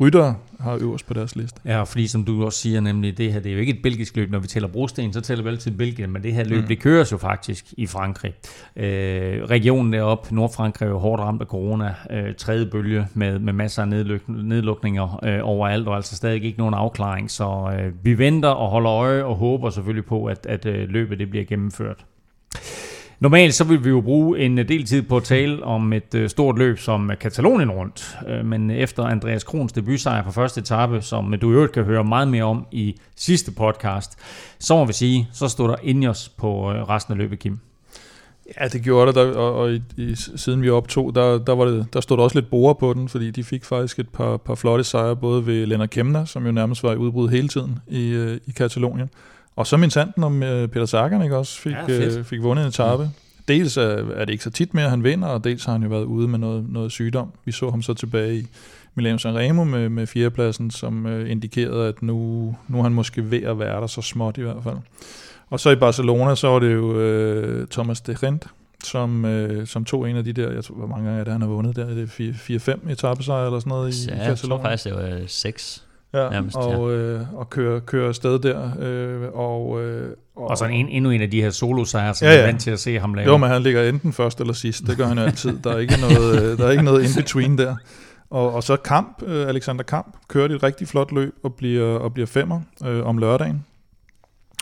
rytter har øverst på deres liste. Ja, fordi som du også siger, nemlig det her, det er jo ikke et belgisk løb. Når vi tæller brosten, så tæller vi altid Belgien, men det her løb, mm. det køres jo faktisk i Frankrig. Øh, regionen deroppe, Nordfrankrig, er jo hårdt ramt af corona. Øh, tredje bølge med, med masser af nedluk, nedlukninger øh, overalt, og altså stadig ikke nogen afklaring. Så øh, vi venter og holder øje og håber selvfølgelig på, at, at øh, løbet det bliver gennemført. Normalt så vil vi jo bruge en øh, del tid på at tale om et øh, stort løb som Katalonien rundt, øh, men efter Andreas Krons debutsejr på første etape, som du i øvrigt kan høre meget mere om i sidste podcast, så må vi sige, så stod der Ingers på resten af løbet, Kim. Ja, det gjorde det, der, og, og i, i, siden vi optog, der, der, var det, der stod der også lidt borer på den, fordi de fik faktisk et par, par flotte sejre, både ved Lennart Kemner, som jo nærmest var i udbrud hele tiden i, i Katalonien, og så min sanden om uh, Peter Sagan, ikke også, fik, ja, uh, fik vundet en etape. Mm. Dels er, er det ikke så tit mere, han vinder, og dels har han jo været ude med noget, noget sygdom. Vi så ham så tilbage i Milano Sanremo med, med fjerdepladsen, som uh, indikerede, at nu, nu er han måske ved at være der så småt i hvert fald. Og så i Barcelona, så var det jo uh, Thomas de Rent, som, øh, som tog en af de der, jeg tror, hvor mange gange er det, han har vundet der? Er det 4-5 etappesejre eller sådan noget i, ja, i Barcelona? jeg tror faktisk, det var 6. Ja, nærmest, og, ja. øh, og køre, køre afsted der. Øh, og, øh, og, og så en, endnu en af de her solosejre, som ja, ja. jeg er vant til at se ham lave. Jo, men han ligger enten først eller sidst. Det gør han jo altid. Der er ikke noget, øh, der er ikke noget in-between der. Og, og så Kamp, øh, Alexander Kamp, kørte et rigtig flot løb og bliver, og bliver femmer øh, om lørdagen.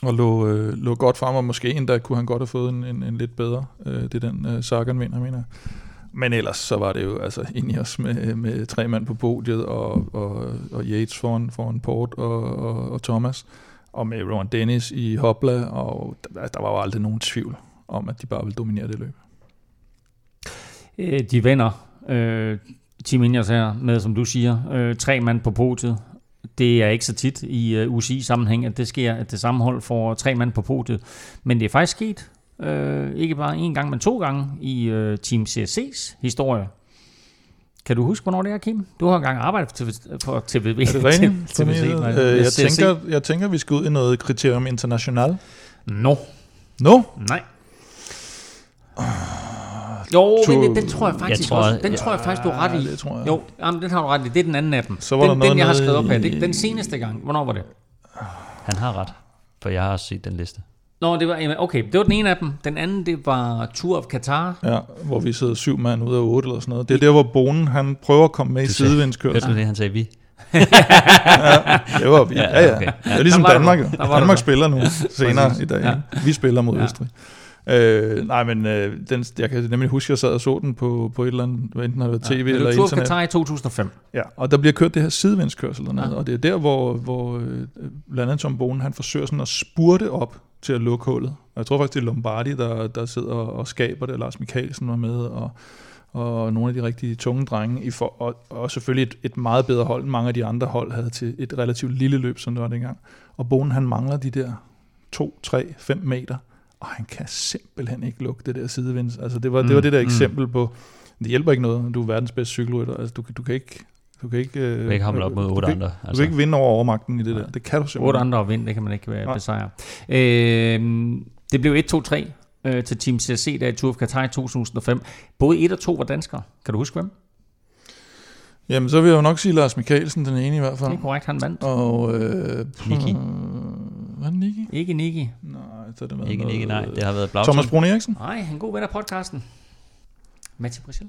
Og lå, øh, lå godt frem, og måske endda kunne han godt have fået en, en, en lidt bedre. Øh, det er den øh, Sagan vinder, mener jeg. Men ellers så var det jo altså Ineos med, med tre mand på podiet, og, og, og Yates foran, foran Port og, og, og Thomas, og med Rowan Dennis i Hopla, og der, der var jo aldrig nogen tvivl om, at de bare ville dominere det løb. Øh, de vinder øh, Team Ineos her med, som du siger, øh, tre mand på podiet. Det er ikke så tit i øh, uh, UCI-sammenhæng, at det sker, at det samme hold får tre mand på podiet. Men det er faktisk sket Øh, ikke bare en gang, men to gange i øh, Team CSC's historie. Kan du huske, hvornår det er, Kim? Du har engang arbejdet for, for TVV. Er det rent? TVC, øh, jeg, tænker, jeg tænker, vi skal ud i noget kriterium international. No. No? Nej. Jo, men den, den tror jeg faktisk jeg tror, også. Den ja, tror jeg faktisk, du har ret i. Det tror jeg. Jo, jamen, den har du ret i. Det er den anden af dem. Så var den, der noget den, jeg har skrevet op her. Det, den seneste gang. Hvornår var det? Han har ret, for jeg har set den liste. Nå, det var, okay, det var den ene af dem. Den anden, det var Tour of Qatar. Ja, hvor vi sidder syv mand ud af otte eller sådan noget. Det er der, hvor Bonen, han prøver at komme med du i sidevindskørsel. Hørte du det, han sagde vi? ja, det var vi. Ja, ja. Okay. ja. Det er ligesom Danmark. Danmark spiller nu senere i dag. Ja. Vi spiller mod ja. Østrig. Øh, nej, men øh, den, jeg kan nemlig huske, at jeg sad og så den på, på et eller andet, enten har det tv ja, eller internet. Qatar i 2005. Ja, og der bliver kørt det her sidevindskørsel dernede, ja. og det er der, hvor, hvor øh, blandt andet Tom Bonen, han forsøger sådan at spurte op til at lukke hullet. Og jeg tror faktisk, det er Lombardi, der, der sidder og skaber det. Lars Mikkelsen var med, og, og nogle af de rigtig tunge drenge. I for, og, og selvfølgelig et, et meget bedre hold, end mange af de andre hold havde til et relativt lille løb, som det var dengang. Og Bonen, han mangler de der 2, 3, 5 meter, og han kan simpelthen ikke lukke det der sidevinds. Altså det var, mm, det, var det der mm. eksempel mm. på, det hjælper ikke noget, du er verdens bedste cykelrytter. Altså du, du kan ikke, du kan ikke, du kan ikke hamle op mod otte andre. Altså. Du kan ikke vinde over overmagten i det der. Det kan du simpelthen. Otte andre og vinde, det kan man ikke Nej. besejre. Øh, det blev 1-2-3 øh, til Team CSC der i Tour of Qatar i 2005. Både 1 og 2 var danskere. Kan du huske hvem? Jamen, så vil jeg jo nok sige Lars Mikkelsen, den ene i hvert fald. Det er korrekt, han vandt. Og øh, Niki. Hvad er Niki? Ikke Niki. Er det med Ikke Niki, nej. Det har været Thomas Brun Eriksen? Nej, en god ven af podcasten. Mathieu Brazil.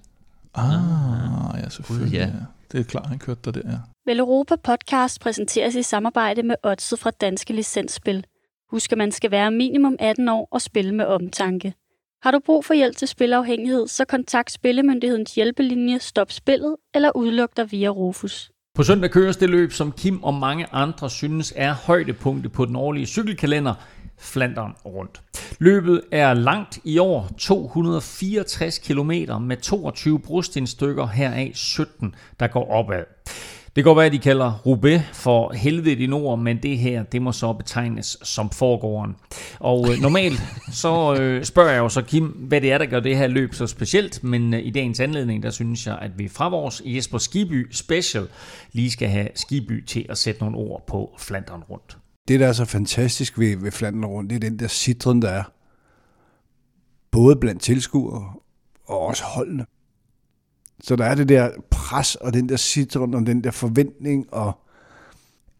Ah, ja, selvfølgelig. Ja. Det er klart, han kørte der, det er. Vel Europa Podcast præsenteres i samarbejde med Odset fra Danske Licensspil. Husk, at man skal være minimum 18 år og spille med omtanke. Har du brug for hjælp til spilafhængighed, så kontakt Spillemyndighedens hjælpelinje Stop Spillet eller udluk dig via Rufus. På søndag køres det løb, som Kim og mange andre synes er højdepunktet på den årlige cykelkalender, Flandern rundt. Løbet er langt i år, 264 km med 22 brostensstykker, heraf 17, der går opad. Det går være, at de kalder Roubaix for helvede i nord, men det her, det må så betegnes som forgården. Og øh, normalt [LAUGHS] så øh, spørger jeg jo så Kim, hvad det er, der gør det her løb så specielt, men øh, i dagens anledning, der synes jeg, at vi fra vores Jesper Skiby Special lige skal have Skiby til at sætte nogle ord på Flandern rundt. Det, der er så fantastisk ved, ved Flandern rundt, det er den der citron, der er. Både blandt tilskuere og også holdene. Så der er det der pres, og den der citron, og den der forventning, og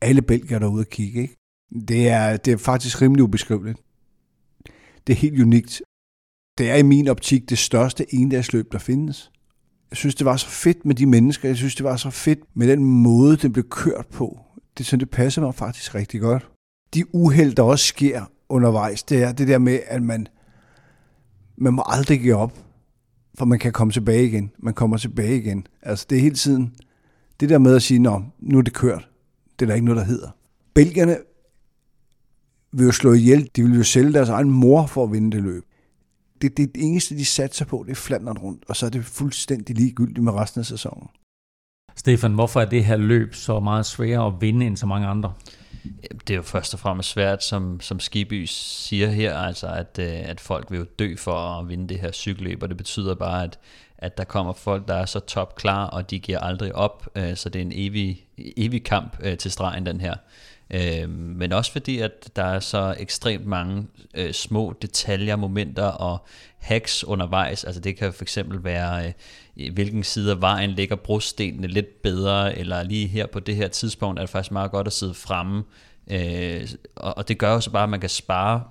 alle belgier derude at kigge. Ikke? Det, er, det er faktisk rimelig ubeskriveligt. Det er helt unikt. Det er i min optik det største endagsløb, der findes. Jeg synes, det var så fedt med de mennesker. Jeg synes, det var så fedt med den måde, den blev kørt på. Det, så det passer mig faktisk rigtig godt. De uheld, der også sker undervejs, det er det der med, at man, man må aldrig give op, for man kan komme tilbage igen. Man kommer tilbage igen. Altså, det er hele tiden det der med at sige, Nå, nu er det kørt. Det er der ikke noget, der hedder. Belgierne vil jo slå ihjel. De vil jo sælge deres egen mor for at vinde det løb. Det, det, det eneste, de satser på, det er Flandern rundt, og så er det fuldstændig ligegyldigt med resten af sæsonen. Stefan, hvorfor er det her løb så meget sværere at vinde end så mange andre? Det er jo først og fremmest svært, som, som Skiby siger her, altså at, øh, at folk vil jo dø for at vinde det her cykelløb, og det betyder bare, at, at der kommer folk, der er så top klar, og de giver aldrig op, øh, så det er en evig, evig kamp øh, til stregen, den her. Øh, Men også fordi, at der er så ekstremt mange øh, små detaljer, momenter og hacks undervejs. Altså det kan for eksempel være, øh, hvilken side af vejen ligger brostenene lidt bedre, eller lige her på det her tidspunkt er det faktisk meget godt at sidde fremme. Øh, og, og det gør jo så bare, at man kan spare,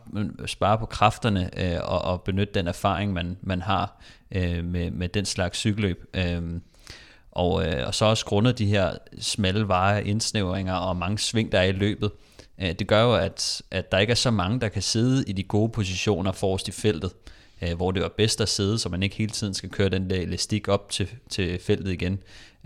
spare på kræfterne øh, og, og benytte den erfaring, man, man har øh, med, med den slags cykelløb. Øh, og, øh, og så også grundet de her smalle veje, indsnævringer og mange sving, der er i løbet. Øh, det gør jo, at, at der ikke er så mange, der kan sidde i de gode positioner forrest i feltet øh, hvor det var bedst at sidde, så man ikke hele tiden skal køre den der elastik op til, til feltet igen.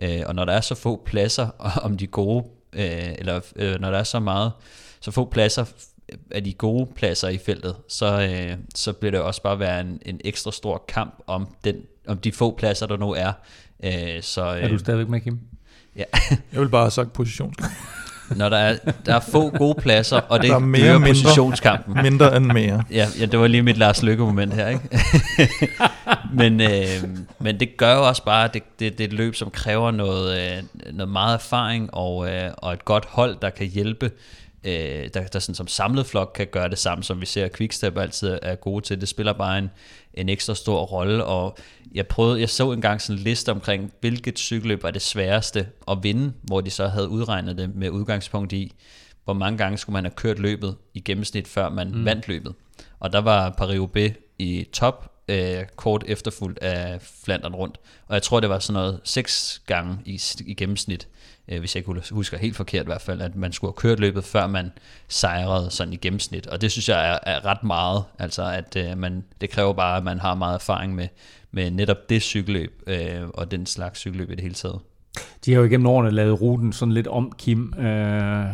Øh, og når der er så få pladser [LAUGHS] om de gode, øh, eller øh, når der er så meget, så få pladser øh, af de gode pladser i feltet, så, øh, så bliver det også bare være en, en ekstra stor kamp om, den, om de få pladser, der nu er. Øh, så, øh, er du stadigvæk med, Kim? Ja. Jeg vil bare have sagt positionskamp. [LAUGHS] Når der er, der er få gode pladser, og det der er mere mindre, positionskampen. Mindre end mere. [LAUGHS] Ja, ja, det var lige mit Lars Lykke moment her, ikke? [LAUGHS] men, øh, men det gør jo også bare, at det, det, det er et løb, som kræver noget, øh, noget meget erfaring og, øh, og et godt hold, der kan hjælpe øh, der, der sådan som samlet flok kan gøre det samme, som vi ser, at Quickstep altid er gode til. Det spiller bare en, en ekstra stor rolle, og jeg prøvede, jeg så engang sådan en liste omkring, hvilket cykelløb er det sværeste at vinde, hvor de så havde udregnet det med udgangspunkt i, hvor mange gange skulle man have kørt løbet i gennemsnit, før man mm. vandt løbet. Og der var Paris-Roubaix i top, øh, kort efterfulgt af Flandern rundt. Og jeg tror, det var sådan noget seks gange i, i gennemsnit øh, hvis jeg ikke husker helt forkert i hvert fald, at man skulle have kørt løbet, før man sejrede sådan i gennemsnit. Og det synes jeg er, er ret meget. Altså, at øh, man, det kræver bare, at man har meget erfaring med, med netop det cykelløb, øh, og den slags cykelløb i det hele taget. De har jo igennem årene lavet ruten sådan lidt om, Kim, øh,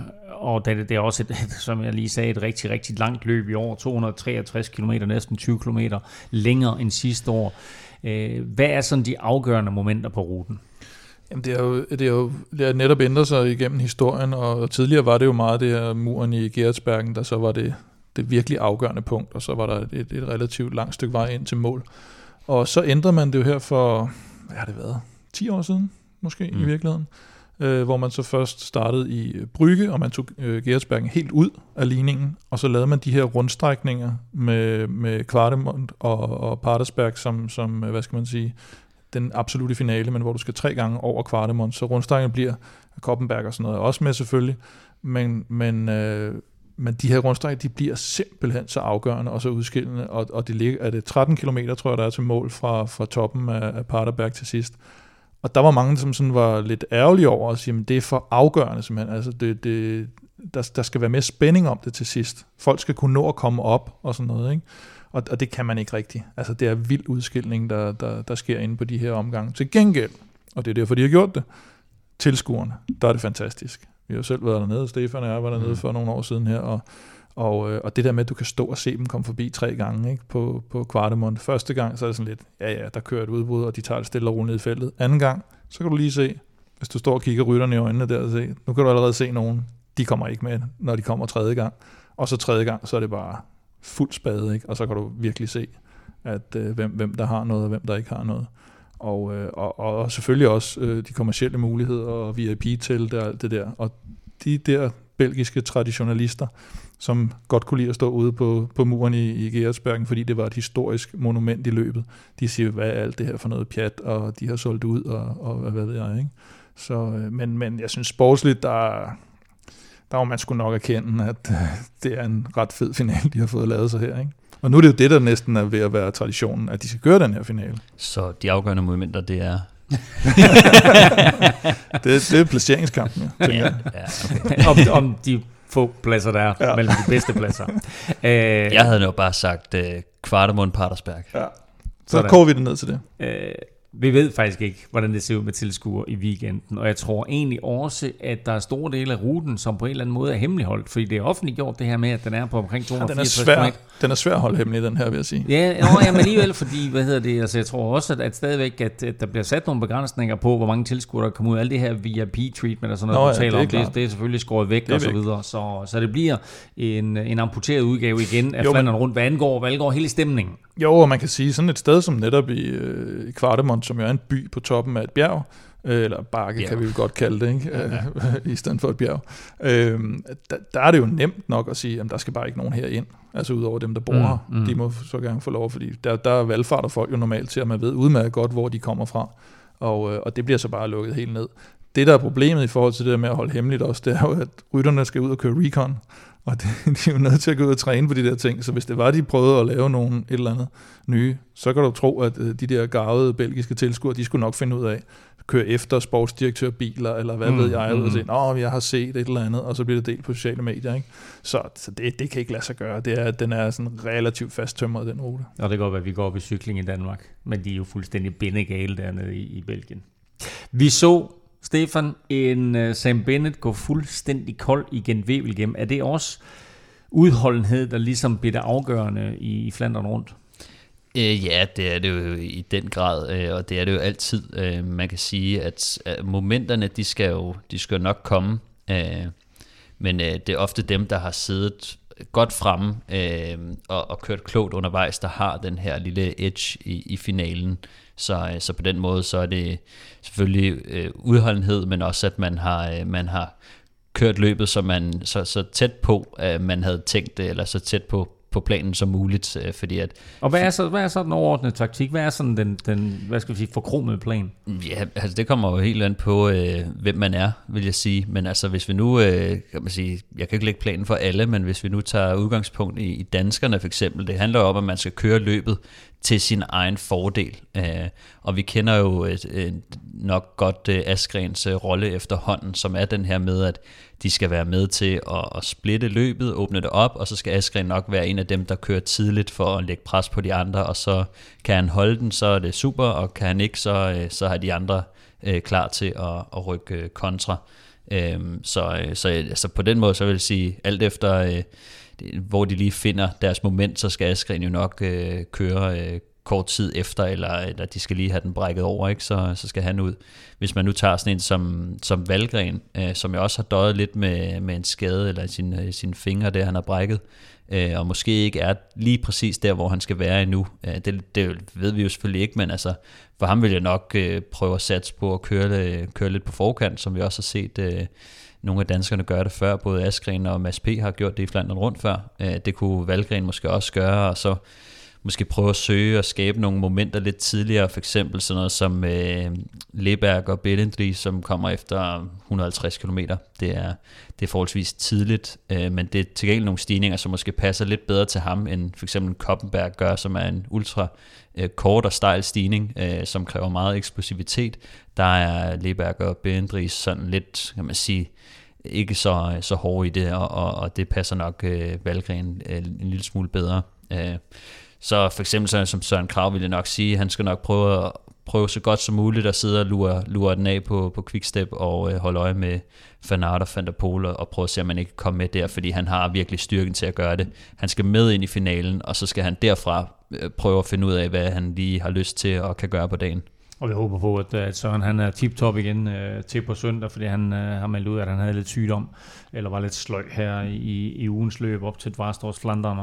og det, det er også, et, [LAUGHS] som jeg lige sagde, et rigtig, rigtig langt løb i år. 263 km, næsten 20 km længere end sidste år. Øh, hvad er sådan de afgørende momenter på ruten? Jamen det er jo, det er jo det er netop ændret sig igennem historien, og tidligere var det jo meget det her muren i Gerhardsbergen, der så var det, det virkelig afgørende punkt, og så var der et, et relativt langt stykke vej ind til mål. Og så ændrede man det jo her for, hvad har det været, 10 år siden måske mm. i virkeligheden, øh, hvor man så først startede i Brygge, og man tog øh, Geretsbergen helt ud af ligningen, og så lavede man de her rundstrækninger med, med Kvartemont og, og Patersberg som, som, hvad skal man sige, den absolute finale, men hvor du skal tre gange over Kvartemont, så rundstrækningen bliver Koppenberg og sådan noget også med selvfølgelig, men, men, øh, men de her rundstræk, de bliver simpelthen så afgørende og så udskillende, og, og det ligger, er det 13 km, tror jeg, der er til mål fra, fra toppen af, af Paterberg til sidst. Og der var mange, som sådan var lidt ærgerlige over at sige, at det er for afgørende simpelthen. Altså det, det, der, der skal være mere spænding om det til sidst. Folk skal kunne nå at komme op og sådan noget. Ikke? Og, og det kan man ikke rigtigt. Altså det er vild udskilning, der, der, der sker inde på de her omgange. Til gengæld, og det er derfor, de har gjort det, tilskuerne, der er det fantastisk. Vi har jo selv været dernede, Stefan og jeg var dernede mm. for nogle år siden her, og, og, øh, og det der med, at du kan stå og se dem komme forbi tre gange ikke, på, på Kvartemont. Første gang, så er det sådan lidt, ja ja, der kører et udbrud, og de tager det stille og roligt ned i feltet. Anden gang, så kan du lige se, hvis du står og kigger rytterne i øjnene der, se, nu kan du allerede se nogen, de kommer ikke med, når de kommer tredje gang. Og så tredje gang, så er det bare fuld spade, ikke? og så kan du virkelig se, at øh, hvem, hvem der har noget, og hvem der ikke har noget. Og, øh, og, og selvfølgelig også øh, de kommercielle muligheder og VIP til og alt det der. Og de der belgiske traditionalister, som godt kunne lide at stå ude på, på muren i, i Gersbergen, fordi det var et historisk monument i løbet. De siger, hvad er alt det her for noget pjat, og de har solgt ud, og, og hvad ved jeg, ikke? Så, øh, men, men jeg synes sportsligt, der, der må man skulle nok erkende, at øh, det er en ret fed final, de har fået lavet sig her, ikke? Og nu er det jo det, der næsten er ved at være traditionen, at de skal køre den her finale. Så de afgørende momenter, det er... [LAUGHS] det, det er placeringskampen, ja, ja, ja okay. om, om de få pladser, der er ja. mellem de bedste pladser. Æh, [LAUGHS] jeg havde jo bare sagt uh, Kvartemund Patersberg. Ja. Så koger vi det ned til det. Æh, vi ved faktisk ikke, hvordan det ser ud med tilskuere i weekenden, og jeg tror egentlig også, at der er store dele af ruten, som på en eller anden måde er hemmeligholdt, fordi det er offentliggjort det her med, at den er på omkring 264 ja, den er svær, Den er svær at holde hemmelig, den her, vil jeg sige. Ja, nå, ja men alligevel, fordi, hvad hedder det, altså jeg tror også, at, at stadigvæk, at, at der bliver sat nogle begrænsninger på, hvor mange tilskuere der kommer ud, alt det her VIP-treatment og sådan noget, nå, ja, taler det om, det, det er selvfølgelig skåret væk og så videre, så, så det bliver en, en amputeret udgave igen af Flandern rundt, hvad angår, hvad angår hele stemningen. Jo, og man kan sige, sådan et sted som netop i, øh, i Kvartemont, som jo er en by på toppen af et bjerg, øh, eller bakke yeah. kan vi jo godt kalde det, ikke? Ja, [LAUGHS] i stedet for et bjerg. Øh, der, der er det jo nemt nok at sige, at der skal bare ikke nogen her ind, altså udover dem, der bor mm, her. Mm. De må så gerne få lov, fordi der, der valgfarter folk jo normalt til, at man ved udmærket godt, hvor de kommer fra. Og, øh, og det bliver så bare lukket helt ned. Det, der er problemet i forhold til det der med at holde hemmeligt også, det er jo, at rytterne skal ud og køre recon, og det, [LAUGHS] de er jo nødt til at gå ud og træne på de der ting, så hvis det var, de prøvede at lave nogle et eller andet nye, så kan du tro, at øh, de der gavede belgiske tilskuere, de skulle nok finde ud af at køre efter sportsdirektørbiler, eller hvad mm, ved jeg, mm. og sige, at jeg har set et eller andet, og så bliver det delt på sociale medier. Ikke? Så, så det, det kan ikke lade sig gøre. Det er, den er sådan relativt fasttømret, den rute. Og det går godt at vi går op i cykling i Danmark, men de er jo fuldstændig bindegale dernede i, i Belgien. Vi så Stefan, en uh, Sam Bennett går fuldstændig kold igen Wevelgem. Er det også udholdenhed, der ligesom bliver det afgørende i, i Flandern rundt? Øh, ja, det er det jo i den grad, øh, og det er det jo altid. Øh, man kan sige, at, momenterne, de skal jo de skal nok komme, øh, men øh, det er ofte dem, der har siddet godt fremme øh, og, og kørt klogt undervejs, der har den her lille edge i, i finalen. Så, øh, så på den måde, så er det selvfølgelig øh, udholdenhed, men også at man har, øh, man har kørt løbet, så, man, så, så tæt på, at man havde tænkt det, eller så tæt på, på planen som muligt, øh, fordi at... Og hvad er så, hvad er så den overordnede taktik? Hvad er sådan den, den hvad skal vi sige, forkromede plan? Ja, altså det kommer jo helt an på, øh, hvem man er, vil jeg sige. Men altså hvis vi nu, øh, kan man sige, jeg kan ikke lægge planen for alle, men hvis vi nu tager udgangspunkt i, i danskerne for eksempel, det handler jo om, at man skal køre løbet til sin egen fordel. Øh, og vi kender jo et, et, nok godt øh, Asgrens øh, rolle efterhånden, som er den her med, at de skal være med til at, at splitte løbet, åbne det op, og så skal Askren nok være en af dem, der kører tidligt for at lægge pres på de andre, og så kan han holde den, så er det super, og kan han ikke, så, øh, så har de andre øh, klar til at, at rykke øh, kontra. Øhm, øh, så, så altså på den måde, så vil jeg sige, alt efter... Øh, hvor de lige finder deres moment, så skal Askren jo nok øh, køre øh, kort tid efter, eller, eller de skal lige have den brækket over, ikke? Så, så skal han ud. Hvis man nu tager sådan en som, som Valgren, øh, som jeg også har døjet lidt med, med en skade, eller sin, øh, sin fingre der, han har brækket, øh, og måske ikke er lige præcis der, hvor han skal være endnu. Øh, det, det ved vi jo selvfølgelig ikke, men altså, for ham vil jeg nok øh, prøve at satse på at køre, øh, køre lidt på forkant, som vi også har set øh, nogle af danskerne gøre det før. Både Askren og Mads P. har gjort det i Flandern rundt før. Øh, det kunne Valgren måske også gøre, og så måske prøve at søge og skabe nogle momenter lidt tidligere, for eksempel sådan noget som øh, Leberg og Bellendri, som kommer efter 150 km. Det er, det er forholdsvis tidligt, øh, men det er til gengæld nogle stigninger, som måske passer lidt bedre til ham, end for eksempel Koppenberg gør, som er en ultra øh, kort og stejl stigning, øh, som kræver meget eksplosivitet. Der er Leberg og Bellendri sådan lidt, kan man sige, ikke så, så hårde i det, og, og, og det passer nok øh, Valgren øh, en lille smule bedre. Øh, så for eksempel sådan, som Søren Krav ville nok sige, han skal nok prøve at prøve så godt som muligt at sidde og lure, lure den af på, på Quickstep og øh, holde øje med Fanart og Fantapol og prøve at se, om man ikke kan komme med der, fordi han har virkelig styrken til at gøre det. Han skal med ind i finalen, og så skal han derfra øh, prøve at finde ud af, hvad han lige har lyst til og kan gøre på dagen. Og vi håber på, at, at Søren han er tip-top igen øh, til på søndag, fordi han øh, har meldt ud, at han havde lidt sygdom, eller var lidt sløj her i, i ugens løb op til Dvarstors Flanderne.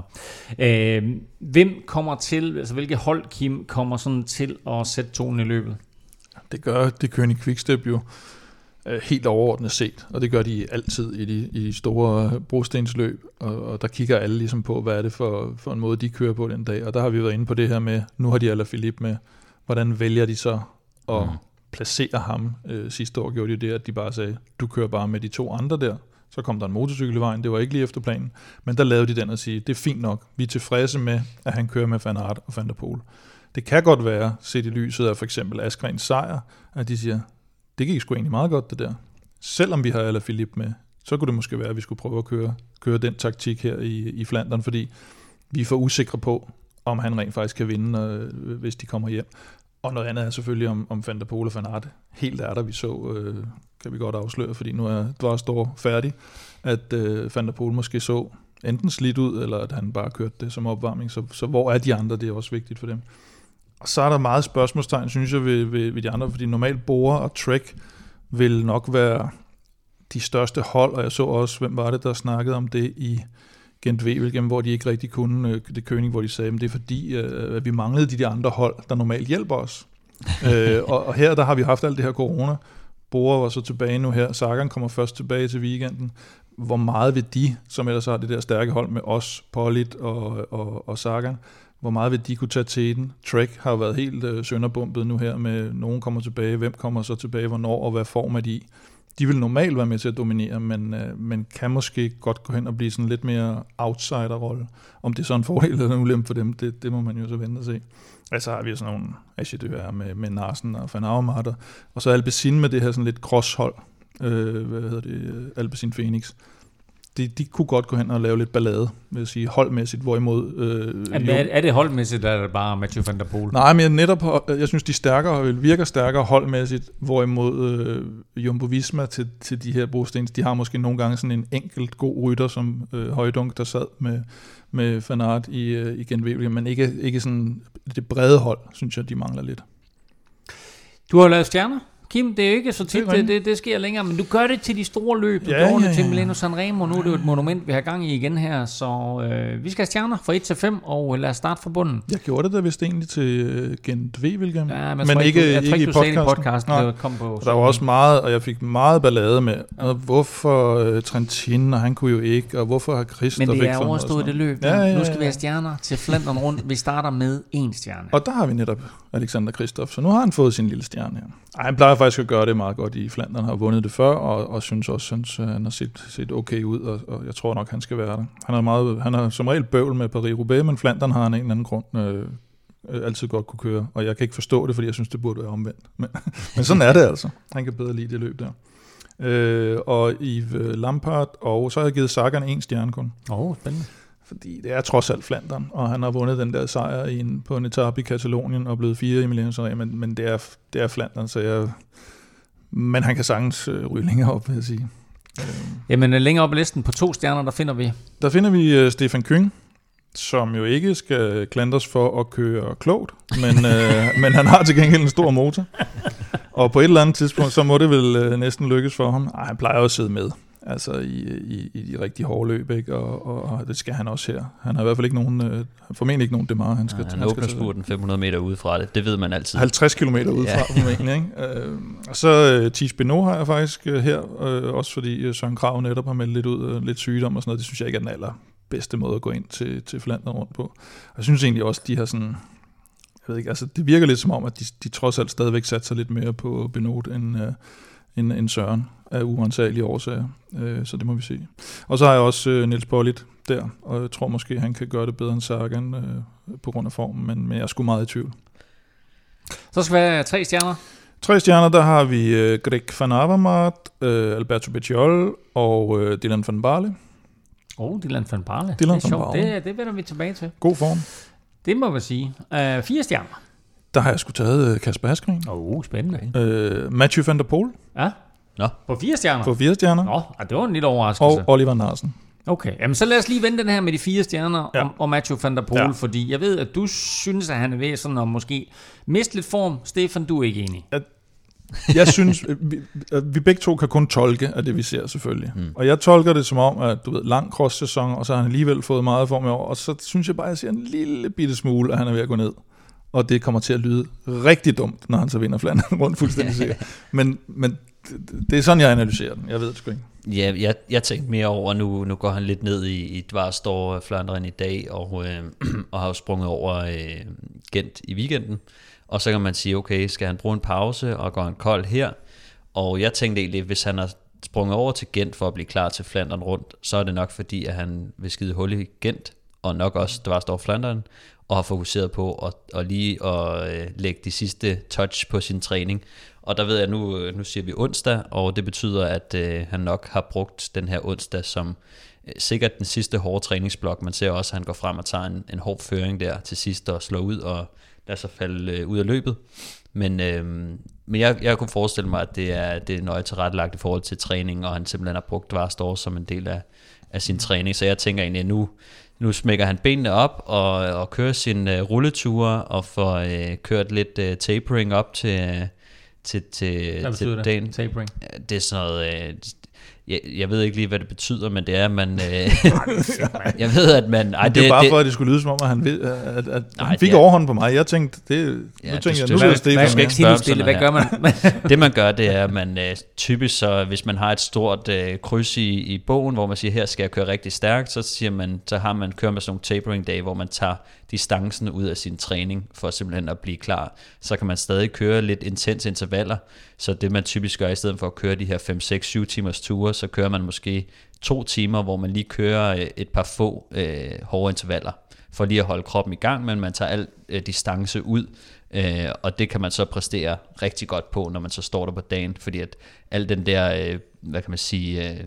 Øh, hvem kommer til, altså hvilke hold, Kim, kommer sådan til at sætte tonen i løbet? Det gør det König Quickstep jo. øh, helt overordnet set, og det gør de altid i de, i de store brostensløb, og, og der kigger alle ligesom på, hvad er det for, for en måde, de kører på den dag, og der har vi været inde på det her med, nu har de Alaphilippe med, hvordan vælger de så at mm. placere ham? Øh, sidste år gjorde de det, at de bare sagde, du kører bare med de to andre der, så kom der en motorcykel i vejen, det var ikke lige efter planen, men der lavede de den og sige, det er fint nok, vi er tilfredse med, at han kører med Van Aert og Van der Poel. Det kan godt være, set i lyset af for eksempel Asgrens sejr, at de siger, det gik sgu egentlig meget godt det der. Selvom vi har Alaphilippe med, så kunne det måske være, at vi skulle prøve at køre, køre den taktik her i, i Flandern, fordi vi er for usikre på, om han rent faktisk kan vinde, øh, hvis de kommer hjem. Og noget andet er selvfølgelig om, om Van der Pol og Van Helt er der, vi så, øh, kan vi godt afsløre, fordi nu er Dvarstor færdig, at øh, Van der Pol måske så enten slidt ud, eller at han bare kørte det som opvarmning. Så, så hvor er de andre? Det er også vigtigt for dem. Og så er der meget spørgsmålstegn, synes jeg, ved, ved, ved de andre, fordi normalt Bora og Trek vil nok være de største hold, og jeg så også, hvem var det, der snakkede om det i Gent Wevelgem, hvor de ikke rigtig kunne øh, det køning, hvor de sagde, at det er fordi, øh, at vi manglede de, de andre hold, der normalt hjælper os. [LAUGHS] øh, og, og her der har vi haft alt det her corona. Bora var så tilbage nu her. Sagan kommer først tilbage til weekenden. Hvor meget vil de, som ellers har det der stærke hold med os, Polit og, og, og Sagan, hvor meget vil de kunne tage til den? Trek har været helt øh, sønderbumpet nu her med, nogen kommer tilbage, hvem kommer så tilbage, hvornår og hvad form er de i. De vil normalt være med til at dominere, men, øh, men kan måske godt gå hen og blive sådan lidt mere outsider-rolle. Om det er så en fordel eller en ulempe for dem, det, det må man jo så vente og se. Altså har vi sådan nogle Achedyr med, med Narsen og Van Avermaet, og så Alpecin med det her sådan lidt crosshold, øh, hvad hedder det, Alpecin Phoenix de, de kunne godt gå hen og lave lidt ballade, vil jeg sige, holdmæssigt, hvorimod... Øh, er, er, er det holdmæssigt, eller er det bare Mathieu van der Poel? Nej, men netop, jeg synes, de stærkere, virker stærkere holdmæssigt, hvorimod øh, Jumbo Visma til, til de her brostens, de har måske nogle gange sådan en enkelt god rytter, som øh, Højdunk, der sad med, med Fanart i, øh, i Genvævlig, men ikke, ikke sådan det brede hold, synes jeg, de mangler lidt. Du har lavet stjerner? Kim, det er jo ikke så tit, det, det, det, sker længere, men du gør det til de store løb. Du ja, gjorde ja, det til Milano Sanremo, nu er det jo et monument, vi har gang i igen her, så øh, vi skal have stjerner fra 1 til 5, og lad os starte fra bunden. Jeg gjorde det da vist egentlig til uh, Gent V, William. Ja, men, men ikke, du, jeg ikke, ikke i podcasten. I podcasten Nej, kom på, der var også meget, og jeg fik meget ballade med, og hvorfor uh, Trentin, og han kunne jo ikke, og hvorfor har Christoph Men det er overstået det løb. Ja, ja, ja, Nu skal vi have stjerner til Flandern rundt. Vi starter med en stjerne. Og der har vi netop Alexander Kristoff. så nu har han fået sin lille stjerne her. Ej, han plejer faktisk at gøre det meget godt i Flandern, har vundet det før, og, og synes også, synes, at han har set, set okay ud, og, og jeg tror nok, han skal være der. Han har, meget, han har som regel bøvl med Paris-Roubaix, men Flandern har han en eller anden grund øh, øh, altid godt kunne køre, og jeg kan ikke forstå det, fordi jeg synes, det burde være omvendt. [LAUGHS] Men, men sådan er det altså. Han kan bedre lide det løb der. Øh, og Yves Lampard, og så har jeg givet Sagan en stjerne kun. Åh, oh, spændende. Fordi det er trods alt Flandern, og han har vundet den der sejr i en, på en etape i Katalonien og blevet fire i Milano men, men det, er, det er Flandern, så jeg... Men han kan sagtens øh, ryge længere op, vil jeg sige. Jamen øh, længere op i listen på to stjerner, der finder vi? Der finder vi uh, Stefan Kyng, som jo ikke skal klandres for at køre klogt, men, øh, [LAUGHS] men han har til gengæld en stor motor. Og på et eller andet tidspunkt, så må det vel øh, næsten lykkes for ham. Ej, han plejer jo at sidde med altså i, i, i de rigtige hårde løb, ikke? Og, og, og, det skal han også her. Han har i hvert fald ikke nogen, øh, formentlig ikke nogen demar, han skal ja, han, han åbner spurten 500 meter udefra det, det ved man altid. 50 km udefra, ja. formentlig, ikke? [LAUGHS] Øh, og så uh, Tis Beno har jeg faktisk uh, her, uh, også fordi uh, Søren Krav netop har meldt lidt ud, uh, lidt sygdom og sådan noget, det synes jeg ikke er den aller bedste måde at gå ind til, til Flandern rundt på. Og jeg synes egentlig også, de har sådan, jeg ved ikke, altså det virker lidt som om, at de, de trods alt stadigvæk satser lidt mere på Benot end, uh, end, end Søren af uansagelige årsager. Øh, så det må vi se. Og så har jeg også øh, Niels Bollit der, og jeg tror måske, han kan gøre det bedre end Sagan øh, på grund af formen, men, men jeg er sgu meget i tvivl. Så skal vi have tre stjerner. Tre stjerner, der har vi øh, Greg van Avermaet, øh, Alberto Becciol og øh, Dylan van Barle. Åh, oh, Dylan van Barle. Dylan det er sjovt. Det, det vender vi tilbage til. God form. Det må man sige. Uh, fire stjerner. Der har jeg sgu taget øh, Kasper Askren. Åh, oh, spændende. Øh, Matthew van der Poel. Ja. Nå. På fire stjerner? På fire stjerner. Nå, det var en lille overraskelse. Og Oliver Narsen. Okay, jamen så lad os lige vende den her med de fire stjerner ja. og, og Matthew van der Poel, ja. fordi jeg ved, at du synes, at han er ved sådan at måske miste lidt form. Stefan, du er ikke enig. Jeg, jeg synes, [LAUGHS] vi, vi begge to kan kun tolke af det, vi ser selvfølgelig. Mm. Og jeg tolker det som om, at du ved, lang cross-sæson, og så har han alligevel fået meget form i år, og så synes jeg bare, at jeg ser en lille bitte smule, at han er ved at gå ned og det kommer til at lyde rigtig dumt, når han så vinder Flandern [LAUGHS] rundt fuldstændig [LAUGHS] sikkert. Men, men det, er sådan, jeg analyserer den. Jeg ved det sgu ikke. Ja, jeg, jeg tænkte mere over, nu, nu går han lidt ned i, i Dvarstor Flanderen i dag, og, øh, [CLEARS THROAT] og har jo sprunget over øh, Gent i weekenden. Og så kan man sige, okay, skal han bruge en pause, og går han kold her? Og jeg tænkte egentlig, hvis han har sprunget over til Gent for at blive klar til Flandern rundt, så er det nok fordi, at han vil skide hul i Gent, og nok også Dvarstor Flanderen, og har fokuseret på at, at lige at øh, lægge de sidste touch på sin træning. Og der ved jeg, nu, øh, nu siger vi onsdag, og det betyder, at øh, han nok har brugt den her onsdag som øh, sikkert den sidste hårde træningsblok. Man ser også, at han går frem og tager en, en hård føring der til sidst og slår ud og lader sig falde øh, ud af løbet. Men, øh, men jeg, jeg kunne forestille mig, at det er, det er nøje tilrettelagt i forhold til træning, og han simpelthen har brugt Varstor som en del af, af sin træning. Så jeg tænker egentlig, at nu, nu smækker han benene op og, og kører sin uh, rulleture og får uh, kørt lidt uh, tapering op til, uh, til, til, Hvad til det? dagen. Tapering. Det er sådan noget... Uh, jeg, jeg ved ikke lige, hvad det betyder, men det er, at man... [LAUGHS] Uh, [LAUGHS] jeg ved, at man... Ej, det, det er bare for, at det skulle lyde som om, at han, ved, at, at Nej, han fik det er- overhånd på mig. Jeg tænkte, det, Ja, nu du- tænker jeg, nu skal- er Stefan hvad- mere. hvad- Helt stille, hvad gør man? [LAUGHS] det man gør, det er, at man øh, typisk så, hvis man har et stort øh, kryds i, i bogen, hvor man siger, her skal jeg køre rigtig stærkt, så siger man, så har man kørt med sådan nogle tapering dage, hvor man tager distancen ud af sin træning, for simpelthen at blive klar. Så kan man stadig køre lidt intens intervaller, så det man typisk gør, i stedet for at køre de her 5, 6, 7 timers ture, så kører man måske to timer, hvor man lige kører øh, et par få øh, hårde intervaller, for lige at holde kroppen i gang, men man tager al øh, distance ud, øh, og det kan man så præstere rigtig godt på, når man så står der på dagen, fordi at al den der, øh, hvad kan man sige, øh,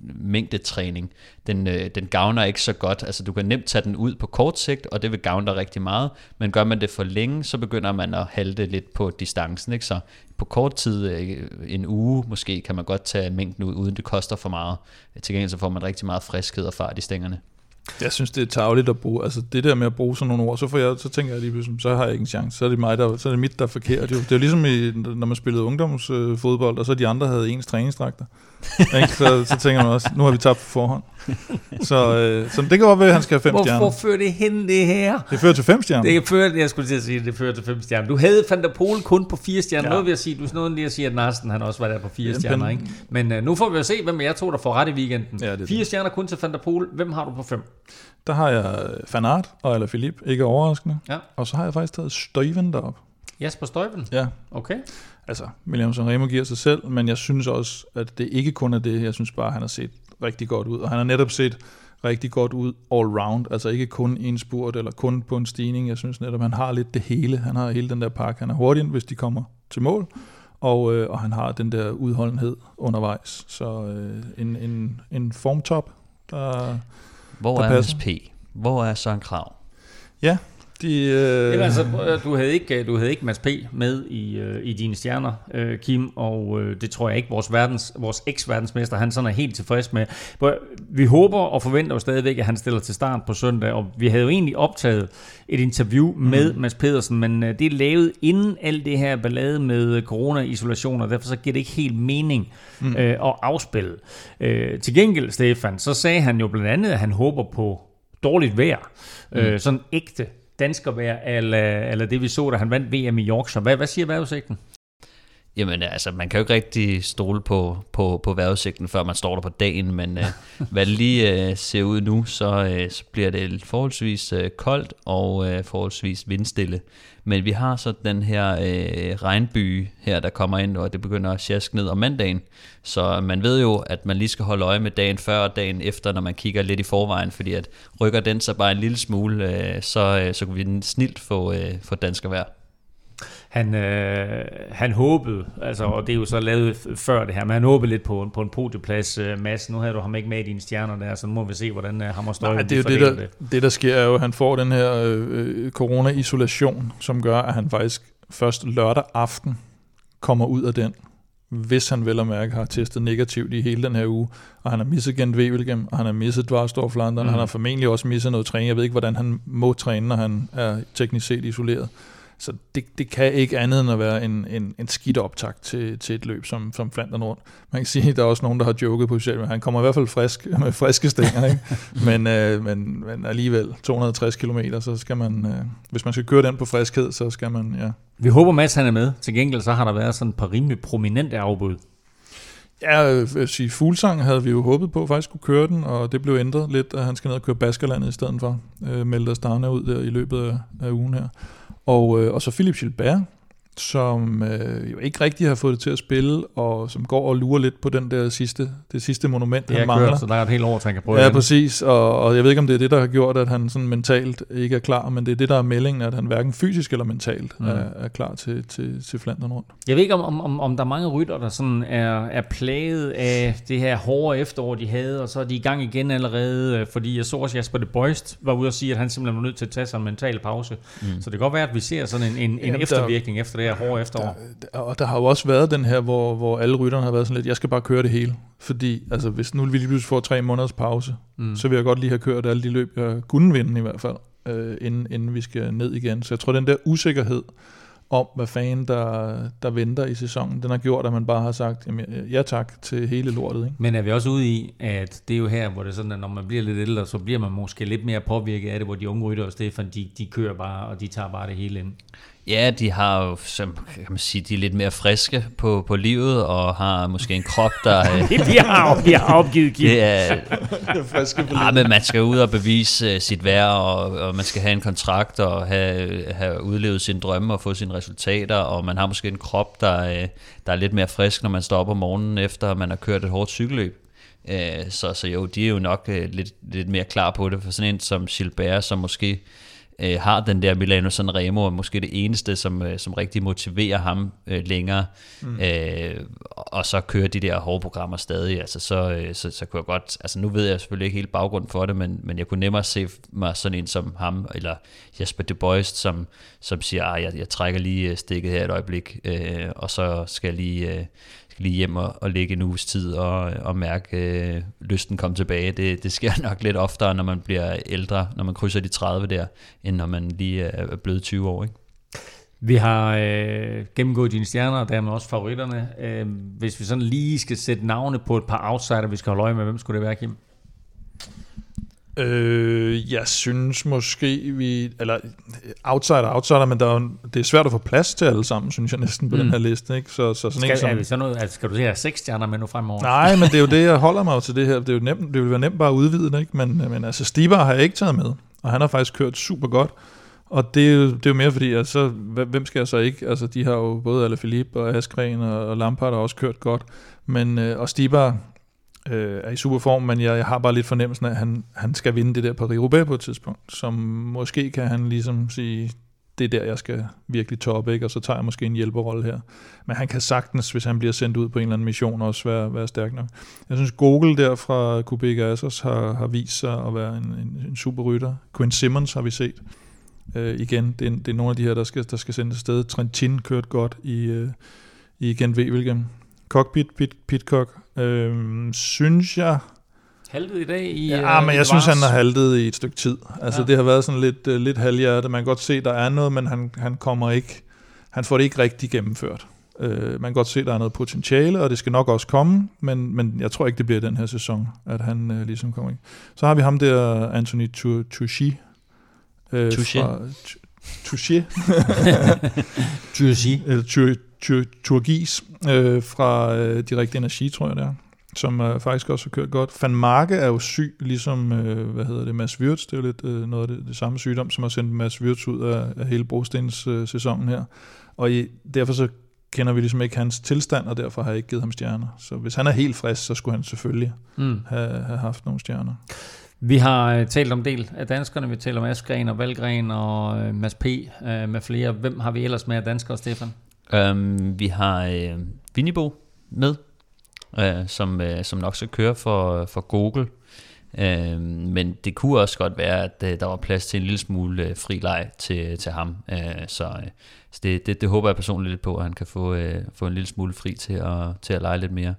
mængdetræning, den, øh, den gavner ikke så godt. Altså du kan nemt tage den ud på kort sigt, og det vil gavne dig rigtig meget, men gør man det for længe, så begynder man at halte lidt på distancen. Ikke? Så på kort tid, øh, en uge måske, kan man godt tage mængden ud, uden det koster for meget. Til gengæld så får man rigtig meget friskhed og fart i stængerne. Jeg synes, det er tageligt at bruge, altså det der med at bruge sådan nogle ord, så, får jeg, så tænker jeg lige pludselig, så har jeg ikke en chance, så er det, mig, der, så er det mit, der er forkert. Jo. Det er jo ligesom, i, når man spillede ungdomsfodbold, og så de andre havde ens træningsdragter ikke? Så, så tænker man også, nu har vi tabt på forhånd. Så, øh, så det kan godt være, at han skal have fem Hvorfor stjerner. fører det hen, det her? Det fører til fem stjerner. Det fører, jeg skulle til at sige, det fører til fem stjerner. Du havde Van der Pol kun på fire stjerner. Ja. Noget vil jeg sige, du nåede lige at sige, at Narsen han også var der på fire Ja, stjerner. men- Ikke? Men uh, nu får vi jo se, hvem jeg tror, der får ret i weekenden. Ja, det fire det. stjerner kun til Van der Pol. Hvem har du på fem? Der har jeg Van Aert og eller Philip, ikke overraskende. Ja. Og så har jeg faktisk taget Støjven derop. Jasper Støjven. Ja, Okay. Altså William Sanremo giver sig selv, men jeg synes også, at det ikke kun er det. Jeg synes bare, at han har set rigtig godt ud, og han har netop set rigtig godt ud all round, altså ikke kun i en spurt eller kun på en stigning. Jeg synes netop, at han har lidt det hele. Han har hele den der pakke. Han er hurtig, hvis de kommer til mål, og, øh, og han har den der udholdenhed undervejs. Så øh, en, en, en formtop, der... Hvor Der er passer. MSP? Hvor er Søren Krav? Ja, de... Øh, Jamen, altså, du havde ikke, du havde ikke Mads P. med i, øh, i dine stjerner, øh, Kim, og øh, det tror jeg ikke, vores, verdens, vores eks-verdensmester, han sådan er helt tilfreds med. Vi håber og forventer jo stadigvæk, at han stiller til start på søndag, og vi havde jo egentlig optaget et interview med Mads Pedersen, men øh, det er lavet inden alt det her ballade med øh, corona-isolation, og derfor så giver det ikke helt mening mm. øh, at afspille. Øh, til gengæld, Stefan, så sagde han jo blandt andet, at han håber på dårligt vejr. Mm. Øh, sådan ægte danskervejr, eller, eller det vi så, da han vandt VM i Yorkshire. Hvad, hvad siger vejrudsigten? Jamen altså, man kan jo ikke rigtig stole på, på, på vejrudsigten, før man står der på dagen, men øh, [LAUGHS] hvad det lige øh, ser ud nu, så, øh, så bliver det forholdsvis øh, koldt og øh, forholdsvis vindstille. Men vi har så den her øh, regnby her, der kommer ind, og det begynder at sjaske ned om mandagen. Så man ved jo, at man lige skal holde øje med dagen før og dagen efter, når man kigger lidt i forvejen, fordi at rykker den så bare en lille smule, øh, så, øh, så kan vi snilt få, øh, få dansker vejr. Han, øh, han håbede, altså, og det er jo så lavet før det her, men han håbede lidt på, på en podieplads, øh, Mads. Nu havde du ham ikke med i dine stjerner der, så nu må vi se, hvordan øh, ham og Støjven Nej, det er det der, det, der sker, er jo, at han får den her øh, corona-isolation, som gør, at han faktisk først lørdag aften kommer ud af den, hvis han vel og mærke har testet negativt i hele den her uge, og han har misset Gent Wevelgem, og han har misset Dvarstor Flandern, mm. Mm. han har formentlig også misset noget træning. Jeg ved ikke, hvordan han må træne, når han er teknisk set isoleret. Så det, det kan ikke andet end at være en, en, en skidt optakt til, til et løb som, som Flandern rundt. Man kan sige, at [LAUGHS] der er også nogen, der har joket på socialt, men han kommer i hvert fald frisk, [LAUGHS] med friske stænger, ikke? [LAUGHS] Men, øh, men, men alligevel 260 km, så skal man, øh, hvis man skal køre den på friskhed, så skal man, ja. Vi håber, Mads han er med. Til gengæld så har der været sådan et par rimelig prominente afbud. Ja, jeg vil sige, Fuglsang havde vi jo håbet på faktisk kunne køre den, og det blev ændret lidt, at han skal ned og køre Baskerlandet i stedet for. Øh, meldte Astana ud der i løbet af, af ugen her. Og, øh, og så Philip Gilbert, som øh, jo ikke rigtig har fået det til at spille, og som går og lurer lidt på den der sidste, det sidste monument, Det han er mangler. kørt, så der er et helt år, han kan prøve Ja, igen. præcis, og, og jeg ved ikke, om det er det, der har gjort, at han sådan mentalt ikke er klar, men det er det, der er meldingen, at han hverken fysisk eller mentalt Mm. er, er klar til, til, til Flandern rundt. Jeg ved ikke, om, om, om, der er mange rytter, der sådan er, er plaget af det her hårde efterår, de havde, og så er de i gang igen allerede, øh, fordi jeg så også Jasper de Boist var ude og sige, at han simpelthen var nødt til at tage sig en mental pause. Mm. Så det kan godt være, at vi ser sådan en, en, en Jamen, der- eftervirkning efter det her hårde efterår. Og der har jo også været den her, hvor, hvor alle rytterne har været sådan lidt, jeg skal bare køre det hele. Fordi altså, hvis nu vi lige pludselig får tre måneders pause, Mm. mm. så vil jeg godt lige have kørt alle de løb, jeg kunne vinde i hvert fald, øh, inden, inden vi skal ned igen. Så jeg tror, den der usikkerhed om, hvad fanden der, der venter i sæsonen, den har gjort, at man bare har sagt, jamen, ja tak til hele lortet. Ikke? Men er vi også ude i, at det er jo her, hvor det er sådan, at når man bliver lidt ældre, så bliver man måske lidt mere påvirket af det, hvor de unge rytter og Stefan, de, de kører bare, og de tager bare det hele ind. Ja, de har jo, som kan man sige, de er lidt mere friske på, på livet, og har måske en krop, der... [LAUGHS] øh, de, har, de har opgivet Kim. det er, [LAUGHS] friske på ah, men man skal ud og bevise uh, sit værd, og, og man skal have en kontrakt, og have, have udlevet sine drømme, og få sine resultater, og man har måske en krop, der, uh, der er lidt mere frisk, når man står op om morgenen, efter man har kørt et hårdt cykelløb. Så, så jo, de er jo nok lidt, lidt mere klar på det, for sådan en som Gilbert, som måske øh, har den der Milano Sanremo, er måske det eneste, som, øh, som rigtig motiverer ham øh, længere, mm. øh, og så kører de der hårde programmer stadig, altså så, øh, så, så kunne jeg godt, altså nu ved jeg selvfølgelig ikke helt baggrunden for det, men, men jeg kunne nemmere se mig sådan en som ham, eller Jesper de Boist, som, som siger, at jeg, jeg trækker lige øh, stikket her et øjeblik, øh, og så skal jeg lige... Øh, lige hjem og, og ligge en uges tid og, og mærke øh, lysten komme tilbage. Det, det sker [LAUGHS] nok lidt oftere, når man bliver ældre, når man krydser de 30 der, end når man lige er blevet 20 år. Ikke? Vi har øh, gennemgået dine stjerner, og dermed også favoritterne. Øh, hvis vi sådan lige skal sætte navne på et par outsider, vi skal holde øje med, hvem skulle det være, Kim? Øh, jeg synes måske, vi... Eller outsider, outsider, men der er, jo- det er svært at få plads til alle sammen, synes jeg næsten på Mm. den her liste. Ikke? Så, så sådan Skal, en som... er vi så noget, altså, skal du her seks stjerner med nu fremover? Nej, men det er jo det, [LAUGHS] jeg holder mig til det her. Det, er jo nemt, det vil være nemt bare at udvide det, ikke? Men, men altså, Stibar har jeg ikke taget med, og han har faktisk kørt super godt. Og det er jo, det er jo mere fordi, at så, hvem hvem skal jeg så ikke? Altså, de har jo både Alaphilippe og Askren og, og Lampard har også kørt godt. Men, øh, og Stibar øh, er i superform, men jeg, jeg har bare lidt fornemmelsen af, at han, han skal vinde det der Paris-Roubaix på et tidspunkt. Som måske kan han ligesom sige, det er der, jeg skal virkelig toppe, ikke? og så tager jeg måske en hjælperrolle her. Men han kan sagtens, hvis han bliver sendt ud på en eller anden mission, også være, være stærk nok. Jeg synes, Google der fra Kubik Assos har, har vist sig at være en, en, en super rytter. Quinn Simmons har vi set. Øh, igen, det er, det er nogle af de her, der skal, der skal sendes afsted. Trentin kørte godt i, øh, i Gent Wevelgem. Cockpit, Pit, Pitcock. Øh, synes jeg... Haltet i dag i... Ja, øh, men i jeg synes, Vars. han har haltet i et stykke tid. Altså, Ja. det har været sådan lidt, uh, lidt halvhjertet. Man kan godt se, der er noget, men han, han kommer ikke... Han får det ikke rigtig gennemført. Uh, man kan godt se, der er noget potentiale, og det skal nok også komme, men, men jeg tror ikke, det bliver den her sæson, at han uh, ligesom kommer ind. Så har vi ham der, Anthony Tu- Touchy. Uh, Touché. Touché. Eller Tur- Turgis øh, fra øh, Direkt Energi, tror jeg det er, som øh, faktisk også har kørt godt. Van Marke er jo syg, ligesom, øh, hvad hedder det, Mads Wirtz, det er jo lidt øh, noget af det, det samme sygdom, som har sendt Mads Wirtz ud af, af hele brostens øh, sæsonen her. Og i, derfor så kender vi ligesom ikke hans tilstand, og derfor har jeg ikke givet ham stjerner. Så hvis han er helt frisk, så skulle han selvfølgelig Mm. have, have haft nogle stjerner. Vi har øh, talt om del af danskerne. Vi taler om Askren og Valgren og øh, Mads P. Øh, med flere. Hvem har vi ellers med af danskere, Stefan? Um, vi har øh, Vinibo med, øh, som, øh, som nok skal køre for, for Google. Øh, men det kunne også godt være, at øh, der var plads til en lille smule øh, fri leg til, til ham. Øh, så øh, så det, det, det håber jeg personligt lidt på, at han kan få, øh, få en lille smule fri til at, til at lege lidt mere.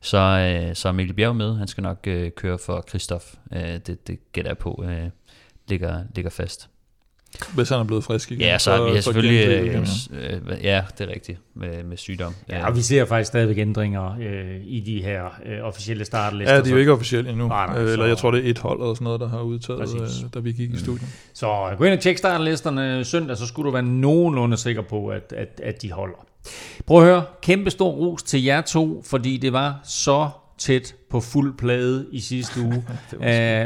Så, øh, så er Mikkel Bjerg med. Han skal nok øh, køre for Christoph. Øh, det, det gætter jeg på øh, ligger, ligger fast. Hvis han er blevet frisk igen. Ja, så vi har selvfølgelig... igen, Øh, øh, ja, det er rigtigt med, med sygdom. Ja, og vi ser faktisk stadigvæk ændringer øh, i de her øh, officielle startlister. Ja, de er jo ikke officielle endnu. Nej, nej, øh, eller så- jeg tror, det er et hold eller sådan noget, der har udtaget, Præcis. øh, da vi gik i studiet. Så gå ind og tjek startlisterne søndag, så skulle du være nogenlunde sikker på, at, at, at de holder. Prøv at høre, kæmpe stor ros til jer to, fordi det var så tæt på fuld plade i sidste uge. [LAUGHS]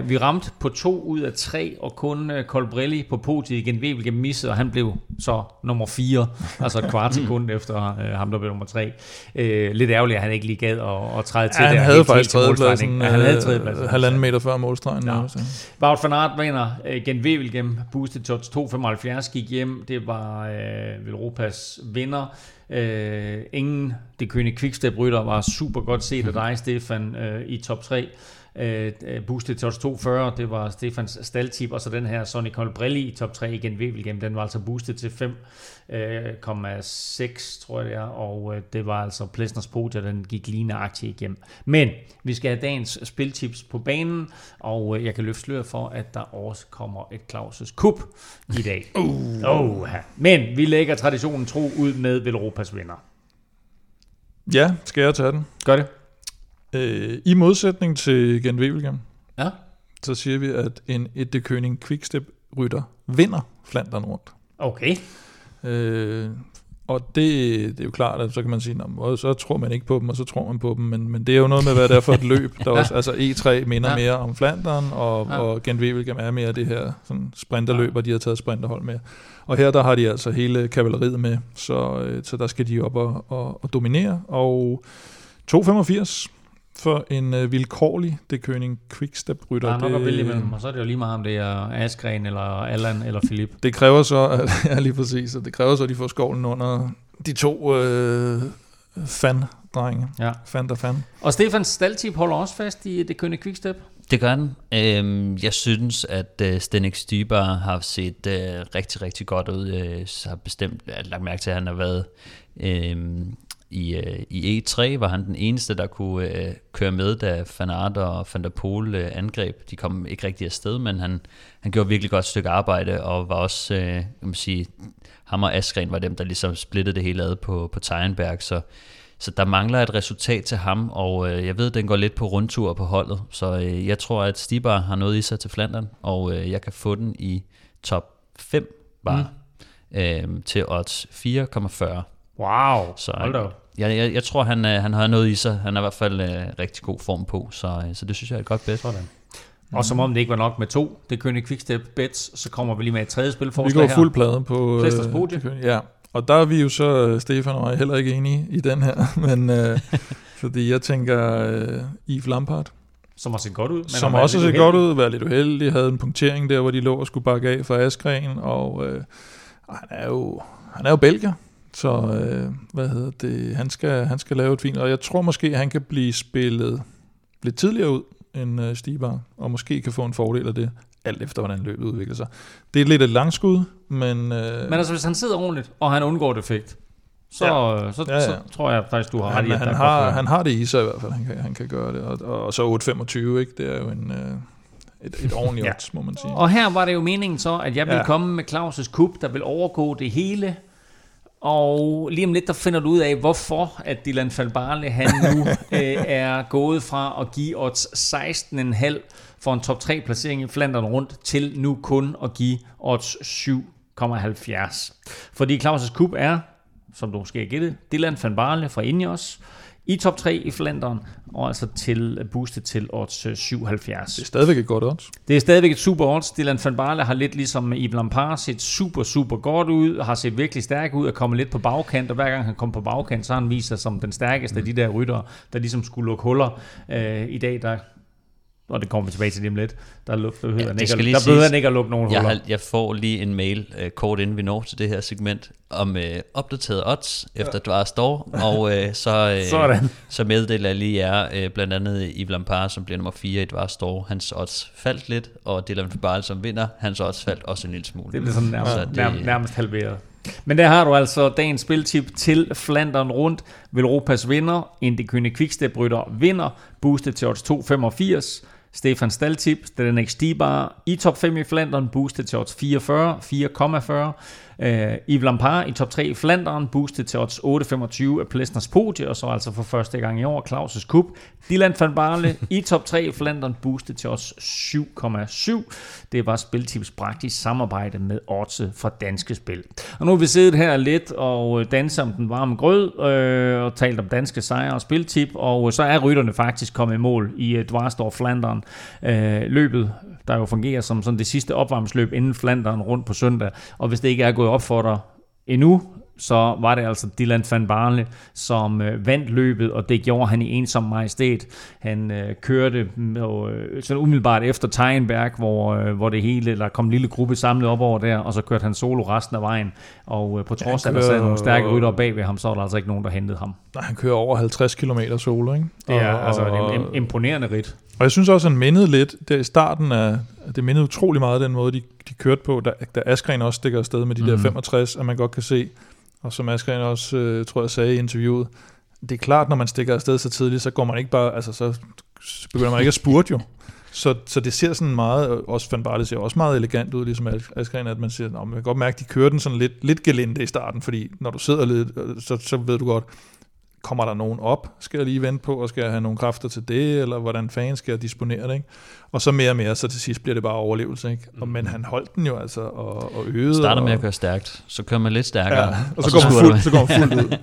uh, vi ramte på to ud af tre, og kun uh, Colbrelli på podiet igen. Wevelgem missede, og han blev så nummer fire, [LAUGHS] altså et kvart sekund efter uh, ham, der blev nummer tre. Uh, lidt ærgerligt, at han ikke lige gad at, at træde til Ja, han der. havde helt faktisk tredjepladsen? Ja, han havde øh, tredjepladsen. halvanden meter før målstregen. Ja. Så. Wout van Aert vinder igen Wevelgem, boosted touch 2.75 gik hjem. Det var øh, Europas vinder. Øh, ingen det kønne quickstep rytter var super godt set af dig, Stefan, øh, i top 3. Øh, øh, boosted touch 240, det var Stefans staldtip, og så den her Sonny Colbrelli i top 3 igen Wevelgem, den var altså boosted til 5,6 tror jeg det er, og øh, det var altså Plesners Podia, den gik lige nøjagtigt igennem. Men vi skal have dagens spiltips på banen, og øh, jeg kan løfte sløret for, at der også kommer et Claus' Cup i dag. [LAUGHS] uh. oh, Men vi lægger traditionen tro ud med Velropas vinder. Ja, skal jeg tage den? Gør det. Øh, I modsætning til Gen Wevelgem, Ja. så siger vi, at en Ette König Quickstep rytter vinder Flandern rundt. Okay. Øh, og det, det er jo klart, at så kan man sige, "Nå, så tror man ikke på dem, og så tror man på dem, men, men det er jo noget med, hvad det er for et [LAUGHS] løb. Der Ja. også, altså E3 minder Ja. ja. mere om Flandern, og, Ja. ja. og Gent Wevelgem er mere det her sådan sprinterløb, og de har taget sprinterhold med. Og her der har de altså hele kavaleriet med, så, øh, så der skal de op og, og, og dominere. Og 2,85 for en øh, vilkårlig det König Quickstep-rytter. Der er nok det, at vælge imellem, og så er det jo lige meget, om det er Askren, eller Allan, eller Philip. det kræver så, at, [LAUGHS] ja lige præcis, og det kræver så, at de får skovlen under de to øh, fan-drenge. Ja. Fan der fan. Og Stefans staldtip holder også fast i det kønne quickstep. Det gør den. Øhm, jeg synes, at øh, Stenik Stybar har set øh, rigtig, rigtig godt ud. Øh, så har bestemt jeg har lagt mærke til, at han har været øhm, i, øh, i E3, var han den eneste, der kunne øh, køre med, da Van Aert og Van der Poel øh, angreb. De kom ikke rigtig afsted, men han, han gjorde virkelig godt stykke arbejde, og var også, øh, kan man sige, ham og Askren var dem, der ligesom splittede det hele ad på, på Tegenberg, så så der mangler et resultat til ham, og øh, jeg ved, den går lidt på rundtur på holdet. Så øh, jeg tror, at Stibar har noget i sig til Flandern, og øh, jeg kan få den i top 5 bare. Mm. Øh, til odds 4,40. Wow, Så hold da op. jeg, jeg, jeg tror, han, øh, han har noget i sig. Han har i hvert fald øh, rigtig god form på, så, øh, så det synes jeg er et godt bet. Sådan. Og som om det ikke var nok med to, det kønne quickstep bets, så kommer vi lige med et tredje Vi spilforslag går her. fuld plade på... Plesters øh, podie. kø- Ja, og der er vi jo så, øh, Stefan og jeg, heller ikke enige i den her, [LAUGHS] men øh, [LAUGHS] fordi jeg tænker øh, Yves Lampard, Som har set godt ud. Men som er også har set godt ud, været lidt uheldig, havde en punktering der, hvor de lå og skulle bakke af for Askren, og øh, han er jo han er jo belgier, så øh, hvad hedder det, han skal, han skal lave et fint, og jeg tror måske, at han kan blive spillet lidt tidligere ud end øh, Stibar, og måske kan få en fordel af det, alt efter hvordan løbet udvikler sig. Det er lidt et langskud, men... Øh, Men altså, hvis han sidder ordentligt, og han undgår defekt, så, Ja. så, Ja, ja. så tror jeg faktisk, du har ret i, han, at han, har, han har det i sig i hvert fald, han kan, han kan gøre det. Og, og så 8,25, ikke? det er jo en, øh, et, et ordentligt Ja. odds, må man sige. Og her var det jo meningen så, at jeg ville Ja. komme med Claus' kup, der vil overgå det hele. Og lige om lidt, der finder du ud af, hvorfor at Dylan Falbarle, han nu [LAUGHS] øh, er gået fra at give odds 16,5 for en top 3 placering i Flandern rundt, til nu kun at give odds 7,70. Fordi Claus' kup er, som du måske har gættet, Dylan van Barle fra Ineos, i top 3 i Flandern, og altså til boostet til odds øh, 77. Det er stadigvæk et godt odds. Det er stadigvæk et super odds. Dylan van Barle har lidt ligesom Yves Lampard set super, super godt ud, har set virkelig stærk ud og kommet lidt på bagkant, og hver gang han kommer på bagkant, så har han vist sig som den stærkeste af de der ryttere, der ligesom skulle lukke huller. Øh, I dag, der og det kommer vi tilbage til lige om lidt, der, luk, der, ja, han, det ikke, at- der behøver han ikke at lukke nogen Jeg, huller. har, jeg får lige en mail øh, kort inden vi når til det her segment om øh, opdateret odds efter Dvar står, og øh, så, [LAUGHS] øh, Sådan. så meddeler jeg lige jer, øh, blandt andet Yves Lampard, som bliver nummer 4 i Dvar står, hans odds faldt lidt, og Dylan Fabal, som vinder, hans odds faldt også en lille smule. Det bliver sådan nærmest, Så ja, nærmest, nærmest halveret. Men der har du altså dagens spiltip til Flandern rundt. Velropas vinder, Indikønne Quickstep rytter vinder, boostet til odds 2,85. Stefan Staltip, Stedenek Stibar i top 5 i Flandern, boostet til odds 44, 4,40. Uh, Yves Lampard i top 3 i Flandern, boostet til odds 8,25 af Plesners podie, og så altså for første gang i år Claus' Cup. Dylan van Barle [LAUGHS] i top 3 i Flandern, boostet til odds 7,7. Det var Spiltips praktisk samarbejde med odds fra Danske Spil. Og nu har vi siddet her lidt og danset om den varme grød, øh, og talt om danske sejre og spiltip, og så er rytterne faktisk kommet i mål i Dvarstor Flandern. Øh, løbet der jo fungerer som sådan det sidste opvarmsløb inden Flandern rundt på søndag. Og hvis det ikke er gået op for dig endnu, så var det altså Dylan van Barle, som øh, vandt løbet, og det gjorde han i ensom majestæt. Han øh, kørte med, øh, sådan umiddelbart efter Tegenberg, hvor, øh, hvor det hele, der kom en lille gruppe samlet op over der, og så kørte han solo resten af vejen. Og øh, på trods af, at der sad nogle stærke rytter bag ved ham, så var der altså ikke nogen, der hentede ham. Nej, han kører over 50 km solo, ikke? Det er og, altså og, en imponerende rit. Og jeg synes også, han mindede lidt, der i starten af, det mindede utrolig meget den måde, de, de kørte på, da, da Askren også stikker afsted med de mm. der 65, at man godt kan se, og som Askren også, øh, tror jeg, sagde i interviewet, det er klart, når man stikker afsted så tidligt, så går man ikke bare, altså så begynder man ikke at spurte jo. Så, så det ser sådan meget, også Van Barle ser også meget elegant ud, ligesom Askren, at man siger, man kan godt mærke, at de kører den sådan lidt, lidt gelinde i starten, fordi når du sidder lidt, så, så ved du godt, kommer der nogen op, skal jeg lige vente på, og skal jeg have nogle kræfter til det, eller hvordan fanden skal jeg disponere det, ikke? Og så mere og mere, så til sidst bliver det bare overlevelse, ikke? Og, men han holdt den jo altså, og, og øvede. Starter med og, at køre stærkt, så kører man lidt stærkere. Ja, og, og så, så, går man fuldt, så går man fuldt [LAUGHS] ud.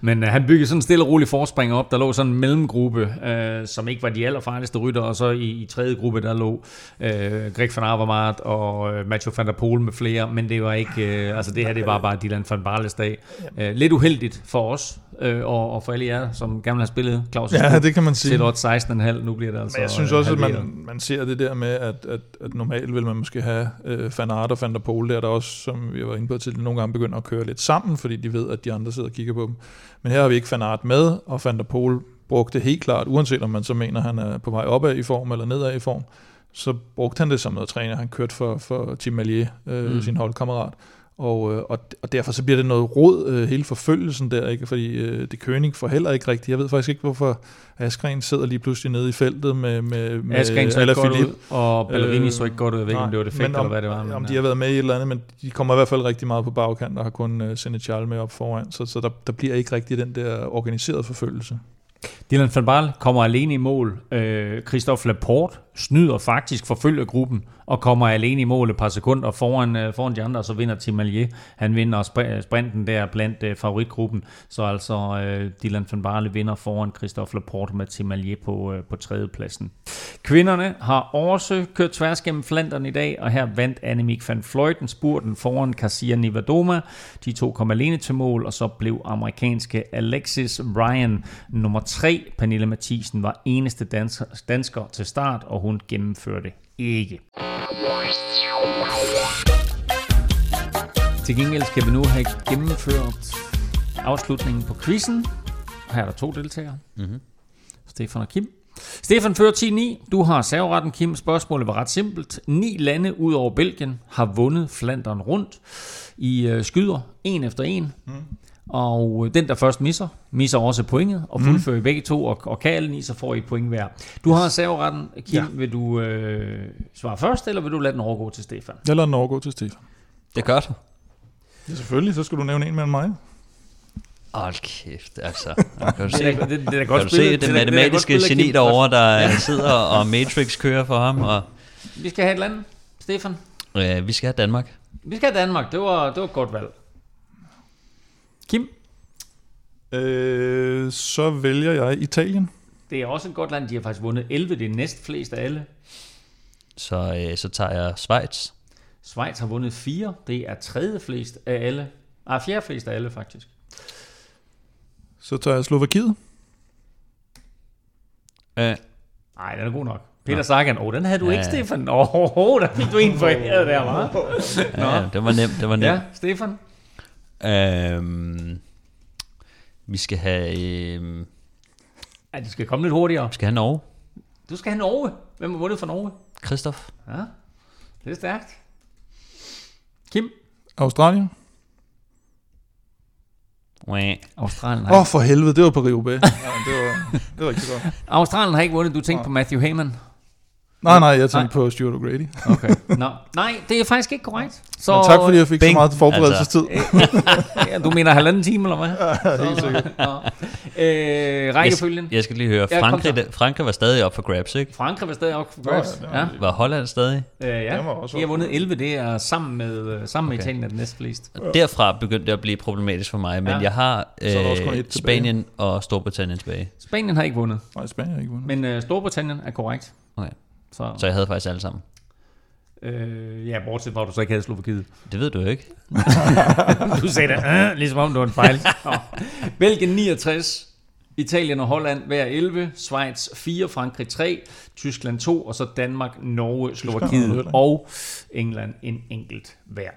men uh, han byggede sådan en stille og rolig forspring op, der lå sådan en mellemgruppe, uh, som ikke var de allerfarligste rytter, og så i, i tredje gruppe, der lå uh, Greg van Avermaet og uh, Mathieu van der Poel med flere, men det var ikke, uh, altså det her, det var bare Dylan van Barles dag. Uh, lidt uheldigt for os, øh, og, og for alle jer, som gerne har spillet Claus' Ja, det kan man sige. Til 16,5, nu bliver det altså Men jeg synes også, at man, man ser det der med, at, at, at normalt vil man måske have øh, Van Aert og Van der der også, som vi var inde på til, nogle gange begynder at køre lidt sammen, fordi de ved, at de andre sidder og kigger på dem. Men her har vi ikke Van Aert med, og Van der Pol brugte helt klart, uanset om man så mener, at han er på vej opad i form eller nedad i form, så brugte han det som noget træner. Han kørte for, for Tim Malier, øh, mm. sin holdkammerat. Og, øh, og, og derfor så bliver det noget råd, øh, hele forfølgelsen der, ikke? fordi øh, det König får heller ikke rigtigt. Jeg ved faktisk ikke, hvorfor Askren sidder lige pludselig nede i feltet med, med, med Askren så ikke godt ud, og Ballerini øh, så ikke godt ud. Jeg ved ikke, om det var det fægt, eller hvad det var. Men, om de har været med i et eller andet, men de kommer i hvert fald rigtig meget på bagkant, og har kun uh, Senechal med op foran, så, så der, der bliver ikke rigtig den der organiserede forfølgelse. Dylan van Baal kommer alene i mål. Øh, Christophe Laporte snyder faktisk, forfølger gruppen og kommer alene i mål et par sekunder foran, øh, foran de andre, og så vinder Tim Malier. Han vinder øh, sprinten der blandt øh, favoritgruppen, så altså øh, Dylan van Barle vinder foran Christophe Laporte med Tim Malier på, øh, på tredjepladsen. Kvinderne har også kørt tværs gennem Flandern i dag, og her vandt Annemiek van Vleuten spurten foran Cassia Nivadoma. De to kom alene til mål, og så blev amerikanske Alexis Ryan nummer tre. Pernille Mathisen var eneste dansker, dansker til start, og hun gennemførte ikke. Til gengæld skal vi nu have gennemført afslutningen på quizzen. Her er der to deltagere. Mm-hmm. Stefan og Kim. Stefan fører 10-9. Du har serveretten, Kim. Spørgsmålet var ret simpelt. Ni lande ud over Belgien har vundet Flandern rundt i øh, skyder, en efter en. Mm. Og øh, den, der først misser, misser også pointet, og fuldfører mm. begge to, og, og kan alle ni, så får I et point hver. Du har serveretten. Kim, ja. vil du øh, svare først, eller vil du lade den overgå til Stefan? Jeg lader den overgå til Stefan. Det gør du. Ja, selvfølgelig. Så skal du nævne en mellem mig. Hold kæft, altså. [LAUGHS] Kan du se, det, det, det, er godt kan du se det, det matematiske det geni derovre, der ja. sidder og Matrix kører for ham? Og... Vi skal have et land, Stefan. Ja, vi skal have Danmark. Vi skal have Danmark. Det var, det var et godt valg. Kim? Øh, så vælger jeg Italien. Det er også et godt land. De har faktisk vundet 11. Det er næst flest af alle. Så, øh, så tager jeg Schweiz. Schweiz har vundet 4. Det er tredje flest af alle. Ah, fjerde flest af alle, faktisk. Så tager jeg Slovakiet. Nej, den er god nok. Peter Sagan, åh, oh, den havde du ja, ikke, Stefan. Åh, oh, oh, der fik du en for her der, var. Ja, det var nemt, det var nemt. Ja, Stefan? Øhm, vi skal have... Øhm, ja, det skal komme lidt hurtigere. Vi skal have Norge. Du skal have Norge. Hvem har vundet for Norge? Christoph. Ja, det er stærkt. Kim? Australien. Australien Åh, oh, for helvede, det var på Rio Bay. ja, det, var, det var ikke så godt. [LAUGHS] Australien har ikke vundet, du tænkte ja. på Matthew Heyman. Nej, nej, jeg tænkte nej. på Stuart O'Grady. [LAUGHS] Okay. Nå, nej, det er faktisk ikke korrekt. Så, Men tak fordi jeg fik bing. så meget forberedelsestid. Altså. [LAUGHS] ja, du mener halvanden time, eller hvad? [LAUGHS] Ja, helt sikkert. øh, rækkefølgen. Jeg, jeg skal lige høre, Frankrig, ja, Frankrig var stadig op for grabs, ikke? Frankrig var stadig op for grabs, ja. Var Holland stadig? Øh, ja, de har vundet 11, det er sammen med, øh, sammen med okay. Italien er det næstflest. Derfra begyndte det at blive problematisk for mig, men ja. jeg har øh, Spanien og Storbritannien tilbage. Spanien har ikke vundet. Nej, Spanien har ikke vundet. Men øh, Storbritannien er korrekt. Okay. Så, så jeg havde faktisk alle sammen. Øh, ja, bortset fra, at du så ikke havde Slovakiet. Det ved du ikke. [LAUGHS] du sagde det, øh, ligesom om det var en fejl. Belgien 69, Italien og Holland hver 11, Schweiz 4, Frankrig 3, Tyskland 2, og så Danmark, Norge, Slovakiet [LAUGHS] og England en enkelt hver.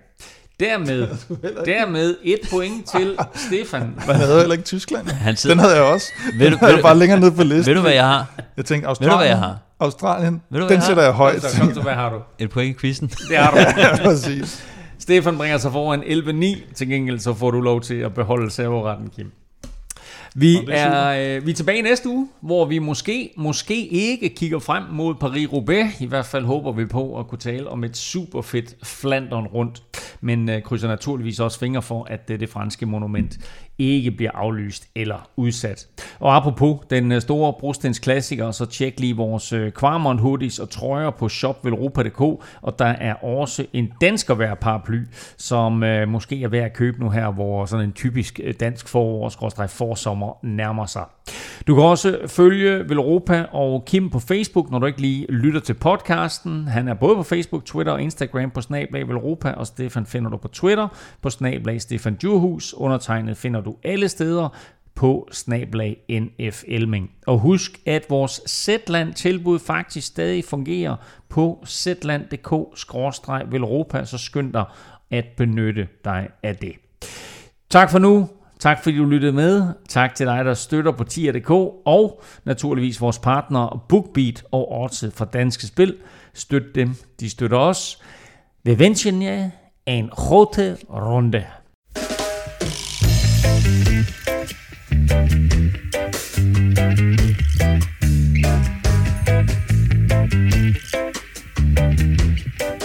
Dermed, [LAUGHS] dermed et point til Stefan. [LAUGHS] Man havde heller ikke Tyskland. Han sidder... Den havde jeg også. Ved du, ved du, bare længere ned på listen. Ved du, hvad jeg har? Jeg tænkte, Australien, ved du, hvad jeg har? Australien, ved du, den jeg sætter jeg højt. Så kom så, hvad har du? Et point i quizzen. Det har du. [LAUGHS] ja, præcis. Stefan bringer sig foran 11-9. Til gengæld så får du lov til at beholde servoretten, Kim. Vi er, øh, vi er tilbage næste uge, hvor vi måske, måske ikke kigger frem mod Paris-Roubaix. I hvert fald håber vi på at kunne tale om et super fedt Flandern rundt. Men øh, krydser naturligvis også fingre for, at det, det franske monument ikke bliver aflyst eller udsat. Og apropos den øh, store brostens klassiker, så tjek lige vores øh, Kvarmon hoodies og trøjer på shopvelropa.dk, og der er også en danskervær paraply, som øh, måske er værd at købe nu her, hvor sådan en typisk øh, dansk forår, forsommer nærmer sig. Du kan også følge Velropa og Kim på Facebook, når du ikke lige lytter til podcasten. Han er både på Facebook, Twitter og Instagram på Snablag Velropa, og Stefan finder du på Twitter på Snablag Stefan Djurhus. Undertegnet finder du alle steder på snablag NF Elming. Og husk, at vores Zetland tilbud faktisk stadig fungerer på zetland.dk-velropa, så skynd dig at benytte dig af det. Tak for nu. Tak fordi du lyttede med. Tak til dig, der støtter på tier.dk og naturligvis vores partnere BookBeat og Odds fra Danske Spil. Støt dem, de støtter os. Vi wünschen jer en rote Runde. Thank you.